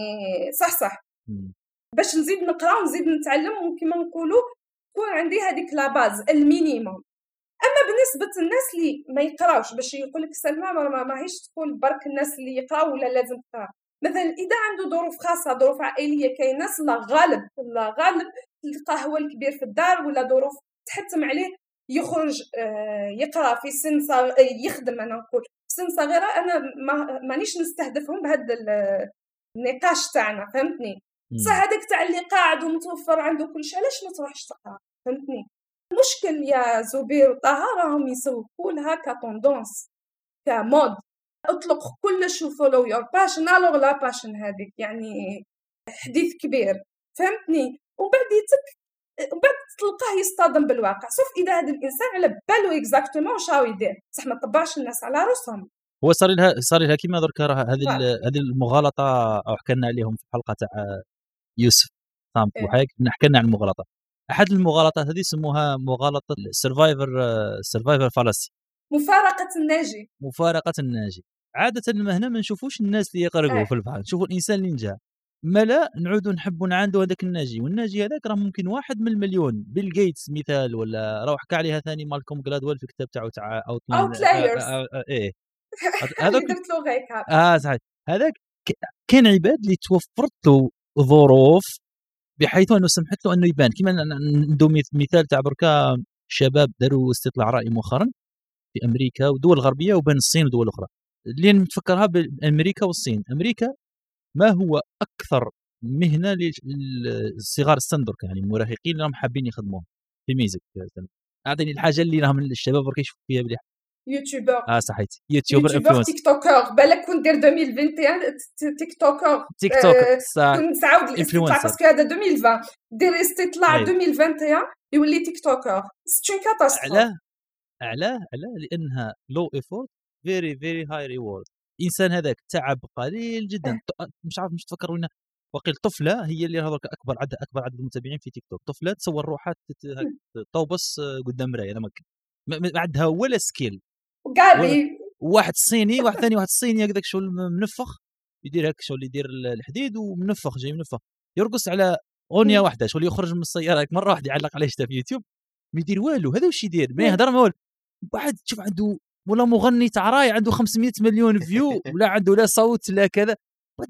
صح صح. باش نزيد نقرأ ونزيد نتعلم وكما نقولوا تكون عندي هذيك la base ال minimum. أما بالنسبة للناس اللي ما يقراوش باش يقول لك سلمى ما ما- ماهيش تقول برك الناس اللي يقراو ولا لازم تقرأ. مثلا إذا عنده ظروف خاصة ظروف عائلية كاين ناس لا غالب لا غالب تلقاه هو الكبير في الدار ولا ظروف تحتم عليه يخرج آه، يقرأ في سن صغ... يخدم أنا نقول. في سن صغيرة أنا ما مانيش نستهدفهم بهذا ال- النقاش تاعنا فهمتني. صح هذاك تاع اللي قاعد ومتوفر عنده كل شيء علاش ما تروحش تقرأ؟ فهمتني؟ المشكل يا زبير وطه راهم يسوقوا لها كتوندونس كما هود اطلق كلش و follow your passion alors la passion هذيك يعني حديث كبير. فهمتني؟ ومن بعد يتك ومن بعد تلقاه يصطدم بالواقع. sauf إذا هذا الإنسان على بالو exactement واش راهو يدير. بصح ما طبعش الناس على رأسهم. هو صار لها صار لها كيما درك راه هذه هذه المغالطة أو حكينا عليهم في الحلقة تاع يوسف. سام إيه. بوحيك حكينا عن المغالطة. أحد المغالطات هذه يسموها مغالطة ال survivor survivor fallacy مفارقة الناجي. مفارقة الناجي. عادة ما هنا ما نشوفوش الناس اللي يقرقوا إيه. في البحر. نشوفوا الإنسان اللي نجا. ما لا نعودوا نحبوا نعاندوا هذاك الناجي والناجي هذاك راه ممكن واحد من المليون بيل جيتس مثال ولا راه حكى عليها ثاني مالكوم جلادويل في الكتاب تاعو تاع Outliers Outliers. إيه. *laughs* هذاك هذاك درت له غيك آه صحيح. هذاك كان عباد اللي توفرت له ظروف بحيث أنه سمحت له أنه يبان. كما نديو مث- مثال تاع بركا شباب داروا استطلاع رأي مؤخرا في أمريكا ودول غربية وبين الصين ودول أخرى. اللي نتفكرها بامريكا والصين. أمريكا ما هو أكثر مهنة للصغار السن درك يعني المراهقين اللي راهم حابين يخدموها في ميزك أعطيني الحاجة اللي راهم الشباب يشوفوا فيها بلي youtuber. آه صحيت. youtuber youtuber influence تيك toker بالك كون دير 2021 ت- tiktoker تيك توك آه، صح. كون تعاود الاستطلاع. parce que هذا 2020 دير استطلاع أي. 2021 يولي تيك توكر سيت اون كاتاستروف علاه علاه علاه لأنها لو ايفورت فيري فيري هاي ريورد الانسان هذاك تعب قليل جدا. إيه. مش عارف مش تفكر وين وقيل طفلة هي اللي هذوك أكبر عدد أكبر عدد المتابعين في تيك توك. طفلة تصور روحها هك توبص آه، قدام مراية. هذا ما عندها ولا سكيل. غابي واحد صيني واحد ثاني واحد صيني هكذاك شغل منفخ. يدير هك شغل يدير ال- الحديد ومنفخ جاي منفخ. يرقص على أغنية مم. واحدة شغل يخرج من السيارة مرة واحدة يعلق عليه شتا في يوتيوب. ما يدير والو هذا واش يدير؟ ما. يهضر ما والو. واحد تشوف عنده ولا مغني تاع راي عنده 500 مليون views *laughs* ولا عنده لا صوت لا كذا.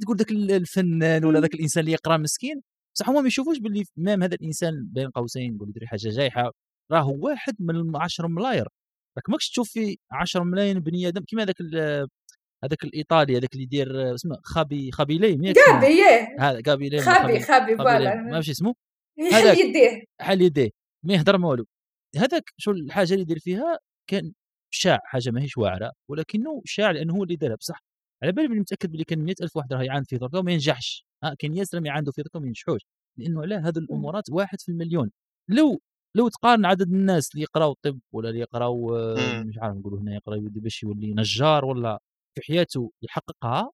تقول ذاك ال- الفنان ولا. ذاك الإنسان اللي يقرأ مسكين. بصح هما ما يشوفوش باللي même هذا الإنسان بين قوسين نقول يدير حاجة جايحة. راه واحد من 10 ملاير. راك ماكش تشوف في 10 ملايين بني آدم كيما هذاك ال- هذاك الإيطالي هذاك اللي يدير اسمه خابي خابيلي مية غابي ياه هذا غابي لي خابي خابي ما فوالا أعرفش اسمه. يحل *laughs* هذاك. يديه. حال يديه. ما يهضر ما والو هذاك شو الحاجة اللي يدير فيها؟ كان شاع حاجة ماهيش واعرة ولكنه شاع لأنه هو اللي دارها بصح على بالي بلي متأكد بلي كان 100000 واحد راه يعاند في دركا وما ينجحش. ها كان ياسر ما يعاندوا في دركا وما ينجحوش. لأنه علاه هذو الأمورات واحد في المليون. لو لو تقارن عدد الناس اللي يقراو طب ولا اللي يقراو آه، مم. مش عارف نقولوا هنا يقرا يولي باش يولي نجار ولا في حياته يحققها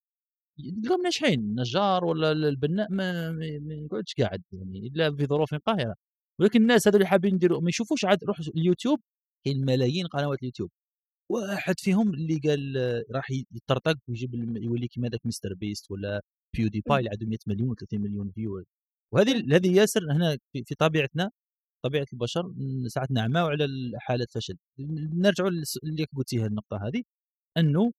تلقاهم ناجحين نجار ولا البناء ما, ما ما يقعدش قاعد يعني إلا في ظروف قاهرة. ولكن الناس هذول اللي حابين يديروا ما يشوفوش عاد روح اليوتيوب. كاين ملايين قنوات اليوتيوب. وأحد فيهم اللي قال راح يطرطق ويجيب يولي كيما ذاك مستر بيست ولا بيوديباي اللي عنده 100 مليون و 30 مليون views وهذه هذه ياسر هنا في طبيعتنا طبيعة البشر ساعات نعماو على حالة فشل. نرجعوا اللي قلتيها النقطة هذه أنه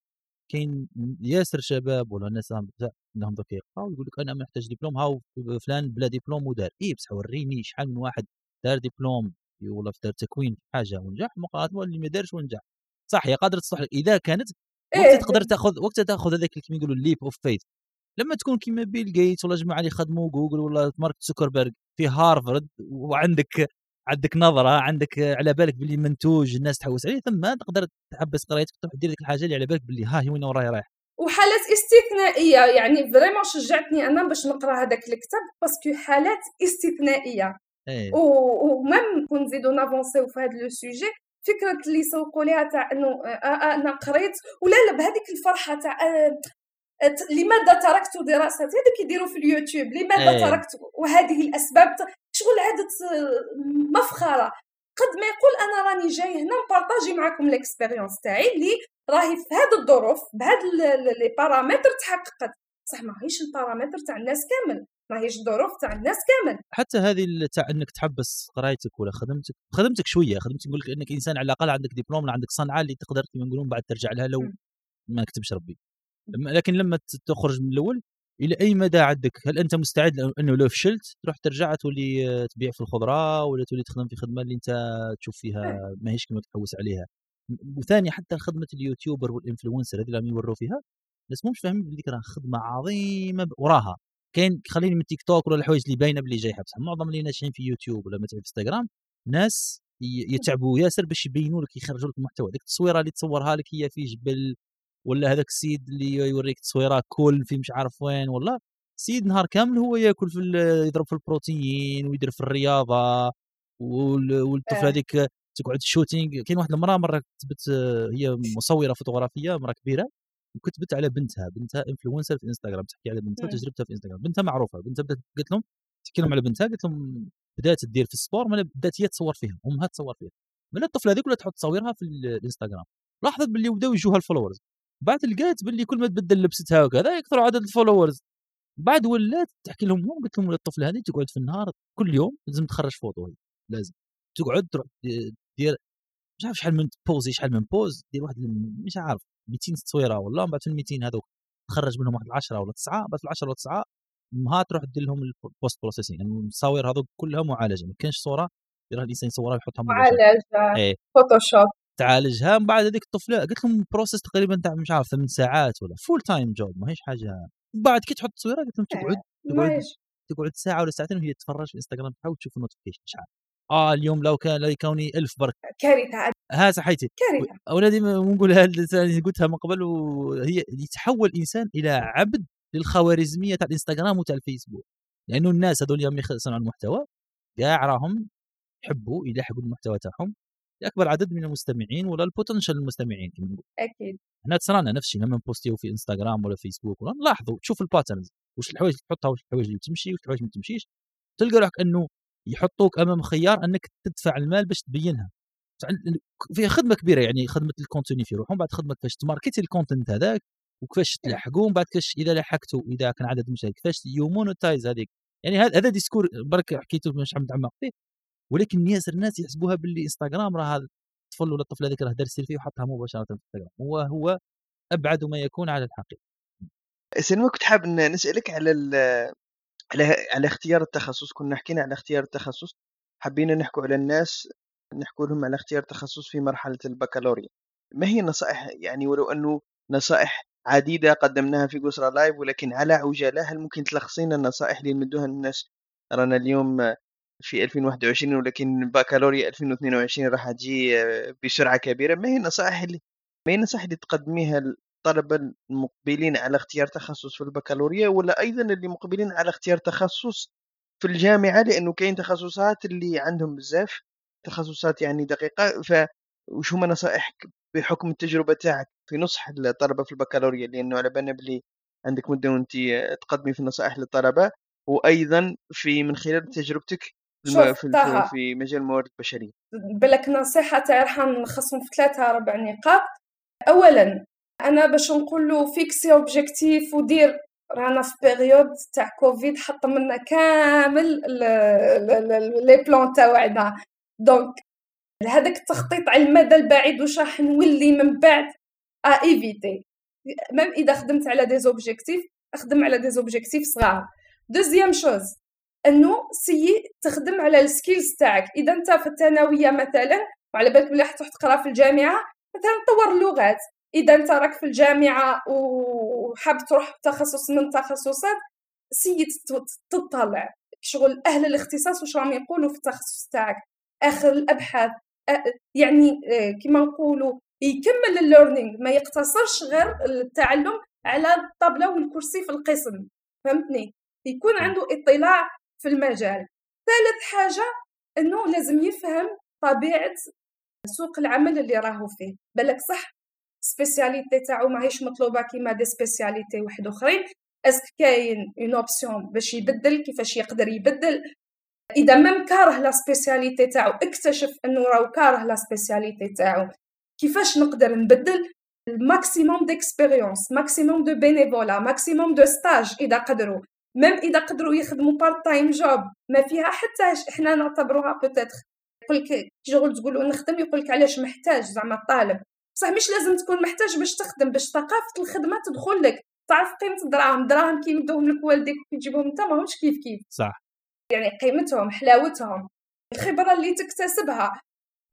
كاين ياسر شباب ولا ناس عندهم دوك يقراو يقول لك أنا محتاج دبلوم هاو فلان بلا دبلوم ودار. اي بصح وريني شحال من واحد دار دبلوم ولا دار تكوين حاجة ونجح مقارنه اللي ما دارش ونجح. صح هي قادرة تصلح لك. إذا كانت وقتها إيه. تقدر تاخذ وقتها تاخذ هذاك كيما يقولوا ال leap of faith لما تكون كيما بيل جيتس ولا جماعة اللي يخدموا جوجل ولا مارك زوكربيرج في هارفارد وعندك عندك نظرة عندك على بالك باللي منتوج الناس تحوس عليه ثم تقدر تحبس قرايتك تروح دير ديك الحاجة اللي على بالك باللي ها هي وين وراي رايح. وحالات استثنائية يعني vraiment شجعتني أنا باش نقرأ هذاك الكتاب parce que حالات استثنائية. إيه. و même quand نزيدو نافونسيو في هذا le sujet فكرة اللي يسوقوا ليها تاع إنه آه، آه، أنا قريت ولا لا بهذيك الفرحة تاع آه، لماذا تركت دراستي؟ هذا كيديروا في اليوتيوب لماذا إيه. تركت؟ وهذه الأسباب شغل عاده مفخرة. قد ما يقول أنا راني جاي هنا نبارطاجي معكم l'expérience تاعي اللي راهي في هذه الظروف بهذا les paramètres تحققت. صح ماهيش ال paramètres تاع الناس كامل. ماهيش الظروف تاع الناس كامل. حتى هذه تاع إنك تحبس قرايتك ولا خدمتك خدمتك شوية خدمتك نقول لك إنك إنسان على الأقل عندك دبلوم ولا عندك صنعة اللي تقدر كما نقولون بعد ترجع لها لو. ما كتبش ربي. لكن لما تخرج من الأول إلى أي مدى عندك؟ هل أنت مستعد إنه لو فشلت تروح ترجع تولي آه، تبيع في الخضرة ولا تولي تخدم في خدمة اللي أنت تشوف فيها ماهيش كما تحوس عليها؟ وثاني حتى خدمة ال YouTuber وال influencer هذه اللي راهم يوروا فيها الناس مش فاهمين بلي راه خدمة عظيمة وراها. كاين خليني من تيك توك ولا الحوايج اللي باينة باللي جاي بصح معظم اللي ناجحين في يوتيوب ولا مثلا في إنستغرام ناس يتعبوا ياسر باش يبينوا لك يخرجوا لك المحتوى. ديك التصويرة اللي تصورها لك هي في جبل ولا هذاك السيد اللي يوريك تصويرة كل في مش عارف وين والله سيد نهار كامل هو ياكل في يضرب في البروتين ويدير في الرياضة وال- والطفلة آه. هذيك تقعد shooting كاين واحد المرأة مرة كتبت هي مصورة فوتوغرافية مرأة كبيرة. وكتبت على بنتها بنتها influencer في انستغرام تحكي على بنتها مم. وتجربتها في انستغرام بنتها معروفة بنتها بدأت قالت لهم تحكي لهم على بنتها قالت لهم بدأت تدير في ال sport من بدأت هي تصور فيها أمها تصور فيها. من الطفلة هذيك ولا تحط تصاويرها في ال- الإنستغرام. لاحظت باللي بداو يجوها ال followers بعد لقيت باللي كل ما تبدل لبستها وكذا يكثروا عدد ال followers بعد ولات تحكي لهم هم قلت لهم الطفلة هذه تقعد في النهار كل يوم لازم تخرج فوتو هي لازم. تقعد تروح دير مش عارف شحال من pose شحال من pose دير واحد مش عارف. 200 تصويره ولا من بعد في ال 200 هذوك تخرج منهم واحد 10 ولا 9 بعد في ال 10 ولا 9 امها تروح دير لهم ال post processing يعني التصاوير هذوك كلها معالجة ما كاينش صورة يراه الإنسان يصورها ويحطها معالجة إيه. Photoshop تعالجها من بعد هذيك الطفلة قلت لهم process تقريبا تاع مش عارف 8 ساعات ولا full time job ماهيش حاجة. بعد كي تحط تصويره قلت لهم تقعد تقعد ماهيش تقعد ساعة ولا ساعتين وهي تتفرج في الانستغرام تحاول تشوف ال notification شحال. آه اليوم لو كان لو كون ألف برك كارثة. ها صحيتي. كارثة. أولادي نقولها اللي قلتها من قبل وهي يتحول الانسان إلى عبد للخوارزمية تاع الإنستغرام وتاع الفيسبوك. لأنه الناس هذول يوم يصنعوا المحتوى كاع راهم يحبوا يلحقوا المحتوى تاعهم لأكبر عدد من المستمعين ولا ال potential المستمعين كما نقول. أكيد. هنا تصرانا نفس الشيء لما نبوستيو في إنستغرام ولا فيسبوك ولا نلاحظوا تشوف ال patterns واش الحوايج اللي تحطها واش الحوايج اللي تمشي واش الحوايج ما تمشيش. تلقى روحك إنه يحطوك أمام خيار أنك تدفع المال باش تبينها. فيها خدمة كبيرة يعني خدمة ال contenu في روحهم بعد خدمة كيفاش تماركتي الكونتنت هذاك وكيفاش تلحقوا من بعد كيفاش إذا لحقتوا إذا كان عدد مشاهد كيفاش ي monetize هذيك. يعني هذا هذا discours برك حكيته مش عم نتعمق فيه ولكن ياسر الناس يحسبوها باللي إنستغرام راه الطفل ولا الطفلة هذيك راه دار سيلفي وحطها مباشرة في إنستغرام. هو هو أبعد ما يكون على الحقيقة. سلمى كنت حاب إن نسألك على ال- على على اختيار التخصص كنا حكينا على اختيار التخصص حبينا نحكوا على الناس نحكوا لهم على اختيار تخصص في مرحلة البكالوريا. ما هي النصائح؟ يعني ولو أنه نصائح عديدة قدمناها في قسرة لايف ولكن على عجالة هل ممكن تلخصينا النصائح اللي نمدوها للناس رانا اليوم في 2021 ولكن بكالوريا 2022 راح تجي بسرعة كبيرة. ما هي النصائح اللي ما هي النصائح اللي تقدميها للطلبة المقبلين على اختيار تخصص في البكالوريا ولا أيضا اللي مقبلين على اختيار تخصص في الجامعة لأنه كاين تخصصات اللي عندهم بزاف تخصصات يعني دقيقة. ف وش هما نصائحك بحكم التجربة تاعك في نصح الطلبة في البكالوريا؟ لأنه على بالنا بلي عندك مدة وأنت تقدمي في النصائح للطلبة وأيضا في من خلال تجربتك في في مجال الموارد البشرية. بالك نصيحة تاعي راح نلخصهم في ثلاثة ربع نقاط. أولا أنا باش نقول له fixer objectif ودير. رانا في période تاع كوفيد حط منا كامل les plans تاعنا donc هذاك التخطيط على المدى البعيد واش راح نولي من بعد؟ à éviter même إذا خدمت على des objectifs أخدم على des objectifs صغار. deuxième chose إنه ессай تخدم على السكيلز تاعك. إذا أنت في الثانوية مثلا وعلى بالك بلي راح تقرأ في الجامعة مثلا طور اللغات إذا أنت راك في الجامعة وحاب تروح تخصص من التخصصات سي تت- تطلع. شغل أهل الاختصاص واش راهم يقولوا في التخصص تاعك؟ اخر الأبحاث يعني آه، كما نقولوا يكمل ال learning ما يقتصرش غير التعلم على الطابلة والكرسي في القسم. فهمتني؟ يكون عنده اطلاع في المجال. ثالث حاجة إنه لازم يفهم طبيعة سوق العمل اللي راهو فيه. بالك صح؟ spécialité تاعو ماهيش مطلوبه كيما des spécialités واحد اخرين est-ce que كاين une option باش يبدل كيفاش يقدر يبدل اذا même كاره la spécialité تاعو اكتشف انه راهو كاره la spécialité تاعو كيفاش نقدر نبدل ال maximum d'expérience maximum de bénévolat maximum de stages اذا قدروا même اذا قدروا يخدموا part time job ما فيها حتى إحنا نعتبروها peut-être يقول لك شغل تقولوا نخدم يقول لك علاش محتاج زعما الطالب بصح مش لازم تكون محتاج باش تخدم باش ثقافة الخدمة تدخل لك. تعرف قيمة الدراهم الدراهم كي يمدوهم لك والديك كي تجيبهم انت ماهمش كيف كيف. صح. يعني قيمتهم حلاوتهم الخبرة اللي تكتسبها.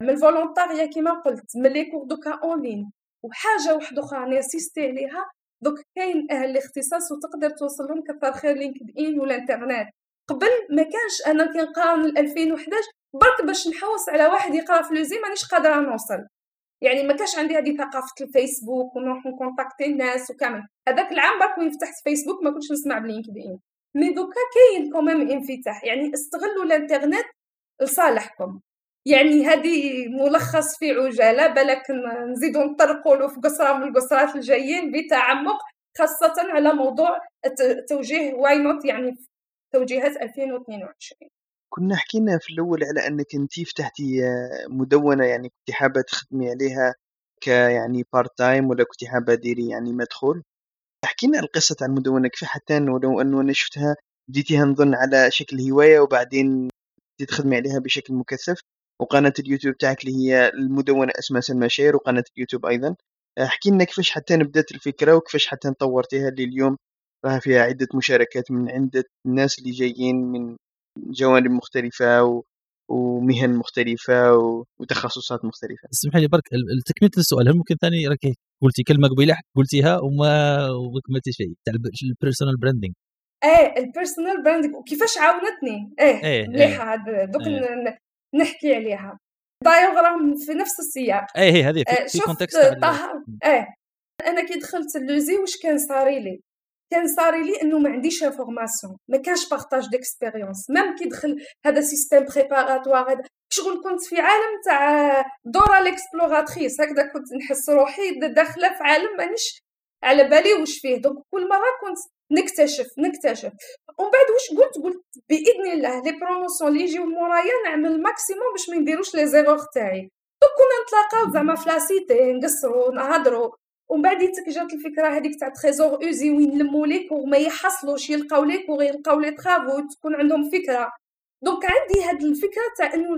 من ال volontariat كيما قلت من les cours دوكا en ligne وحاجة واحدة أخرى نسيستي عليها. دوك كاين أهل الاختصاص وتقدر توصل لهم كثر خير LinkedIn ولا انترنت قبل ما كانش أنا نقارن 2011 برك باش نحوس على واحد يقرأ في l'ESI مانيش قادرة نوصل. يعني ما كانش عندي هذه ثقافة الفيسبوك ونروح نكونتاكتي الناس وكامل. هذاك العام برك وين فتحت فيسبوك ما كنتش نسمع ب LinkedIn mais دوكا كاين quand même انفتاح يعني استغلوا الانترنت لصالحكم. يعني هذه ملخص في عجالة بالك نزيدو نطرقوا له في قصرة من القصرات الجايين بتعمق خاصة على موضوع توجيه why not يعني توجيهات 2022 كنا حكينا في الأول على أنك أنت فتحتي مدونة يعني كنت حابة تخدمي عليها كيعني part time ولا كنت حابة ديري يعني مدخول؟ حكينا القصة عن المدونة كيف حتى ولو أنه أنا شفتها بديتيها نظن على شكل هواية وبعدين تخدمي عليها بشكل مكثف وقناة اليوتيوب تاعك اللي هي المدونة اسمها سلمى شير وقناة اليوتيوب أيضا. احكي لنا كيفاش حتى بدأت الفكرة وكيفاش حتى طورتيها اللي اليوم راها فيها عدة مشاركات من عدة الناس اللي جايين من جوانب مختلفة و... ومهن مختلفة وتخصصات مختلفة. اسمح لي برك تكمله السؤال هل ممكن ثاني؟ راك قلتي كلمة قبيلة قلتيها وما وكملتي شيء تاع ال personal branding إيه ال personal branding وكيفاش عاونتني؟ إيه, إيه مليحة إيه. دوك إيه. نحكي عليها. دايوغ راهم في نفس السياق. إيه هذه في, في contexte طه إيه. أنا كي دخلت ل l'ESI واش كان صاري لي؟ كان صاري لي إنه ما عنديش information ما كانش partage d'expérience كي دخل هذا système préparatoire شغل كنت في عالم تاع Dora l'exploratrice هكذا كنت نحس روحي داخلة في عالم مانيش على بالي واش فيه. donc كل مرة كنت نكتشف نكتشف. ومن بعد واش قلت؟ قلت بإذن الله les promotions اللي يجيو مورايا نعمل maximum باش ما نديروش les erreurs تاعي. دونك كنا نتلاقاو زعما في لاسيتي نقصروا نهضروا ومن بعد جات الفكرة هذيك تاع تريزور أوزي وين نلموا لي بوغ ما يحصلوش يلقاو لي بوغ يلقاو لي ترافو تكون عندهم فكرة. دونك عندي هاد الفكرة تاع إنه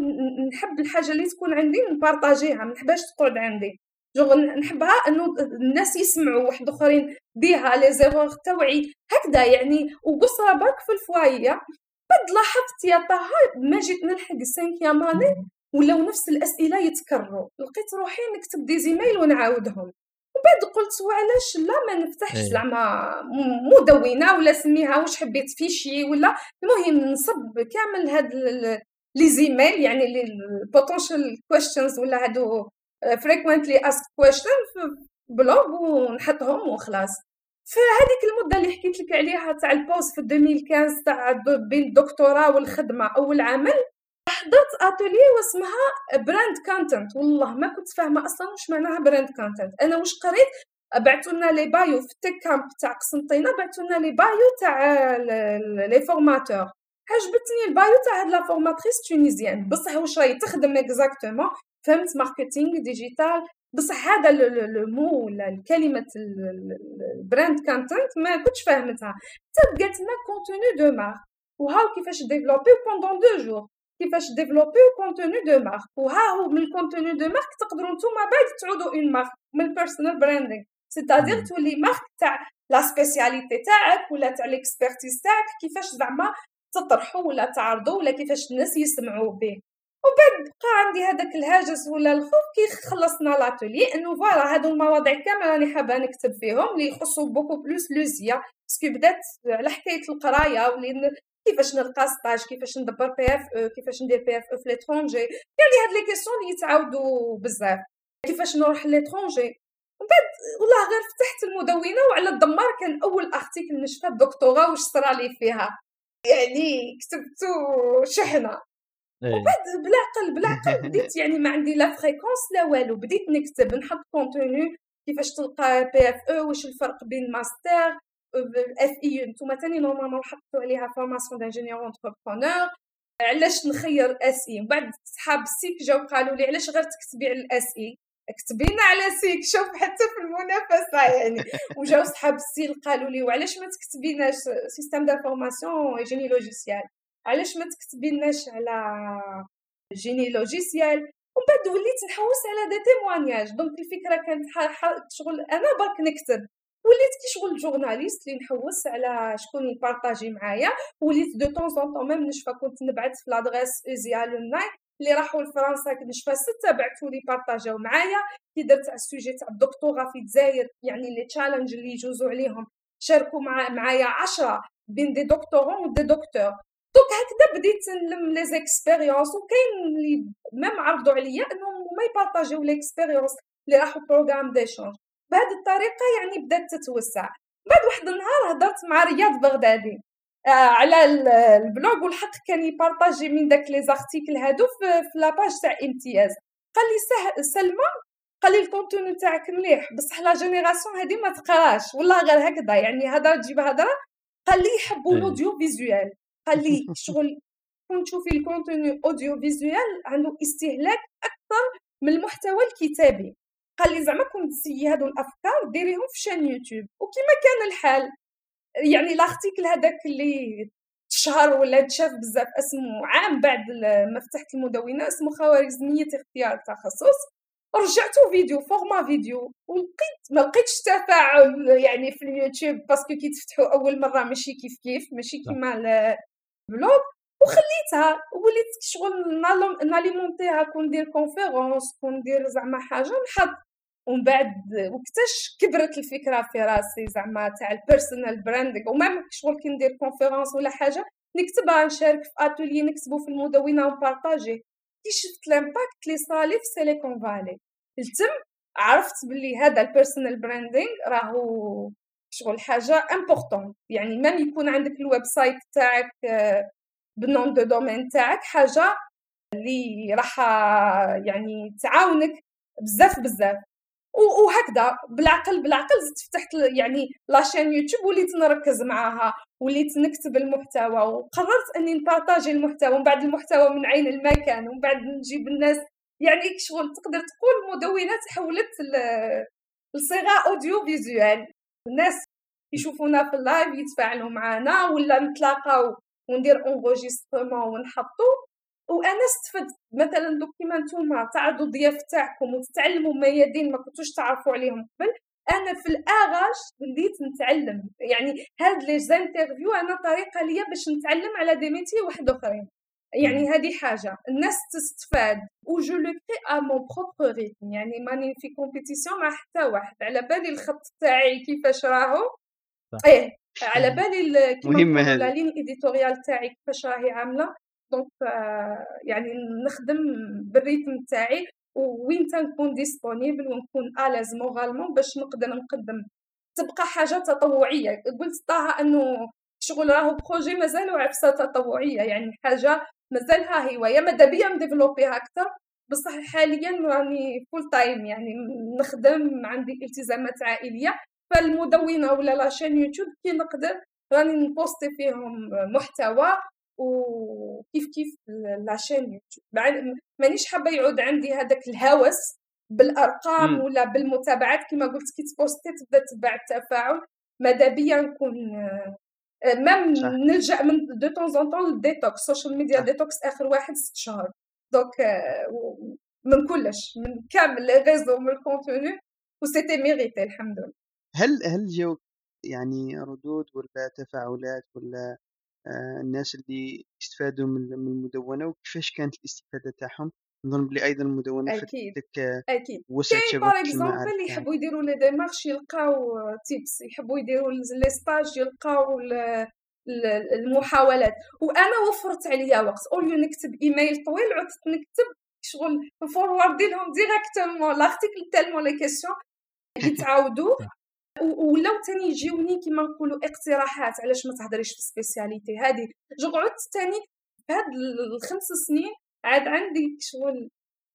نحب الحاجة اللي تكون عندي نبارطاجيها ما نحبهاش تقعد عندي. جوغ نحبها إنه الناس يسمعوا واحد آخرين بها لي زيغور توعي هكذا يعني وقصرة برك في الفوايا بعد لاحظت يا طه ما جيت نلحق ال cinquième année ولاو نفس الأسئلة يتكرروا. لقيت روحي نكتب des emails ونعاودهم. وبعد قلت وعلاش لا ما نفتحش إيه. زعما مدونه ولا سميها واش حبيت fichier ولا المهم نصب كامل هاد les emails يعني ال potential questions ولا هادو frequently asked question في blog ونحطهم وخلاص فهذيك المدة اللي حكيت لك عليها تاع ال pause في 2015 تاع بين الدكتوراه والخدمة أول عمل حضرت أتولي واسمها brand content والله ما كنت فاهمة أصلا واش معناها brand content أنا واش قريت؟ بعثوا لنا les bios في ال TechCamp تاع قسنطينة بعثوا لنا les bios تاع les formateurs عجبتني ال bio تاع هاد la formatrice tunisienne بصح واش راهي تخدم exactement فهمت marketing digital بصح هذا le mot ولا كلمه ال brand content ما كنتش فاهمتها. حتى قالت لنا contenu de marque وهاو كيفاش développer pendant deux jours كيفاش développer contenu de marque وها هو من ال contenu de marque تقدروا نتوما بعد تعودوا une marque من ال personal branding c'est-à-dire تولي marque تاع la spécialité تاعك ولا تاع l'expertise تاعك كيفاش زعما تطرحوا ولا تعرضوا ولا كيفاش الناس يسمعوا به وبعد بقى عندي هذاك الهاجس ولا الخوف كي خلصنا l'atelier إنه voilà هادو المواضيع كامل راني حابة نكتب فيهم اللي يخصوا beaucoup plus l'ESI. parce que بدات على حكاية القراية ولي كيفاش نلقى stage كيفاش ندبر PFE كيفاش ندير PFE في l'étranger يعني هاد les questions اللي يتعاودوا بزاف. كيفاش نروح l'étranger ومن بعد والله غير فتحت المدونة وعلى الدمار كان أول article نشفى الدكتوراه واش صرالي فيها. يعني كتبتو شحنة. إيه. وبعد بالعقل بالعقل بديت يعني ما عندي la fréquence لا والو. بديت نكتب نحط contenu كيفاش تلقى PFE واش الفرق بين master PFE نتوما تاني normalement حطوا عليها formation d'ingénieur entrepreneur علاش نخير SI من بعد صحاب ال SIQ جاو قالوا لي علاش غير تكتبي على ال SI كتبينا على SIQ شوف حتى في المنافسه يعني وجاو صحاب ال SIL قالوا لي وعلاش ما تكتبيناش système d'information génie logiciel علاش ما تكتبيناش على génie logiciel ومن بعد وليت نحوس على des témoignages donc الفكرة كانت شغل أنا برك نكتب وليت كي شغل journaliste اللي نحوس على شكون يبارطاجي معايا وليت de temps en temps même نشفى كنت نبعث في l'adresse ESI alumni اللي راحوا لفرنسا نشفى ستة بعثوا لي بارطاجاو معايا. كي درت على ال sujet تاع الدكتوراه في الجزائر يعني les challenges اللي يجوزوا عليهم شاركوا مع معايا عشرة بين des doctorants و des docteurs. donc هكذا بديت نلم les expériences وكاين اللي même عرضوا عليا إنهم ما يبارطاجيو l'expérience اللي راحوا programme d'échange بهذه الطريقة يعني بدات تتوسع. بعد واحد النهار هضرت مع رياض بغدادي. آه على ال blog والحق كان يبارطاجي من داك les articles هادو في la page تاع إمتياز. قال لي سه سلمى قال لي ال contenu تاعك مليح بصح la génération هادي ما تقراش والله غير هكذا يعني هضرة تجيب هضرة. قال لي يحبوا ال audiovisuel قال لي *laughs* شغل كون تشوفي ال contenu audiovisuel عنده استهلاك أكثر من المحتوى الكتابي. قال لي زعما كون تسيي هادو الأفكار ديريهم في chaîne يوتيوب. وكما كان الحال. يعني l'article هذاك اللي تشهر ولا تشاف بزاف اسمه عام بعد ما فتحت المدونة اسمه خوارزميه اختيار التخصص رجعته فيديو format vidéo ولقيت ما لقيتش تفاعل يعني في اليوتيوب parce que كي تفتحوا أول مرة ماشي كيف كيف ماشي كيما ال blog. وخليتها وليت شغل ناليمونتيها كون ندير conférence كون ندير زعما حاجة نحط ومن بعد وقتاش كبرت الفكرة في راسي زعما تاع ال personal branding وما شغل كي ندير conférence ولا حاجة نكتبها نشارك في اتولي نكتبو في المدونة ونبارطاجي كي شفت l'impact اللي صالي في سيليكون فالي التم عرفت بلي هذا ال personal branding راهو شغل حاجة importante يعني même يكون عندك ال website تاعك بال nom de domaine تاعك حاجة اللي راح يعني تعاونك بزاف بزاف. وهكذا. بالعقل بالعقل زدت فتحت يعني la chaîne يوتيوب وليت نركز معاها وليت نكتب المحتوى وقررت أني نبارطاجي المحتوى ومن بعد المحتوى من عين المكان ومن بعد نجيب الناس. يعني شغل تقدر تقول مدونة تحولت لصيغه audiovisuel الناس يشوفونا في ال live يتفاعلوا معنا ولا نتلاقاو وندير enregistrement ونحطو. وأنا استفدت. مثلا دوك كيما نتوما تعرضوا الضياف تاعكم وتتعلموا ميادين ما كنتوش تعرفوا عليهم قبل أنا في الآغاش بديت نتعلم. يعني هاد les interviews أنا طريقة ليا باش نتعلم على des métiers واحد آخرين. يعني هذه حاجة. الناس تستفاد. و je le crée à mon propre rythme يعني ماني في compétition مع حتى واحد. على بالي الخط تاعي كيفاش راهو؟ إيه. على بالي كيما la ligne éditoriale تاعي كيفاش راهي عاملة. donc يعني نخدم بال rythme تاعي وين تنكون disponible ونكون à l'aise moralement باش نقدر نقدم. تبقى حاجة تطوعية. قلت طه إنه شغل راهو projet مازالو عفسة تطوعية يعني حاجة مازالها هواية ماذا بيا نديفلوبيها أكثر؟ بصح حاليا راني full time يعني نخدم عندي التزامات عائلية. فالمدونة ولا la chaîne يوتيوب كي نقدر راني نبوستي فيهم محتوى وكيف كيف la chaîne يوتيوب مانيش حابة يعود عندي هذاك الهوس بالأرقام م. ولا بالمتابعات كما قلت كي تبوستي تبدا تبع التفاعل. ماذا بيا نكون même نلجأ من de temps en temps لل détox. ال social media detox آخر واحد ست شهور. donc من كلش من كامل les réseaux من ال contenu و c'était mérité الحمد لله. هل هل جو يعني ردود ولا تفاعلات ولا آه، الناس اللي استفادوا من المدونة وكيفاش كانت الاستفادة تاعهم. نظن بلي أيضا المدونة أكيد فتك أكيد. كاين par exemple اللي يحبوا يديروا les démarches يلقاو tips يحبوا يديروا les stages يلقاو المحاولات. وأنا وفرت عليا وقت. au lieu نكتب ايميل طويل عدت نكتب شغل فوروردي لهم directement l'article tellement les questions يتعاودوا ولاو تاني يجيوني كيما نقولوا اقتراحات علاش ما تهضريش في ال spécialité هذه جو عدت تاني هاد الخمس سنين عاد عندي شغل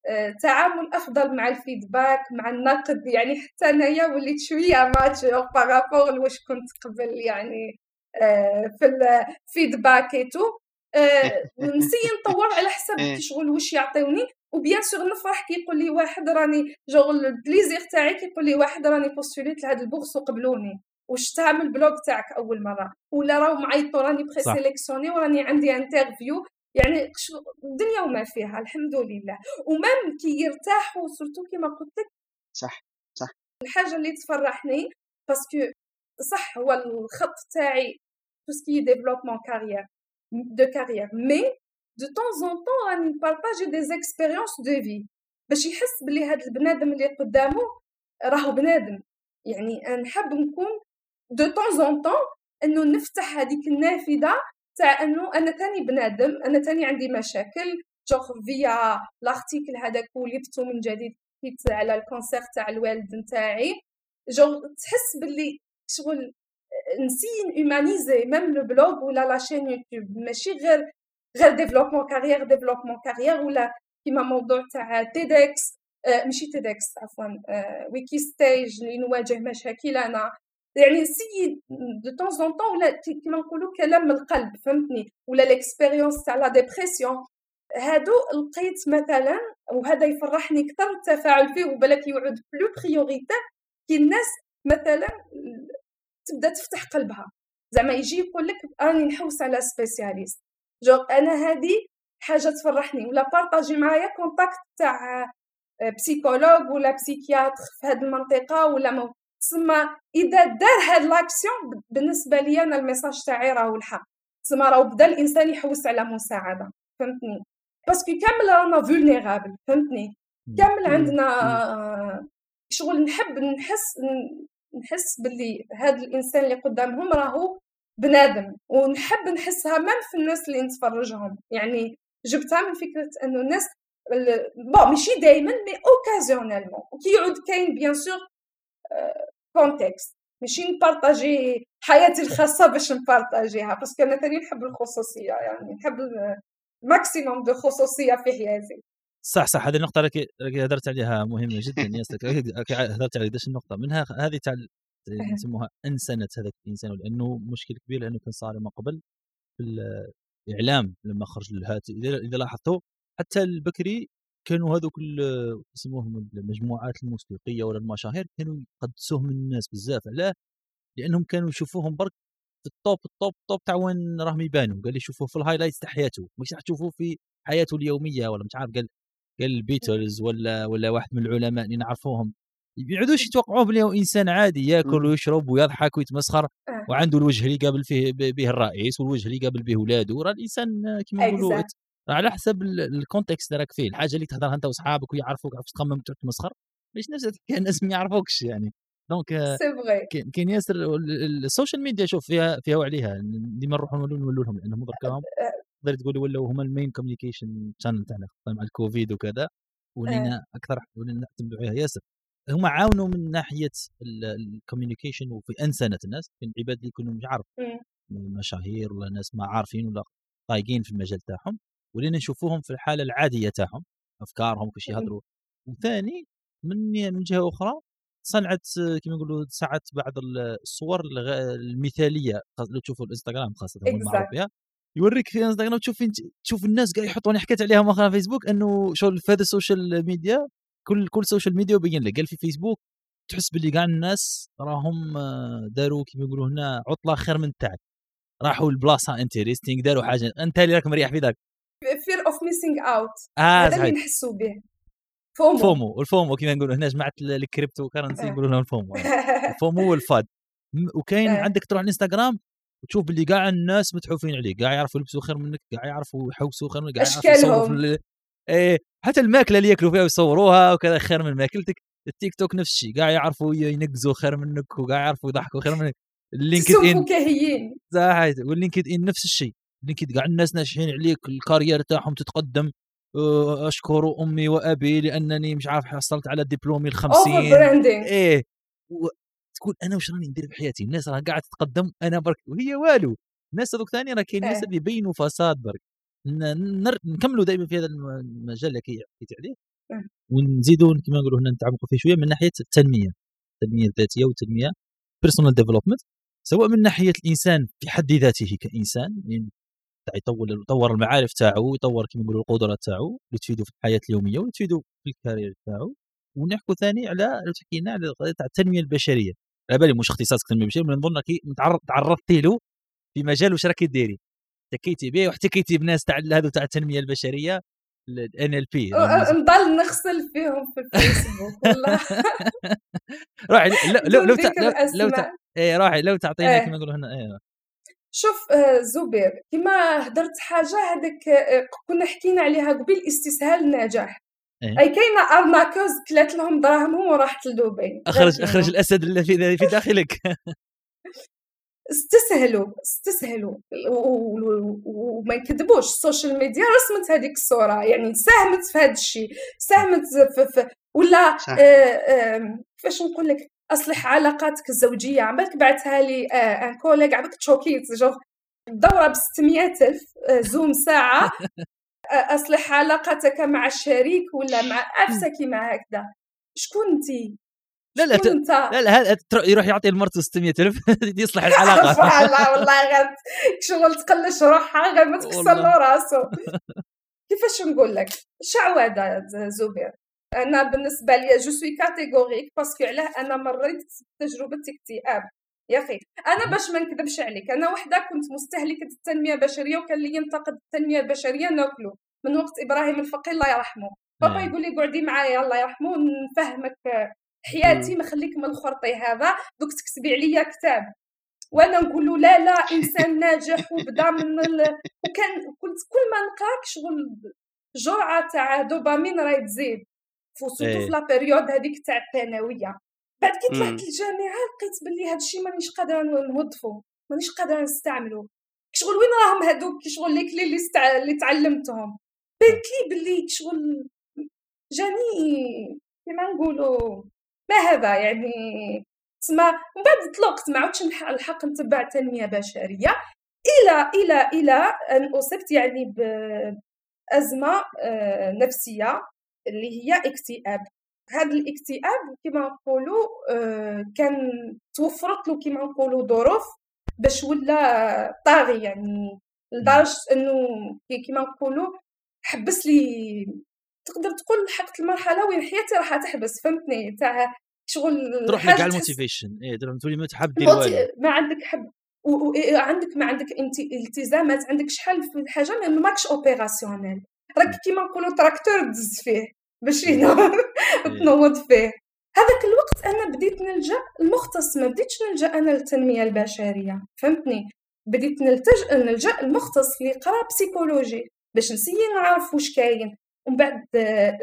آه، تعامل أفضل مع ال feedback مع النقد يعني حتى أنايا وليت شوية mature par rapport لواش كنت قبل يعني آه، في ال feedback et tout *laughs* نسي نطور على حسب إيه. شغل واش يعطيوني. و bien sûr نفرح كي يقول لي واحد راني genre ال plaisir تاعي كي يقول لي واحد راني بوستوليت لهاد ال bourse وقبلوني واش تعمل ال blog تاعك أول مرة ولا راهو معيطوا راني présélectionné وراني عندي interview يعني الدنيا وما فيها الحمد لله و même كي يرتاحوا surtout كيما قلت لك صح صح. الحاجة اللي تفرحني parce que صح هو الخط تاعي tout ce qui développement carrière de carrière mais de temps en temps راني نبارطاجي des expériences de vie باش يحس بلي هذا البنادم اللي قدامه راهو بنادم يعني نحب نكون دو طون ان طون انه نفتح هذيك النافذه تاع انه أنا تاني بنادم أنا تاني عندي مشاكل جوغ فيا l'article هذاك ولفته من جديد حكيت على ال cancer تاع الوالد نتاعي جوغ تحس باللي شغل نسي humaniser même le blog ولا la chaîne يوتيوب ماشي غير غير développement carrière développement carrière ولا كيما موضوع تاع تيدكس ماشي تيدكس عفوا ويكي ستيج اللي نواجه مشاكل أنا يعني c'est de temps en temps ولا كيما نقولوا كلام من القلب فهمتني ولا l'expérience تاع la dépression هادو لقيت مثلا وهذا يفرحني أكثر التفاعل فيه وبالك يعود plus priorité كي الناس مثلا تبدأ تفتح قلبها. زعما يجي يقول لك راني نحوس على spécialiste je أنا هذه حاجة تفرحني ولا partager معايا contact تاع psychologue ولا psychiatre في هذه المنطقة ولا مو تسمى اذا دار هاد l'action بالنسبة لي أنا ال message تاعي راهو الحق تسمى راهو بدا الانسان يحوس على مساعده فهمتني parce que كامل رانا vulnérables فهمتني كامل عندنا شغل نحب نحس نحس باللي هذا الانسان اللي قدامهم راهو بنادم ونحب نحسها من في الناس اللي نتفرجهم. يعني جبتها من فكرة إنه الناس bon ماشي دائما mais occasionnellement وكي يعود كاين bien sûr contexte ماشي ن partager حياتي الخاصة باش ن partager ها parce que أنا ثاني نحب الخصوصية يعني نحب ال maximum de خصوصية في حياتي. صح صح هذه النقطة اللي هدرت عليها مهمة جدا ياس *laughs* هدرت على قداش النقطة؟ منها هذه تاع نسموها انسنه هذاك الإنسان لأنه مشكل كبير لأنه كان صار من قبل في الاعلام لما خرج الهاتف إذا لاحظتوا حتى البكري كانوا هذوك يسموهم المجموعات الموسيقية ولا المشاهير كانوا يقدسوهم الناس بزاف علاه لأنهم كانوا يشوفوهم برك في ال top ال top ال top تاع وين راهم يبانوا. قال لي شوفوه في ال highlights تاع حياته. مش راح تشوفوه في حياته اليومية ولا مش عارف قال قال البيتلز ولا ولا واحد من العلماء اللي نعرفوهم. يبعدوش يتوقعوه بلي هو إنسان عادي ياكل ويشرب ويضحك ويتمسخر آه. وعنده الوجه اللي يقابل فيه به الرئيس والوجه اللي يقابل به ولاده. راه الإنسان كما نقولوا على حسب ال context اللي راك فيه. الحاجة اللي تهضرها أنت واصحابك ويعرفوك عرفت تخمم تمسخر مش نفس *laughs* الناس ما يعرفوكش يعني. donc c'est كاين ياسر ال social media شوف فيها فيها وعليها ديما نروحوا نولوا لهم لأنهم درك تقدر تقولي ولاو هما ال main communication channel تاعنا مع الكوفيد وكذا. ولينا أكثر ولينا نعتمدوا عليها. ياسر هم عاونوا من ناحية ال communication وفي أنسنة الناس كاين عباد اللي يكونوا مش عارف مشاهير ولا ناس ما عارفين ولا طايقين في المجال تاعهم ولينا نشوفوهم في الحالة العادية تاعهم أفكارهم كيفاش يهضروا وثاني من من جهة أخرى صنعت كما نقولوا ساعات بعض الصور المثالية لو تشوفوا الإنستغرام خاصة بها يوريك في إنستغرام تشوف تشوف الناس قاعد يحطون حكيت عليها مؤخرا فيسبوك إنه شغل في هذا ال social media كل كل social media وبين لك قال في فيسبوك تحس باللي كاع الناس راهم آه، داروا كيما يقولوا هنا عطلة خير من تاعك راحوا لبلاصة interesting داروا حاجة أنت اللي راك مريح في ذاك. fear of missing out هذا اللي نحسوا به. FOMO. FOMO وال FOMO كيما نقولوا هنا جماعة ال crypto currency. يقولوا لهم ال FOMO *laughs* ال FOMO وال FUD. وكاين آه. عندك تروح الإنستغرام وتشوف باللي كاع الناس متحوفين عليك كاع يعرفوا يلبسوا خير منك كاع يعرفوا يحوسوا خير منك كاع يعرفوا إيه. حتى الماكلة اللي ياكلوا فيها ويصوروها وكذا خير من ماكلتك. التيك توك نفس الشيء قاع يعرفوا ينقزوا خير منك وقاع يعرفوا يضحكوا خير منك. ال LinkedIn فكاهيين. صحيح وال LinkedIn نفس الشيء. LinkedIn كاع الناس ناجحين عليك ال career تاعهم تتقدم. أشكر أمي وأبي لأنني مش عارف حصلت على دبلومي ال 50 over branding إيه. و- تقول أنا واش راني ندير بحياتي؟ الناس راه قاعدة تتقدم أنا برك وهي والو. الناس هذوك ثاني راه كاين ناس إيه. اللي يبينوا façade برك. نكملوا دائما في هذا الم- المجال اللي كي- حكيت عليه إيه. ونزيدوا كما نقولوا هنا نتعمقوا فيه شوية من ناحية التنمية التنمية الذاتية والتنمية personal development سواء من ناحية الإنسان في حد ذاته كإنسان يعني يطور يطور المعارف تاعو يطور كما نقولوا القدرات تاعو اللي تفيدو في الحياة اليومية وتفيدو في ال career تاعو. ونحكوا ثاني على لو تحكينا على تاع التنمية البشرية. على بالي مش اختصاص التنمية البشرية من نظن كي متعرض تعرضت له في مجال واش راكي ديري؟ احتكيتي به واحتكيتي بناس تاع هذو تاع التنمية البشرية الان ال بي نضل نغسل فيهم في الفيسبوك والله. *laughs* روحي لو لو لو, تع- ذكر لو, تعطينا إيه. كما نقولوا هنا إيه. شوف آه، زبير كما هدرت حاجة هذاك آه، كنا حكينا عليها قبل استسهال النجاح إيه. أي كاينة ارناكوز كلات لهم دراهمهم وراحت لدبي اخرج أخرج الأسد اللي في داخلك. *laughs* استسهلوا استسهلوا. وما نكذبوش ال social media رسمت هذيك الصورة يعني ساهمت في هذا الشيء ساهمت في, في ولا صح. آه، آه، كيفاش نقول لك أصلح علاقاتك الزوجية؟ عبالك بعثها لي آه، une collègue عبالك ت choqué ت je الدوره ب 600 ألف آه، Zoom ساعة. آه، أصلح علاقتك مع الشريك ولا مع *laughs* نفسك مع هكذا. شكون انت؟ لا لا أنت؟ لا لا هذا يروح يعطي لمرته 600000 *laughs* يصلح العلاقة. *laughs* والله والله غير شغل تقلش روحها غير ما تكسر. له راسو *laughs* كيفاش نقول لك؟ شعوذه زبير أنا بالنسبة لي je suis catégorique parce que علاه أنا مريت بتجربة اكتئاب. يا أخي أنا باش ما نكذبش عليك أنا وحدة كنت مستهلكة التنمية البشرية وكان لي ينتقد التنمية البشرية ناكله. من وقت إبراهيم الفقي الله يرحمه. بابا نعم. يقول لي قعدي معايا الله يرحمه نفهمك حياتي ما خليك من الخرطي هذا دوك تكتبي عليا كتاب. وأنا نقول له لا لا إنسان *laughs* ناجح وبدا من ال... وكان كنت كل ما نقراك شغل جرعة تاع دوبامين راهي تزيد إيه. في لا période هذيك تاع الثانوية. بعد كي طلعت مم. الجامعة لقيت باللي هذا الشيء مانيش قادرة نوظفه مانيش قادرة نستعمله شغل وين راهم هذوك شغل لي كلي اللي, استع... اللي تعلمتهم بانت لي باللي شغل جاني كيما نقولوا ما هذا يعني؟ تسمى من بعد طلقت ما عدتش الحق نتبع تنمية بشرية إلى إلى إلى أن أصبت يعني بازمه آه، نفسية اللي هي اكتئاب. هذا الاكتئاب كما نقولوا آه، كان توفرت له كما نقولوا ظروف باش ولا طاغي يعني لدرجة أنه كما نقولوا حبس لي تقدر تقول لحقت المرحلة وين حياتي راح تحبس فهمتني؟ تاع شغل تروح لك على ال motivation. إيه تروح تولي ما تحب دير والو. ما عندك حب. و- و- إيه، عندك ما عندك انت التزامات عندك شحال في الحاجة ما ماكش opérationnel راك كيما نقولوا تراكتور دز فيه باش إيه. تنوض فيه. هذاك الوقت أنا بديت نلجأ المختص ما بديتش نلجأ أنا للتنمية البشرية فهمتني؟ بديت نلتج نلجأ المختص اللي يقرا psychologie باش نسيي نعرف واش كاين. ومن بعد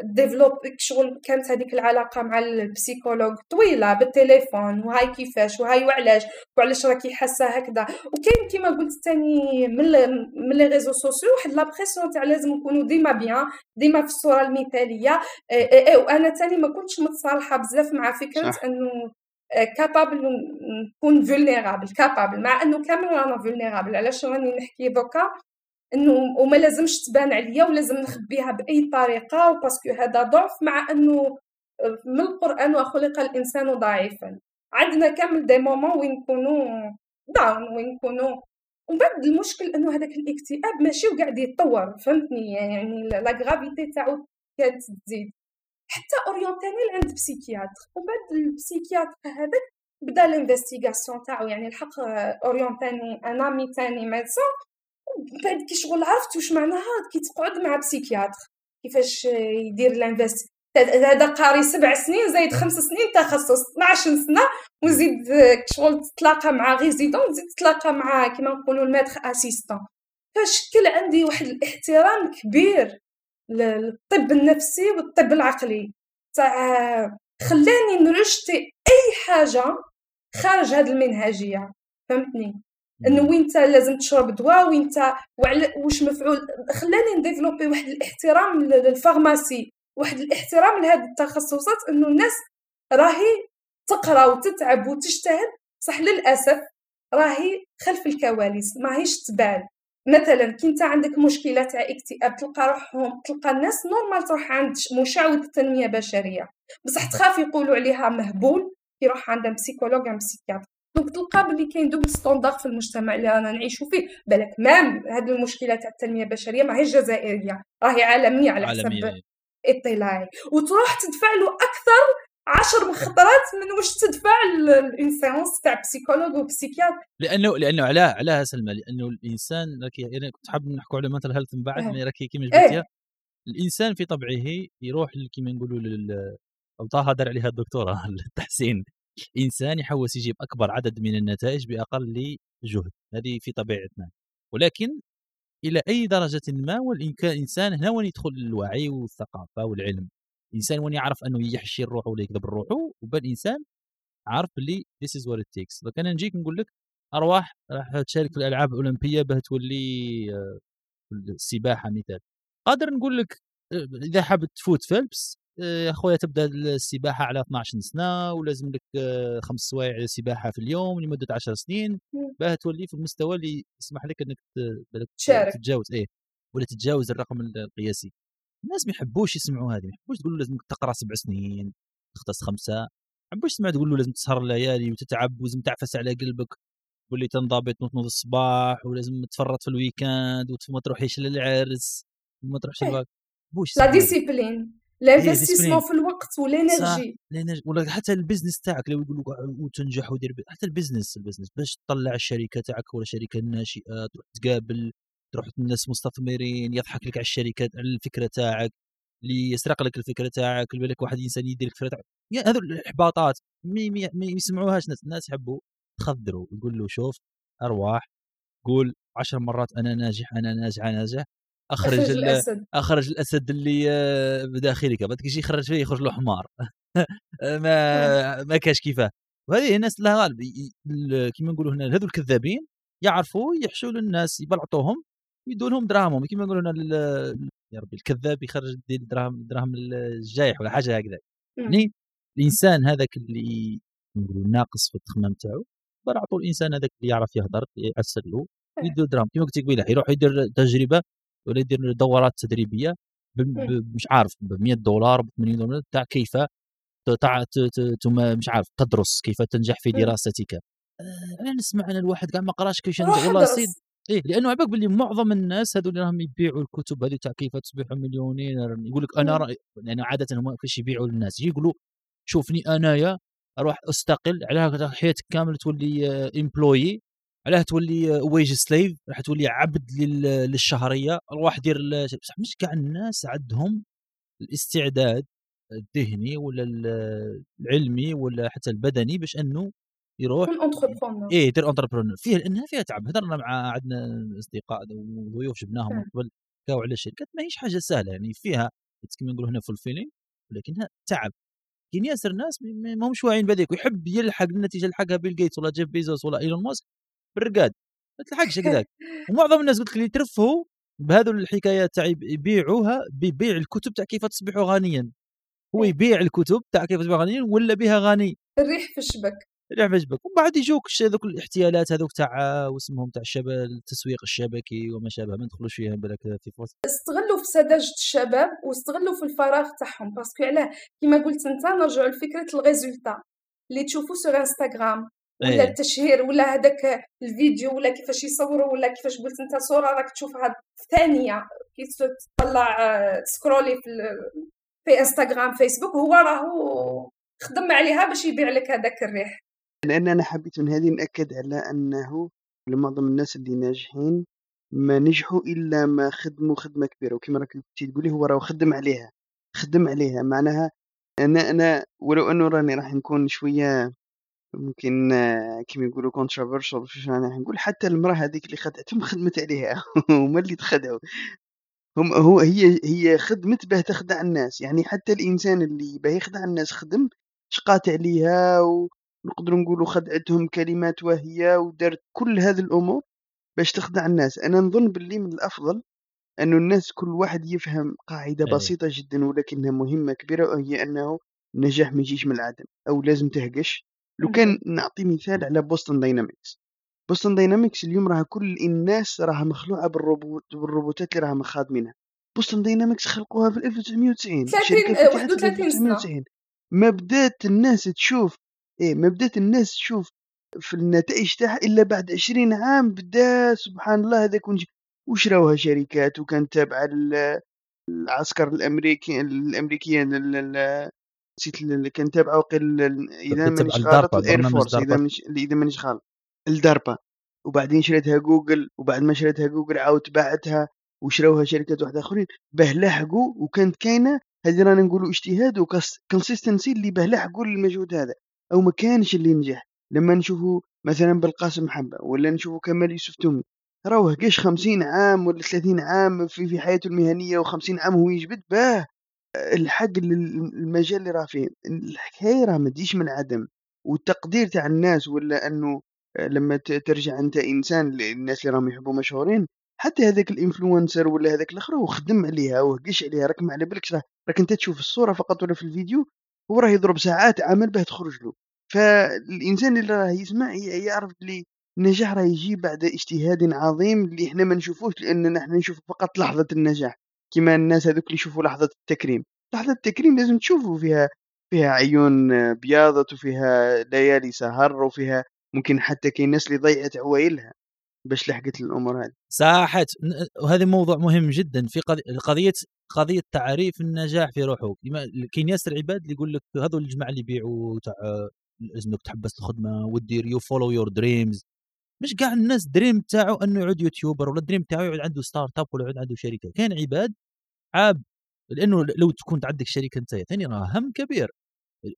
développe شغل كانت هذيك العلاقة مع ال psychologue. طويلة بالتليفون وهاي كيفاش وهاي وعلاش وعلاش راكي حاسة هكذا. وكاين كيما قلت تاني من من les réseaux sociaux واحد la pression تاع لازم نكونوا ديما bien ديما في الصورة المثالية. إيه إيه إيه وأنا تاني ما كنتش متصالحة بزاف مع فكره. أنه capable نكون vulnérable capable مع أنه كامل رانا vulnérable علاش راني نحكي دوكا؟ إنه وما لازمش تبان عليا ولازم نخبيها بأي طريقة و parce que هذا ضعف مع إنه من القرآن وخلق الإنسان ضعيفا. عندنا كامل des moments وين نكونوا down وين نكونوا. ومن بعد المشكل إنه هذاك الاكتئاب ماشي وقاعد يتطور فهمتني؟ يعني la gravité تاعو كانت تزيد. حتى orientاني لعند psychiatre ومن بعد ال psychiatre هذاك بدأ ال investigation تاعو يعني الحق orientاني un ami تاني médecin. بعد كي شغل عرفت واش معناها؟ كي تقعد مع psychiatre. كيفاش يدير ال invest؟ هذا قاري سبع سنين زايد خمس سنين تخصص 12 سنة وزيد شغل تتلاقى مع résident زيد تتلاقى مع كيما نقولوا ال maître assistant فشكل عندي واحد الاحترام كبير للطب النفسي والطب العقلي. تاع خلاني نrejeter أي حاجة خارج هذه المنهجية. فهمتني؟ انه وين لازم تشرب دواء وين انت واش مفعول. خلاني نdévelopper واحد الاحترام لل pharmacie واحد الاحترام لهذه التخصصات إنه الناس راهي تقرأ وتتعب وتجتهد. صح للأسف راهي خلف الكواليس ماهيش تبان. مثلا كي أنت عندك مشكلة تاع اكتئاب تلقى روحهم تلقى الناس normal تروح عند مشاور تنميه بشريه بصح تخاف يقولوا عليها مهبول يروح عند psychologue un psychiatre donc تلقى بلي كاين double standard في المجتمع اللي رانا نعيشوا فيه. بالك même هذه المشكلة تاع التنمية البشرية ماهيش جزائرية راهي عالمية على حسب اطلاعي. وتروح تدفع له أكثر عشر خطرات من واش تدفع ال un séance تاع psychologue و psychiatre. لأنه لأنه علاه علاه سلمى لأنه الإنسان راكي يعني كنت حاب نحكوا على mental health من بعد إيه. راكي كيما إيه. قلتي الإنسان في طبعه يروح كيما نقولوا لل طه دار عليها الدكتورة *laughs* التحسين الانسان يحوس يجيب أكبر عدد من النتائج بأقل جهد هذه في طبيعتنا. ولكن إلى أي درجة ما والانسان هنا وين يدخل الوعي والثقافة والعلم. الانسان وين يعرف أنه يحشي الروح ولا يكذب روحه وبان الانسان عارف باللي this is what it takes donc أنا نجيك نقول لك أرواح راح تشارك في الألعاب الأولمبية باه تولي آه، السباحة مثال. قادر نقول لك آه، إذا حاب تفوت فيلبس يا خويا تبدأ السباحة على 12 سنة ولازم لك آه، خمس سوايع سباحة في اليوم لمدة 10 سنين. باه تولي في المستوى اللي يسمح لك إنك تتجاوز إيه ولا تتجاوز الرقم القياسي. الناس ما يحبوش يسمعوا هذه ما يحبوش تقول له لازم تقرأ سبع سنين تختص خمسة. ما يحبوش تسمع تقول له لازم تسهر الليالي وتتعب ولازم تعفس على قلبك. واللي تنضبط تنوض الصباح ولازم تفرط في ال week-end وما تروحيش للعرس وما تروحش إيه. la discipline ال investissement في الوقت وال énergie ولا حتى ال business تاعك لو يقول لك وتنجح ودير حتى ال business ال business. باش تطلع الشركة تاعك ولا شركة ناشئة تروح تقابل تروح الناس مستثمرين يضحك لك على الشركة على الفكرة تاعك اللي يسرق لك الفكرة تاعك بالك واحد إنسان يدير الفكرة تاعك. هذو الإحباطات ما يسمعوهاش ناس. الناس يحبوا تخذروا يقول له شوف أرواح قول عشر مرات أنا ناجح أنا ناجح أنا ناجح. أخرج *laughs* الأسد. أخرج الأسد اللي آه، بداخلك بعد يجي يخرج فيه يخرج له حمار. *laughs* ما ما كاش كيفاه. وهذه الناس لها غالب كيما نقولوا هنا هذو الكذابين يعرفوا يحشوا للناس يبلعطوهم ويدوا لهم دراهمهم. كيما نقولوا هنا يا ربي الكذاب يخرج دراهم دراهم الجايح ولا حاجة هكذا. يعني الإنسان هذاك اللي نقولوا ناقص في التخمام تاعو بلعطوا الإنسان هذاك اللي يعرف يهضر يعسر له إيه. يدوا دراهم. كيما قلت قبيله يروح يدير تجربة ولا يدير دورات تدريبية مش عارف ب 100 دولار ب 80 دولار تاع كيف تاع مش عارف تدرس كيف تنجح في دراستك. آه، أنا نسمع أنا الواحد قاعد ما قراش كيفاش والله سيد إيه لأنه عباك باللي معظم الناس هذول راهم يبيعوا الكتب هذه تاع كيف تصبح مليونير. يقول لك أنا رأي يعني عادة هم كيفاش يبيعوا للناس؟ يقولوا شوفني أنايا أروح أستقل على حياتك كامل تولي employé علاه تولي wage slave راح تولي عبد للشهرية. روح دير مش كاع الناس عندهم الاستعداد الذهني ولا العلمي ولا حتى البدني باش أنه يروح إيه يدير entrepreneur فيه لأنها فيها تعب. هضرنا مع عندنا أصدقاء وضيوف جبناهم من قبل كاو على الشركات ما هيش حاجة سهلة يعني فيها كما نقولوا هنا fulfilling ولكنها تعب. كاين ياسر ناس ما همش واعيين بهذيك. ويحب يلحق النتيجة لحقها بيل جيتس ولا جيف بيزوس ولا إيلون ماسك. بالرقاد ما تلحقش هكذاك ومعظم الناس قلت لك اللي يترفهوا بهذو الحكايات تاع يبيعوها ببيع الكتب تاع كيف تصبح غنيا. هو يبيع الكتب تاع كيف تصبح غنيا ولا بها غني؟ الريح في الشبك. الريح في الشبك. ومن بعد يجوك هذوك الاحتيالات هذوك تاع واسمهم تاع الشباب التسويق الشبكي وما شابه ما ندخلوش فيها بالك في فرصه استغلوا في سذاجة الشباب واستغلوا في الفراغ تاعهم. parce que علاه كيما قلت أنت نرجعوا لفكرة ال résultat. اللي تشوفوا sur انستغرام ولا إيه. التشهير ولا هذاك الفيديو ولا كيفاش يصوروا ولا كيفاش قلت أنت صورة راك تشوفها في ثانية. كي تطلع ت scrolli في, في انستغرام فيسبوك هو راهو خدم عليها باش يبيع لك هذاك الريح. لأن أنا حبيت من هذه نأكد على أنه لمعظم الناس اللي ناجحين ما نجحوا إلا ما خدموا خدمة كبيرة. وكما راك تقولي هو راه خدم عليها خدم عليها. معناها أنا أنا ولو أنه راني راح نكون شوية ممكن كيما يقولوا controversial يعني نقول حتى المرأة هذيك اللي خدعتهم خدمت عليها. *laughs* هما اللي تخدعوا. هم هو هي هي خدمت باه تخدع الناس. يعني حتى الإنسان اللي باه يخدع الناس خدم شقات عليها و... نقدروا نقولوا خدعتهم كلمات واهية ودارت كل هذه الأمور باش تخدع الناس. أنا نظن باللي من الأفضل أنه الناس كل واحد يفهم قاعدة إيه. بسيطة جدا ولكنها مهمة كبيرة وهي أنه النجاح ما يجيش من العدم أو لازم تهقش. لو كان نعطي مثال على بوستن داينامكس بوستن داينامكس اليوم راه كل الناس راها مخلوعة بالروبوت بالروبوتات اللي راهم خادمينها. بوستن داينامكس خلقوها في 1990 30 الشركة فتحت في 31 سنة 1990 ما بدات الناس تشوف إيه ما بدات الناس تشوف في النتائج تاعها إلا بعد 20 عام. بدا سبحان الله هذاك ونجي. وشراوها شركات؟ وكانت تابعة العسكر الامريكي الامريكيين ال- ال- نسيت اللي كان تابعه وقيل إذا مانيش غلط ال Air Force إذا. مانيش إذا مانيش غلط. ال DARPA وبعدين شريتها جوجل وبعد ما شريتها جوجل عاود باعتها وشراوها شركات واحدة آخرين. باه لحقوا وكانت كاينة. هذه رانا نقولوا اجتهاد و consistency اللي باه لحقوا المجهود هذا. أو ما كانش اللي نجح. لما نشوفوا مثلا بالقاسم حبة ولا نشوفوا كمال يوسف تومي. راهو كاش 50 عام ولا 30 عام في في حياته المهنية و50 عام هو يجبد باه. الحق لل- المجال اللي راه فيه. الحكاية راه ما تجيش من عدم والتقدير تاع الناس ولا أنه لما ت- ترجع أنت إنسان للناس اللي راهم يحبوا مشهورين حتى هذاك الإنفلونسر ولا هذاك الآخر هو خدم عليها وهقش عليها راك ما على بالكش راك أنت تشوف الصورة فقط ولا في الفيديو هو راه يضرب ساعات عمل باه تخرج له. فالإنسان اللي راه يسمع يعرف اللي النجاح راه يجي بعد اجتهاد عظيم اللي إحنا ما نشوفوش لأن نحن نشوف فقط لحظة النجاح. كما الناس هذوك اللي يشوفوا لحظه التكريم. لحظه التكريم لازم تشوفوا فيها فيها عيون بياضت وفيها ليالي سهر وفيها ممكن حتى كاين ناس اللي ضيعت عوايلها باش لحقت الأمور هذه. ن- وهذا موضوع مهم جدا في قضية قضية تعريف النجاح في روحه كاين ياسر عباد اللي يقول لك هذول الجماعة اللي يبيعوا تاع لازمك تحبس الخدمة ودير you follow your dreams مش كاع الناس dream تاعو إنه يعود YouTuber ولا dream تاعو يعود عنده startup ولا يعود عنده شركة. كاين عباد عاب لأنه لو تكون عندك شركه أنت ثاني راه هم كبير.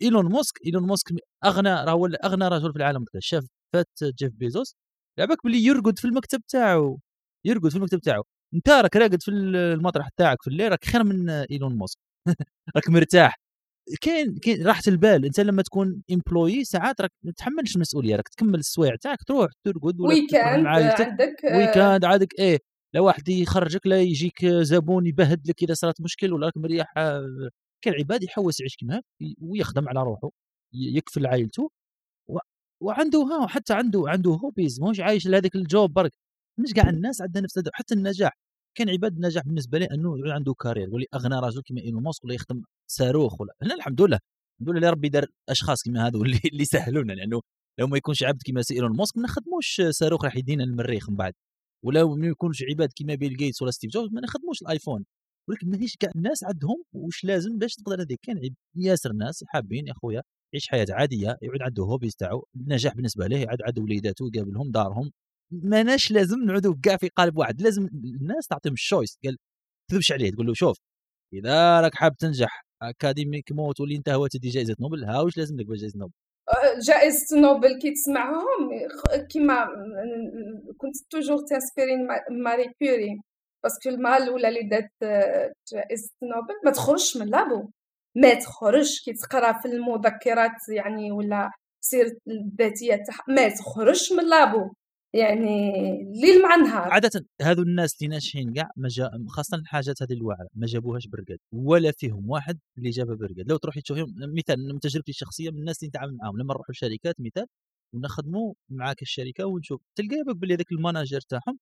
إيلون ماسك إيلون ماسك أغنى راه هو أغنى رجل في العالم شاف فات جيف بيزوس على بالك باللي يرقد في المكتب تاعو. يرقد في المكتب تاعو. أنت راك راقد في المطرح تاعك في الليل راك خير من إيلون ماسك. *laughs* راك مرتاح. كاين كاين راحة البال. أنت لما تكون employé ساعات راك ما تتحملش المسؤولية. راك تكمل السوايع تاعك تروح ترقد ولا weekend عندك آه، weekend عادك إيه. لا واحد يخرجك لا يجيك زبون يبهد لك إذا صارت مشكل ولا راك مريح آه، كاين عباد يحوس يعيش كيما هاك ويخدم على روحه يكفل عائلته وعنده ها حتى عنده عنده hobbies ماهوش عايش لهذاك ال job برك. مش كاع الناس عندها نفس حتى النجاح. كاين عباد النجاح بالنسبة لي أنه عنده carrière يولي اغنى رجل كما إيلون ماسك ولا يخدم صاروخ ولا. هنا الحمد لله الحمد لله ربي دار أشخاص كما هذو *laughs* اللي اللي سهلونا لأنه لو ما يكونش عبد كما سي إيلون ماسك ما نخدموش صاروخ راح يدينا المريخ من بعد. ولا ما يكونش عباد كما بيل جيتس ولا ستيف جوبز ما نخدموش ال iPhone. ولكن ماهيش كاع الناس عندهم واش لازم باش تقدر هذيك عب- ياسر ناس حابين يا خويا يعيش حياة عادية يعود عنده hobbies تاعو النجاح بالنسبة له يعود عنده وليداته يقابلهم دارهم. ماناش لازم نعودوا كاع في قالب واحد لازم الناس تعطيهم ال choice قال تذبش عليه تقول له شوف إذا راك حاب تنجح académiquement واللي انت هو تدي جائزة نوبل ها واش لازم لك جائزة نوبل؟ جائزة نوبل كي تسمعهم كيما كنت toujours t'inspirer ما- ماري كوري parce que المرة الأولى اللي دات آه، جائزة نوبل ما تخرجش من labo. ما تخرجش كي تقرأ في المذكرات يعني ولا سيرة الذاتية تاعها ما تخرجش من labo. يعني ليل مع نهار عاده هذو الناس اللي ناجحين كاع ما جا خاصه الحاجات هذه الواعرة ما جابوهاش برقاد ولا فيهم واحد اللي جابها برقاد لو تروحي تشوفيهم مثال من تجربتي الشخصية من الناس اللي نتعامل معاهم لما نروحوا لشركات مثال ونخدموا معاك الشركة ونشوف تلقى باللي هذاك ال manager تاعهم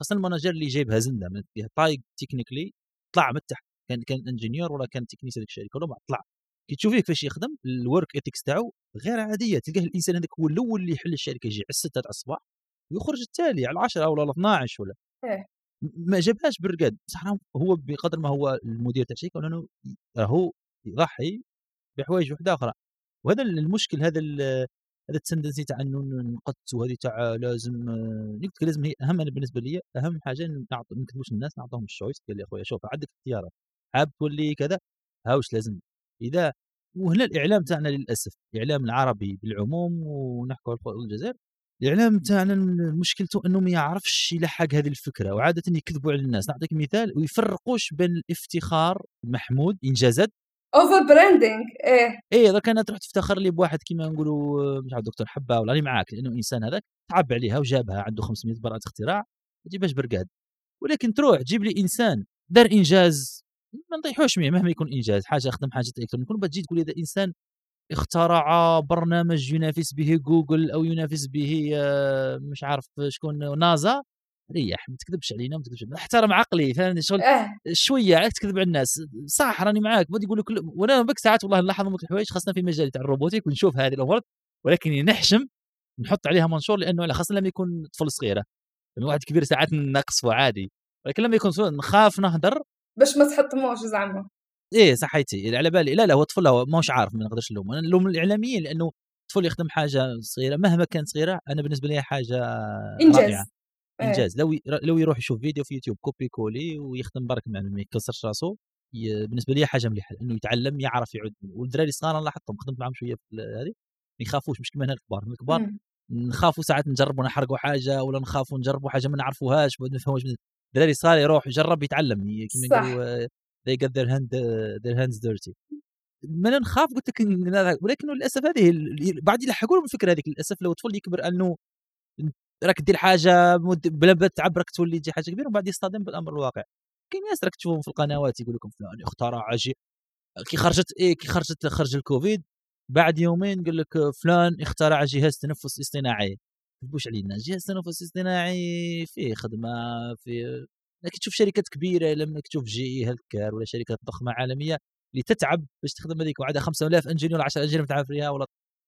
خاصه ال manager اللي جايبها زندة من طايق technically طلع من تحت كان كان ingénieur ولا كان technicien هذيك الشركة ولا ما طلع. كي تشوفيه كيفاش يخدم ال work ethics تاعو غير عادية تلقاه الإنسان هذاك هو الأول اللي يحل الشركة يجي على 6 تاع الصباح ويخرج التالي على 10 ولا على 12 ولا. إيه. ما جابهاش بالرقاد بصح راهو هو بقدر ما هو المدير تاع الشركة لأنه راهو يضحي بحوايج وحدة أخرى. وهذا المشكل هذا هذا ال tendency تاع إنه نقدس وهذه تاع لازم قلت لك لازم هي أهم أنا بالنسبة لي أهم حاجة ما نكذبوش الناس نعطيهم ال choice قال لي أخويا شوف عندك اختيارات حاب تولي كذا؟ ها واش لازم؟ إذا وهنا الإعلام تاعنا للأسف الاعلام العربي بالعموم ونحكوا على الجزائر الاعلام تاعنا مشكلته انه ما يعرفش يلحق هذه الفكرة وعاده يكذبوا على الناس. نعطيك مثال ويفرقوش بين الافتخار محمود انجازات over branding إيه. إيه اذا كانت تروح تفتخر لي بواحد كيما نقولوا مش عارف دكتور حبة ولا راني معاك لأنه إنسان هذاك تعب عليها وجابها عنده 500 براءة اختراع ما تجيبهاش برقاد ولكن تروح تجيب لي إنسان دار إنجاز ما نطيحوش ميه مهما يكون إنجاز حاجة خدم حاجة الكترونيه كون تجي تقول لي هذا إنسان اخترع برنامج ينافس به جوجل أو ينافس به آه، مش عارف شكون نازا. ريح ما تكذبش علينا ما تكذبش احترم عقلي فهمني شغل آه شوية عليك تكذب على الناس. صح راني معاك. ما يقول لك وأنا بك ساعات والله نلاحظ ممكن الحوايج خاصه في مجال تاع الروبوتيك ونشوف هذه الأمور. ولكن نحشم نحط عليها منشور لأنه خاصة لما يكون طفل صغيره لما واحد كبير ساعات نقصه عادي. ولكن لما يكون نخاف نهدر. باش ما تحطموش زعما. إيه صحيتي. على بالي. لا لا هو طفل هو ماهوش عارف ما نقدرش نلوم أنا نلوم الإعلاميين لأنه طفل يخدم حاجة صغيرة. مهما كانت صغيرة أنا بالنسبة لي حاجة إنجاز. رائعة. إيه. إنجاز. لو لو يروح يشوف فيديو في يوتيوب copier coller ويخدم برك مع ما يكسرش راسو ي- بالنسبة لي حاجة مليحة. لأنه يتعلم يعرف يعد والدراري الصغار أنا لاحظتهم خدمت معهم شوية في هذه ما يخافوش. مش كما هنا الكبار. الكبار مم. نخافوا ساعات نجربوا نحرقوا حاجة ولا نخافوا نجربوا حاجة ما نعرفوهاش ما نفهموش. الدراري الصغار يروح يجرب يتعلم. يقولوا آه، they get their hand their hands dirty. ما نخاف قلت لك ولكن للأسف هذه بعد يلحقوا لهم الفكرة هذيك للأسف لو طفل يكبر إنه راك دير حاجة بلا ما تعب راك تولي تجي حاجة كبيرة ومن بعد يصطدم بالأمر الواقع. كاين ناس راك تشوفهم في القنوات يقول لكم فلان اخترع شيء كي خرجت إيه كي خرجت خرج الكوفيد بعد يومين قال لك فلان اخترع جهاز تنفس اصطناعي. تبوش علينا؟ جهاز تنفس اصطناعي فيه خدمة في لكن تشوف شركات كبيرة لما تشوف جي إي هيلث ولا شركات ضخمة عالمية اللي تتعب باش تخدم هذيك وعندها 5000 ingénieur ولا 10 ingénieur تعرف فيها ولا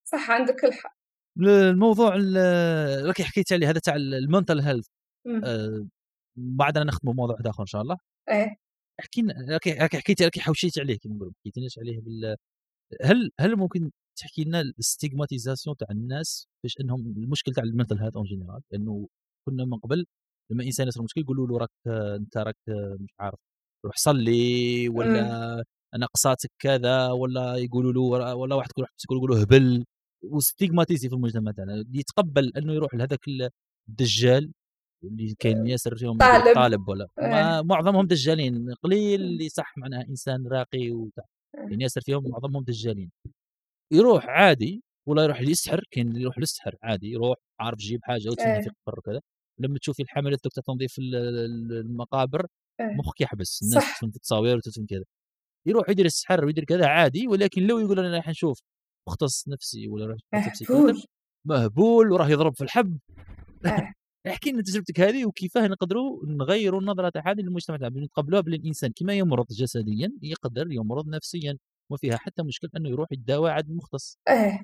صح عندك الحق. الموضوع ال- راكي حكيت عليه هذا تاع ال mental health. مم. بعدنا نخدموا موضوع واحد آخر إن شاء الله. إيه. احكي لنا راكي راكي حوشيت عليه كما نقولوا حكيتيناش عليه بال هل هل ممكن تحكي لنا ال stigmatisation تاع الناس باش إنهم المشكل تاع ال mental health en général؟ لأنه كنا من قبل لما انسان يصير مشكل يقولوا له راك أنت راك مش عارف روح صلي ولا نقصاتك كذا ولا يقولوا له ولا واحد يقولوا له هبل. و stigmatisé في المجتمع تاعنا يتقبل أنه يروح لهذاك الدجال اللي كاين ياسر فيهم طالب. طالب ولا إيه. معظمهم دجالين قليل اللي صح معناها إنسان راقي وتاع كاين ياسر فيهم معظمهم دجالين. يروح عادي ولا يروح يسحر كاين اللي يروح للسحر عادي يروح عارف يجيب حاجة وتسمى إيه. في قبر وكذا. لما تشوفي الحملات تاع تنظيف ال- ال- المقابر إيه. مخك يحبس الناس في التصاوير وتدفن كذا. يروح يدير السحر ويدير كذا عادي ولكن لو يقول أنا راح نشوف مختص نفسي ولا راح مهبول. مهبول وراه يضرب في الحب. آه. *laughs* إحكي لنا تجربتك هذه وكيفاه نقدروا نغيروا النظره تاع هذه للمجتمع تاعنا نتقبلوها بلي الانسان كما يمرض جسديا يقدر يمرض نفسيا وما فيها حتى مشكل أنه يروح يتداوى عند مختص. إيه.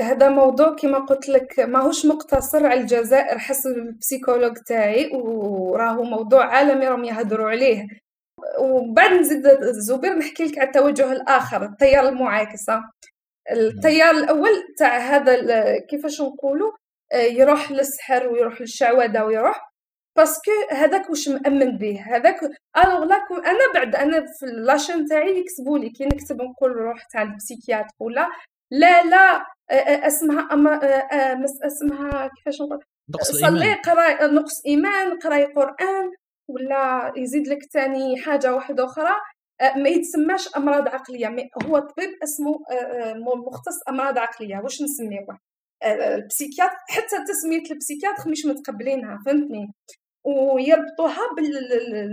هذا موضوع كما قلت لك ماهوش مقتصر على الجزائر حسب البسيكولوج تاعي وراهو موضوع عالمي راهم يهضروا عليه. وبعد نزيد زبير نحكي لك على التوجه الآخر التيار المعاكس ها. التيار الأول تاع هذا كيفاش نقولوا يروح للسحر ويروح للشعوذة ويروح parce que هذاك واش مأمن به؟ هذاك alors لا كون- أنا بعد أنا في la chaîne تاعي يكتبوا لي كي نكتب نقول روح تاع ال psychiatre ولا لا لا. أسمها أما آه، آه، أسمها كيفاش نقول؟ صلي قراي نقص إيمان قراي قرآن ولا يزيد لك تاني حاجة واحدة أخرى. آه، ما يتسماش أمراض عقلية. هو طبيب اسمه مختص أمراض عقلية. واش نسميوه البسيكياتر حتى تسمية البسيكياتر مش متقبلينها فهمتني؟ ويربطوها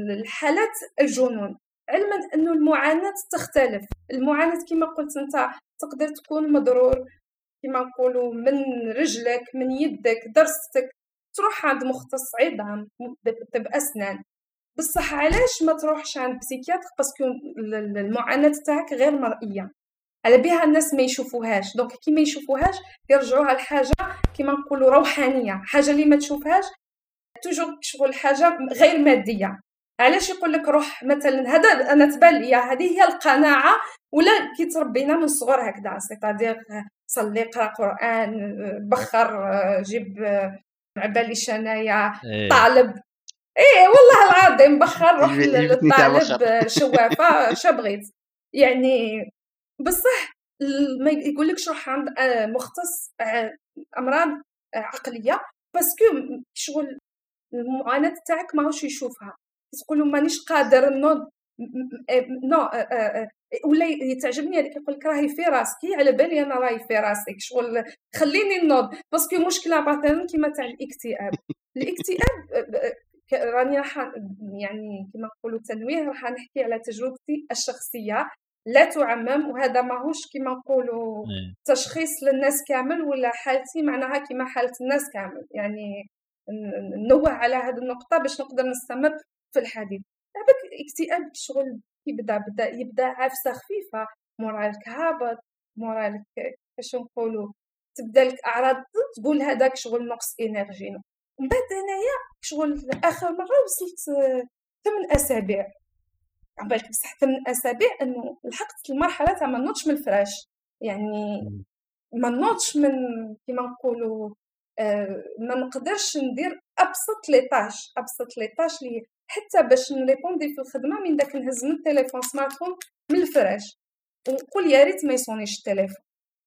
بالحالات الجنون. علما انه المعاناة تختلف. المعاناة كما قلت أنت تقدر تكون مضرور كما نقولوا من رجلك من يدك درستك تروح عند مختص عظام طب اسنان بصح علاش ما تروحش عند psychiatre؟ parce que ال- ال- المعاناة تاعك غير مرئية. على بها الناس ما يشوفوهاش. donc كي ما يشوفوهاش يرجعوها لحاجة كما نقولوا روحانية. حاجة اللي ما تشوفهاش toujours شغل حاجة غير مادية. علاش يقول لك روح مثلا؟ هذا أنا تبان لي هذه هي القناعة ولا كي تربينا من الصغر هكذا c'est-à-dire صلي قرا قرآن بخر جيب عبالي شنايا إيه. طالب. إيه والله العظيم بخر روح للطالب شوافة *laughs* شبغيت يعني بصح ما يقولكش روح عند آه، مختص آه، أمراض آه، عقلية parce que شغل المعاناة تاعك ماهوش يشوفها. تقولوا مانيش قادر نوض نو ولا تعجبني هذيك يقول لك راهي في راسك على بالي أنا راهي في راسك شغل خليني نوض باسكو مشكلة مثلا كيما تاع الاكتئاب الاكتئاب راني راح يعني كما نقولوا تنويه راح نحكي على تجربتي الشخصية لا تعمم وهذا ماهوش كما نقولوا إيه. تشخيص للناس كامل ولا حالتي معناها كما حالة الناس كامل يعني نوه على هذه النقطة باش نقدر نستمر في الحديث لعبك اكتئاب شغل يبدا بدا يبدا عفسة خفيفة مورالك هابط مورالك كيفاش نقولوا تبدا لك أعراض تقول هذاك شغل نقص إنرجي. من بعد انايا شغل آخر مرة وصلت ثمان اسابيع عبالك بصح ثمان اسابيع إنه لحقت المرحلة تاع ما نوضش من الفراش. يعني ما نوضش من كيما نقولوا آه ما نقدرش ندير أبسط les tâches أبسط les tâches لي حتى باش نrépondi في الخدمة من داك نهز من التليفون smartphone من الفراش. ونقول يا ريت ما يصونيش التليفون.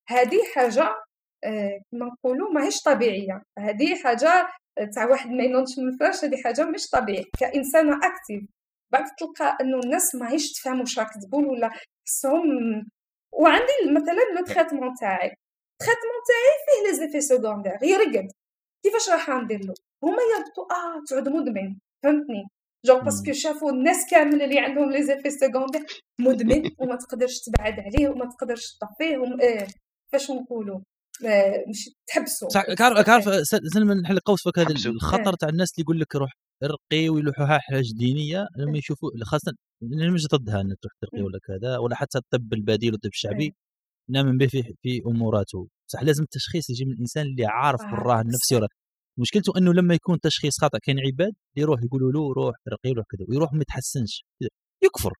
هذه حاجة آه كما نقولوا ماهيش طبيعية. هذه حاجة تاع واحد ما ينوضش من الفراش هذه حاجة مش طبيعية. كإنسانة active بعد تلقى أنه الناس ماهيش تفهم واش راك تقول ولا حسهم وعندي مثلا le traitement تاعي. ال traitement تاعي فيه les effets secondaires يرقد كيفاش راح ندير له؟ هما يربطوا آه تعود مدمن. فهمتني؟ genre parce que شافوا الناس كامل اللي عندهم les effets secondaires مدمن وما تقدرش تبعد عليه وما تقدرش تطفيه آه كيفاش نقولوا مش تحبسوا grave grave سلمى نحل قوس فك هذا الخطر تاع الناس اللي يقول لك روح ارقي ويلوحوها حاجة دينيه لما يشوفوا خاصه أنا مش ضدها ان تروح ترقي ولا كذا ولا حتى الطب البديل والطب الشعبي نامن به في في اموراته صح لازم التشخيص يجي من الانسان اللي عارف بالمرض النفسي ولا مشكلته إنه لما يكون تشخيص خاطئ كاين عباد يروح يقولوا له روح ارقي روح كذا ويروح ما يتحسنش يكفر.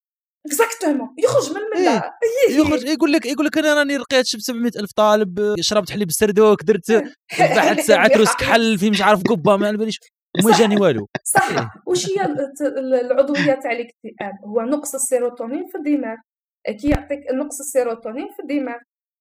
exactement يخرج من المله إيه. يخرج يقول لك يقول لك أنا راني رقيت شفت 700 ألف طالب شربت حليب السردوك درت *laughs* بعد ساعات روسك *laughs* حل في مش عارف قبة ما باليش وما جاني والو. صح. إيه. وش هي العضوية تاع الاكتئاب؟ هو نقص السيروتونين في الدماغ. كي يعطيك نقص السيروتونين في الدماغ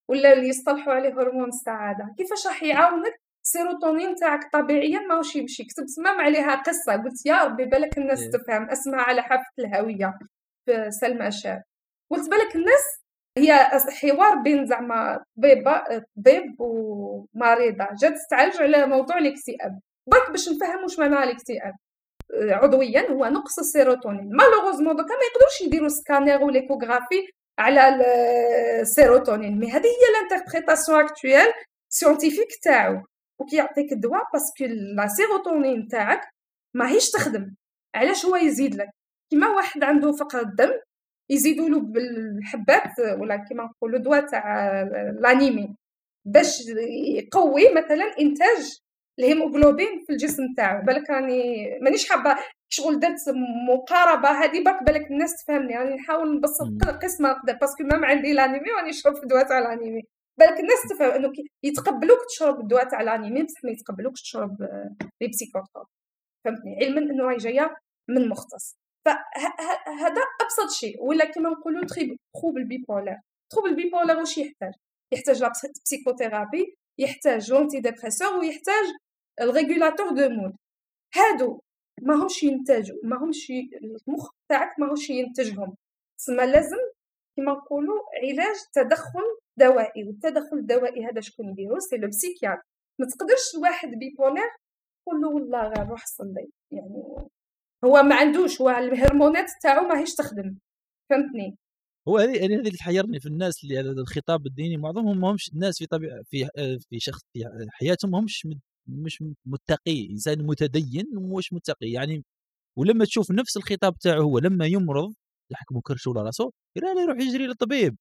ولا اللي يصطلحوا عليه هرمون السعادة. كيفاش راح يعاونك السيروتونين تاعك طبيعيا ماهوش يمشي. كتبت تمام عليها قصة قلت يا ربي بالك الناس إيه. تفهم اسمها على حافة الهاوية في سلمى شاب قلت بالك الناس هي حوار بين زعما طبيبه طبيب ومريضة. جات تتعالج على موضوع الاكتئاب. برك باش نفهم واش معنى الاكتئاب. عضويا هو نقص السيروتونين. malheureusement دوكا ما يقدروش يديروا scanner و l'échographie على السيروتونين mais هذه هي l'interprétation actuelle scientifique تاعو. وكيعطيك الدواء parce que la sérotonine تاعك ماهيش تخدم. علاش هو يزيد لك؟ كيما واحد عنده فقر الدم يزيدوا له بالحبات ولا كيما نقولوا دواء تاع l'anémie باش يقوي مثلا إنتاج الهيموغلوبين في الجسم تاعو. بالك راني مانيش حابة شغل درت مقاربة هذه برك بالك الناس تفهمني راني نحاول نبسط قسم نقدر parce que ما عندي l'anémie راني نشرب في دواء تاع l'anémie بالك الناس تفهم إنه يتقبلوك تشرب الدواء تاع l'anémie بصح ما يتقبلوكش تشرب les psychotropes فهمتني؟ علما إنه راهي جاية من مختص. فهذا أبسط شيء. ولا كما نقولوا trouble bipolaire trouble bipolaire واش يحتاج؟ يحتاج la psychothérapie يحتاج l'antidépresseur ويحتاج ال régulateur de mood هادو ماهمش ينتجوا ماهمش المخ تاعك ماهوش ينتجهم. تسمى لازم كما نقولوا علاج تدخل دوائي والتدخل الدوائي هذا شكون يديرو؟ c'est le psychiatre ما تقدرش واحد bipolaire تقول له والله غير روح صلي. يعني هو ما عندوش هو الهرمونات تاعو ماهيش تخدم. فهمتني؟ هو هذه هذه اللي تحيرني في الناس اللي هذا الخطاب الديني معظمهم ما همش الناس في طبيعة في في شخص في حياتهم ما همش مش متقي. إنسان متدين ومش متقي. يعني ولما تشوف نفس الخطاب تاعه هو لما يمرض يحكموا كرشه ولا راسه يروح يجري للطبيب.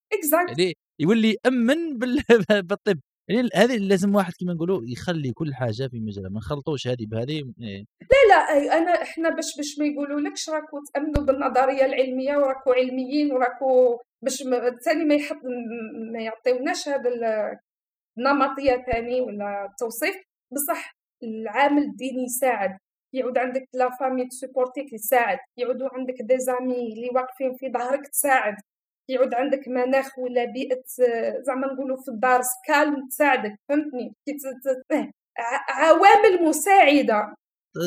يعني يولي أمن *laughs* بالطب. يعني هذه لازم واحد كما نقولوا يخلي كل حاجة في مجالها ما نخلطوش هذه بهذه إيه. لا لا أنا إحنا باش باش ما يقولوا لكش راكو تأمنوا بالنظرية العلمية وراكو علميين وراكو باش ثاني ما يحط ما يعطيوناش هذا النمطيه ثاني ولا التوصيف بصح العامل الديني يساعد يعود عندك لا فامي تسيبورتيك يساعد يعودوا عندك دي زامي اللي واقفين في ظهرك تساعد. يعود عندك مناخ ولا بيئة زعما نقولوا في الدار كالم تساعدك فهمتني؟ إيه، عوامل مساعدة.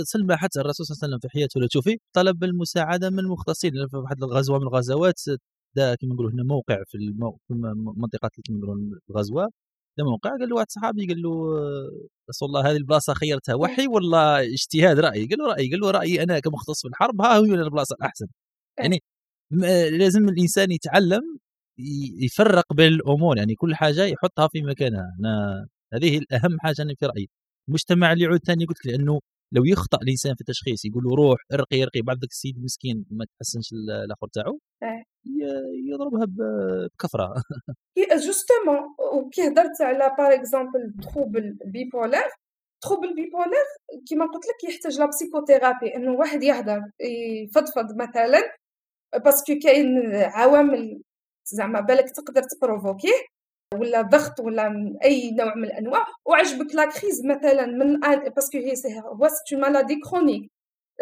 سلمى حتى الرسول صلى الله عليه وسلم في حياته ولا تشوفي طلب المساعدة من المختصين. في واحد الغزوة من الغزوات دا كما نقولوا هنا موقع في, المو... في منطقة كما نقولوا الغزوة. دا موقع قال له واحد صحابي قال له رسول الله هذه البلاصة خيرتها وحي ولا اجتهاد رأي؟ قال له رايي قال له رأيي أنا كمختص في الحرب ها هي البلاصة الأحسن. يعني لازم الإنسان يتعلم يفرق بين الأمور يعني كل حاجة يحطها في مكانها. أنا هذه الأهم حاجة أنا في رأيي. المجتمع اللي يعود ثاني قلت لأنه لو يخطأ الإنسان في التشخيص يقول له روح ارقي ارقي بعد ذاك السيد مسكين ما تحسنش الآخر تاعو. يضربها بكفره justement وكي هضرت على par exemple trouble bipolaire trouble bipolaire كيما قلت لك يحتاج la psychothérapie إنه واحد يهضر يفضفض مثلا parce que كاين عوامل زعما بالك تقدر ت provoquer ولا ضغط ولا أي نوع من الأنواع. وعجبك la crise مثلا من parce que هي هو c'est maladie chronique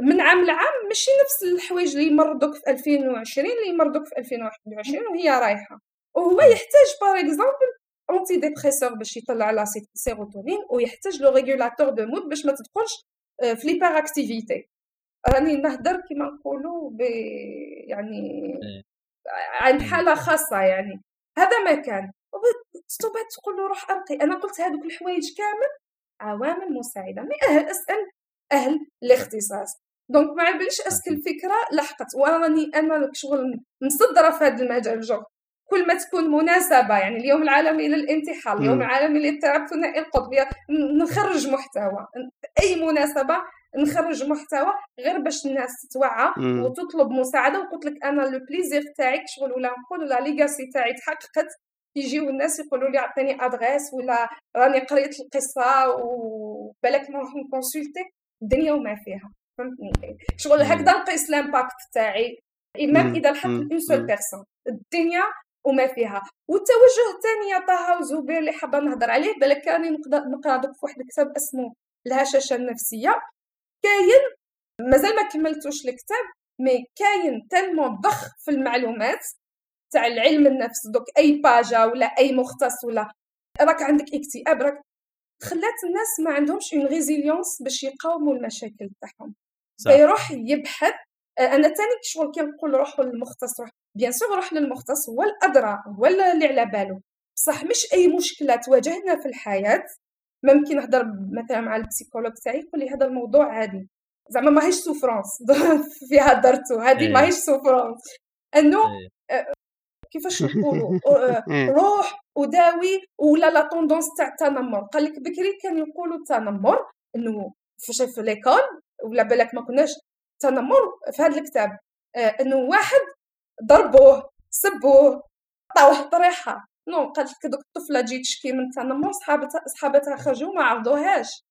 من عام لعام ماشي نفس الحوايج اللي يمرضوك في 2020 اللي يمرضوك في 2021 وهي رايحة. وهو يحتاج par exemple antidépresseur باش يطلع la sérotonine ويحتاج le régulateur de mood باش ما تدخلش آه، في l'hyperactivité راني نهدر كيما نقولوا ب يعني إيه. عن حالة خاصة يعني. هذا ما كان. بعد تقول له روح أرقي. أنا قلت هذوك الحوايج كامل عوامل مساعدة. mais أهل أسأل أهل الاختصاص. donc ما علاباليش est-ce que الفكرة لحقت. وراني أنا شغل مصدره في هذا المجال. je. كل ما تكون مناسبة يعني اليوم العالمي للانتحار اليوم العالمي للاضطراب الثنائي القطبي نخرج محتوى. أي مناسبة نخرج محتوى غير باش الناس تتوعى وتطلب مساعدة. وقلت لك أنا le plaisir تاعي شغل ولا نقول la legacy تاعي تحققت. يجيو الناس يقولوا لي عطيني adresse ولا راني قريت القصة وبالك نروح ن consulter. الدنيا وما فيها. فهمتني؟ شغل هكذا نقيس ال impact تاعي. même إذا لحقت une seule personne الدنيا وما فيها. والتوجه الثاني يا طه وزبير اللي حابة نهضر عليه. بالك راني نقدر نقرأ في واحد الكتاب اسمه الهشاشة النفسية. كاين مازال ما كملتوش الكتاب mais كاين tellement ضخ في المعلومات تاع العلم النفس دوك أي باجا ولا أي مختص ولا راك عندك اكتئاب راك خلات الناس ما عندهمش une résilience باش يقاوموا المشاكل تاعهم. فيروح يبحث. أنا تاني شغل كي نقول روحوا للمختص روح bien sûr روح للمختص هو الأدرى هو اللي على باله. بصح مش أي مشكلة تواجهنا في الحياة. ممكن نهضر مثلا مع ال psychologue تاعي يقول لي هذا الموضوع عادي زعما ماهيش souffrance *laughs* فيها درتو هذه إيه. ماهيش souffrance إنه إيه. آه، كيفاش نقولوا *laughs* آه، إيه. روح وداوي ولا la tendance تاع التنمر قال لك بكري كان يقولوا التنمر إنه فاش في l'école ولا بالك ما كناش تنمر في هذا الكتاب آه، إنه واحد ضربوه سبوه عطاوه طريحة non قالت لك دوك الطفله تجي تشكي من التنمر صحابتها صحابتها خرجوا ما عرضوهاش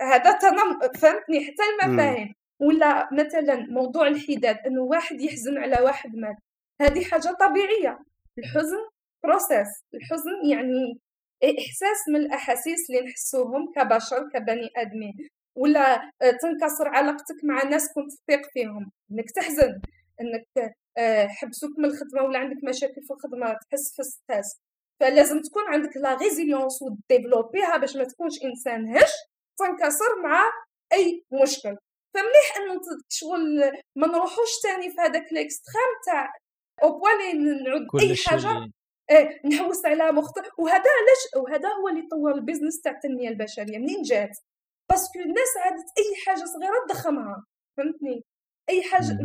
هذا تنمر فهمتني حتى المفاهيم ولا مثلا موضوع الحداد انه واحد يحزن على واحد مات هذه حاجة طبيعيه الحزن process الحزن يعني احساس من الاحاسيس اللي نحسوهم كبشر كبني ادمين ولا تنكسر علاقتك مع ناس كنت تثق فيهم انك تحزن انك حبسوك من الخدمة ولا عندك مشاكل في الخدمة تحس في stress فلازم تكون عندك la résilience و développer ها باش ما تكونش إنسان هش تنكسر مع أي مشكل. فمليح إنه شغل ما نروحوش تاني في هذاك ال extrême تاع اوبوالي نعود أي حاجة. إيه نحوس على مخت وهذا علاش وهذا هو اللي طور ال business تاع التنمية البشرية. منين جات؟ parce que الناس عادت أي حاجة صغيرة تضخمها فهمتني؟ أي حاجة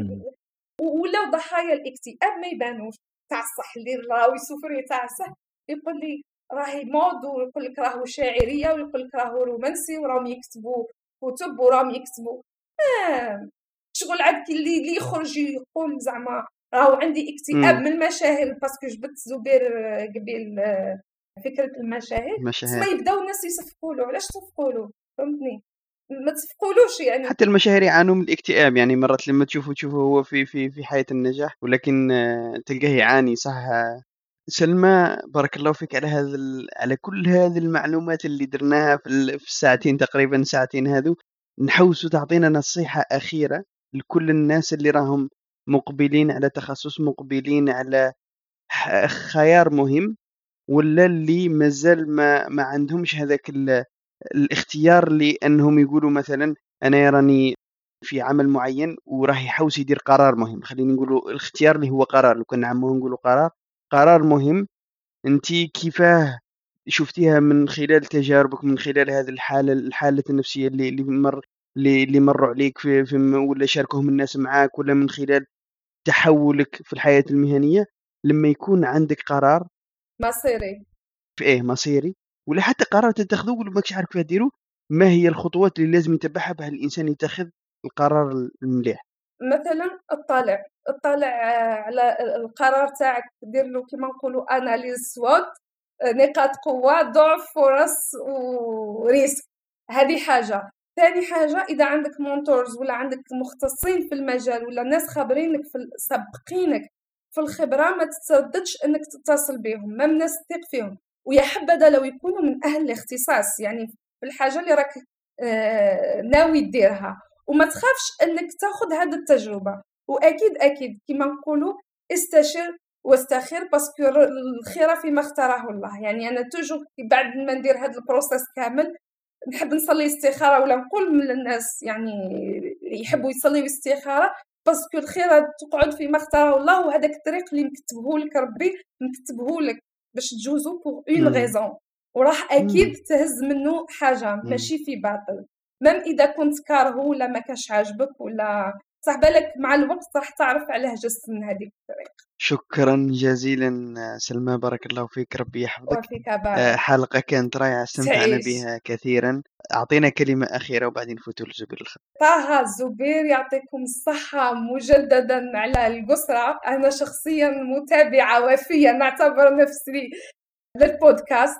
ولاو ضحايا الإكتئاب ما يبانوش. تاع الصح اللي راهو ي souffre يتعسه يقول لي راهي mood ويقول لك راهو شاعرية ويقول لك راهو رومانسي وراهم يكتبوا كتب وراهم يكتبوا آه. شغل عاد اللي اللي يخرج يقول زعما راهو عندي إكتئاب من المشاهير parce que جبت زبير قبيل فكرة المشاهير المشاهير ما يبداو الناس يصفقوا له علاش تصفقوا له فهمتني؟ ما تفقولوش يعني. حتى المشاهير يعانوا من الاكتئاب يعني مرات لما تشوفوا تشوفوا هو في في في حياة النجاح ولكن آه، تلقاه يعاني صح؟ سلمى بارك الله فيك على هذا على كل هذه المعلومات اللي درناها في الساعتين تقريبا ساعتين هذو. نحوسوا تعطينا نصيحة أخيرة لكل الناس اللي راهم مقبلين على تخصص مقبلين على خيار مهم ولا اللي مازال ما ما عندهمش هذاك الاختيار لأنهم يقولوا مثلا أنا راني في عمل معين وراه يحوس يدير قرار مهم. خلينا نقولوا الاختيار اللي هو قرار. لو كان نعموه نقولوا قرار قرار مهم. أنت كيفاه شفتيها من خلال تجاربك من خلال هذه الحالة الحالة النفسية اللي اللي مر اللي اللي مروا عليك في, في ولا شاركوهم الناس معاك ولا من خلال تحولك في الحياة المهنية. لما يكون عندك قرار مصيري. في إيه مصيري. ولا حتى قرار تتخذوه ماكش عارف كيف ديروا ما هي الخطوات اللي لازم يتبعها بها الإنسان يتخذ القرار المليح؟ مثلا اطلع اطلع على القرار تاعك دير له كيما نقولوا analyse SWOT نقاط قوة ضعف فرص و risques هذه حاجة. ثاني حاجة إذا عندك mentors ولا عندك مختصين في المجال ولا ناس خابرينك في سابقينك في الخبرة ما تترددش إنك تتصل بهم ما الناس تثق فيهم. ويا حبذا لو يكونوا من أهل الاختصاص يعني في الحاجة اللي راك آه، ناوي ديرها وما تخافش إنك تاخذ هذه التجربة. وأكيد أكيد كما نقولوا استشر واستخير parce que الخير فيما اختاره الله. يعني أنا toujours بعد ما ندير هذا ال process كامل نحب نصلي استخارة ولا نقول من الناس يعني يحبوا يصليوا استخارة parce que الخير تقعد فيما اختاره الله. وهذاك الطريق اللي مكتبه لك ربي مكتبه لك باش تجوزو pour une raison وراح أكيد تهز منه حاجة ماشي في باطل. même إذا كنت كارهه ولا ما كانش عاجبك ولا صح بالك مع الوقت راح تعرف علاه جزت من هذيك الطريق شكرا جزيلا سلمى بارك الله فيك ربي يحفظك. وفيك. آه، حلقة كانت رائعة استمتعنا بها كثيرا. أعطينا كلمة أخيرة وبعدين نفوتوا لزبير الخط. طه الزبير يعطيكم الصحة مجددا على القسرة. أنا شخصيا متابعة وفية نعتبر نفسي للبودكاست.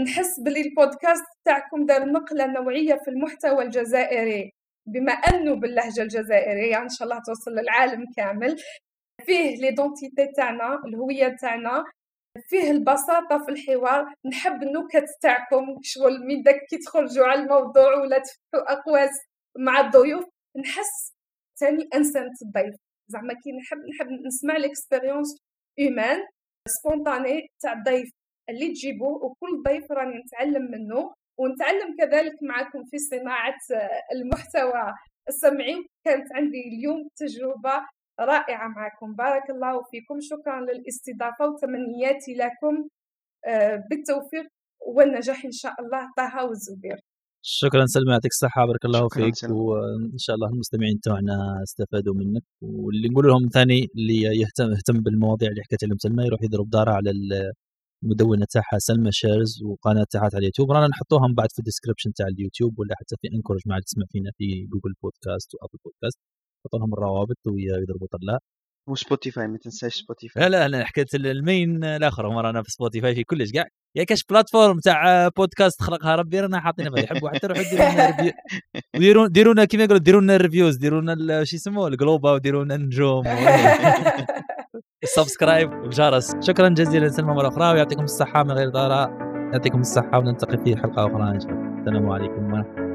نحس باللي البودكاست تاعكم دار نقلة نوعية في المحتوى الجزائري. بما أنه باللهجة الجزائرية إن شاء الله توصل للعالم كامل. فيه l'identité تاعنا الهوية تاعنا. فيه البساطة في الحوار. نحب النكت تاعكم شغل من داك كي تخرجوا على الموضوع ولا تفتحوا أقواس مع الضيوف. نحس ثاني إنسان الضيف زعما كي نحب نحب نسمع l'expérience humaine spontanée تاع الضيف اللي تجيبوه. وكل ضيف راني نتعلم منه. ونتعلم كذلك معكم في صناعة المحتوى. السمعي كانت عندي اليوم تجربة رائعة معكم. بارك الله فيكم. شكرا للاستضافة وتمنياتي لكم آه، بالتوفيق والنجاح إن شاء الله. طه والزبير. شكرا سلمى يعطيك الصحة. بارك الله فيك. وإن شاء الله المستمعين تاعنا استفادوا منك. واللي نقول لهم ثاني اللي يهتم يهتم بالمواضيع اللي حكيت لهم سلمى يروح يضرب دارة على المدونه تاعها سلمى Shares وقناة تاعها على اليوتيوب. رانا نحطوها من بعد في ال description تاع اليوتيوب ولا حتى في Anchor جماعة اللي تسمع فينا في Google Podcast و Apple Podcast نحط لهم الروابط ويضربوا طلع و Spotify ما تنساش Spotify لا لا أنا حكيت المين الآخر. مره أنا في Spotify في كلش. كاع يا كاش plateforme تاع بودكاست خلقها ربي رانا حاطينها فيها يحبوا حتى روحوا ديروا لنا review ديروا لنا كيما يقولوا ديروا لنا ال reviews ديروا لنا شو يسموه الجلوبا وديروا لنا النجوم ال subscribe وجرس شكرا جزيلا سلمى مرة أخرى ويعطيكم الصحة من غير ضراء. يعطيكم الصحة ونلتقي في حلقة أخرى إن شاء الله. السلام عليكم. ورحمه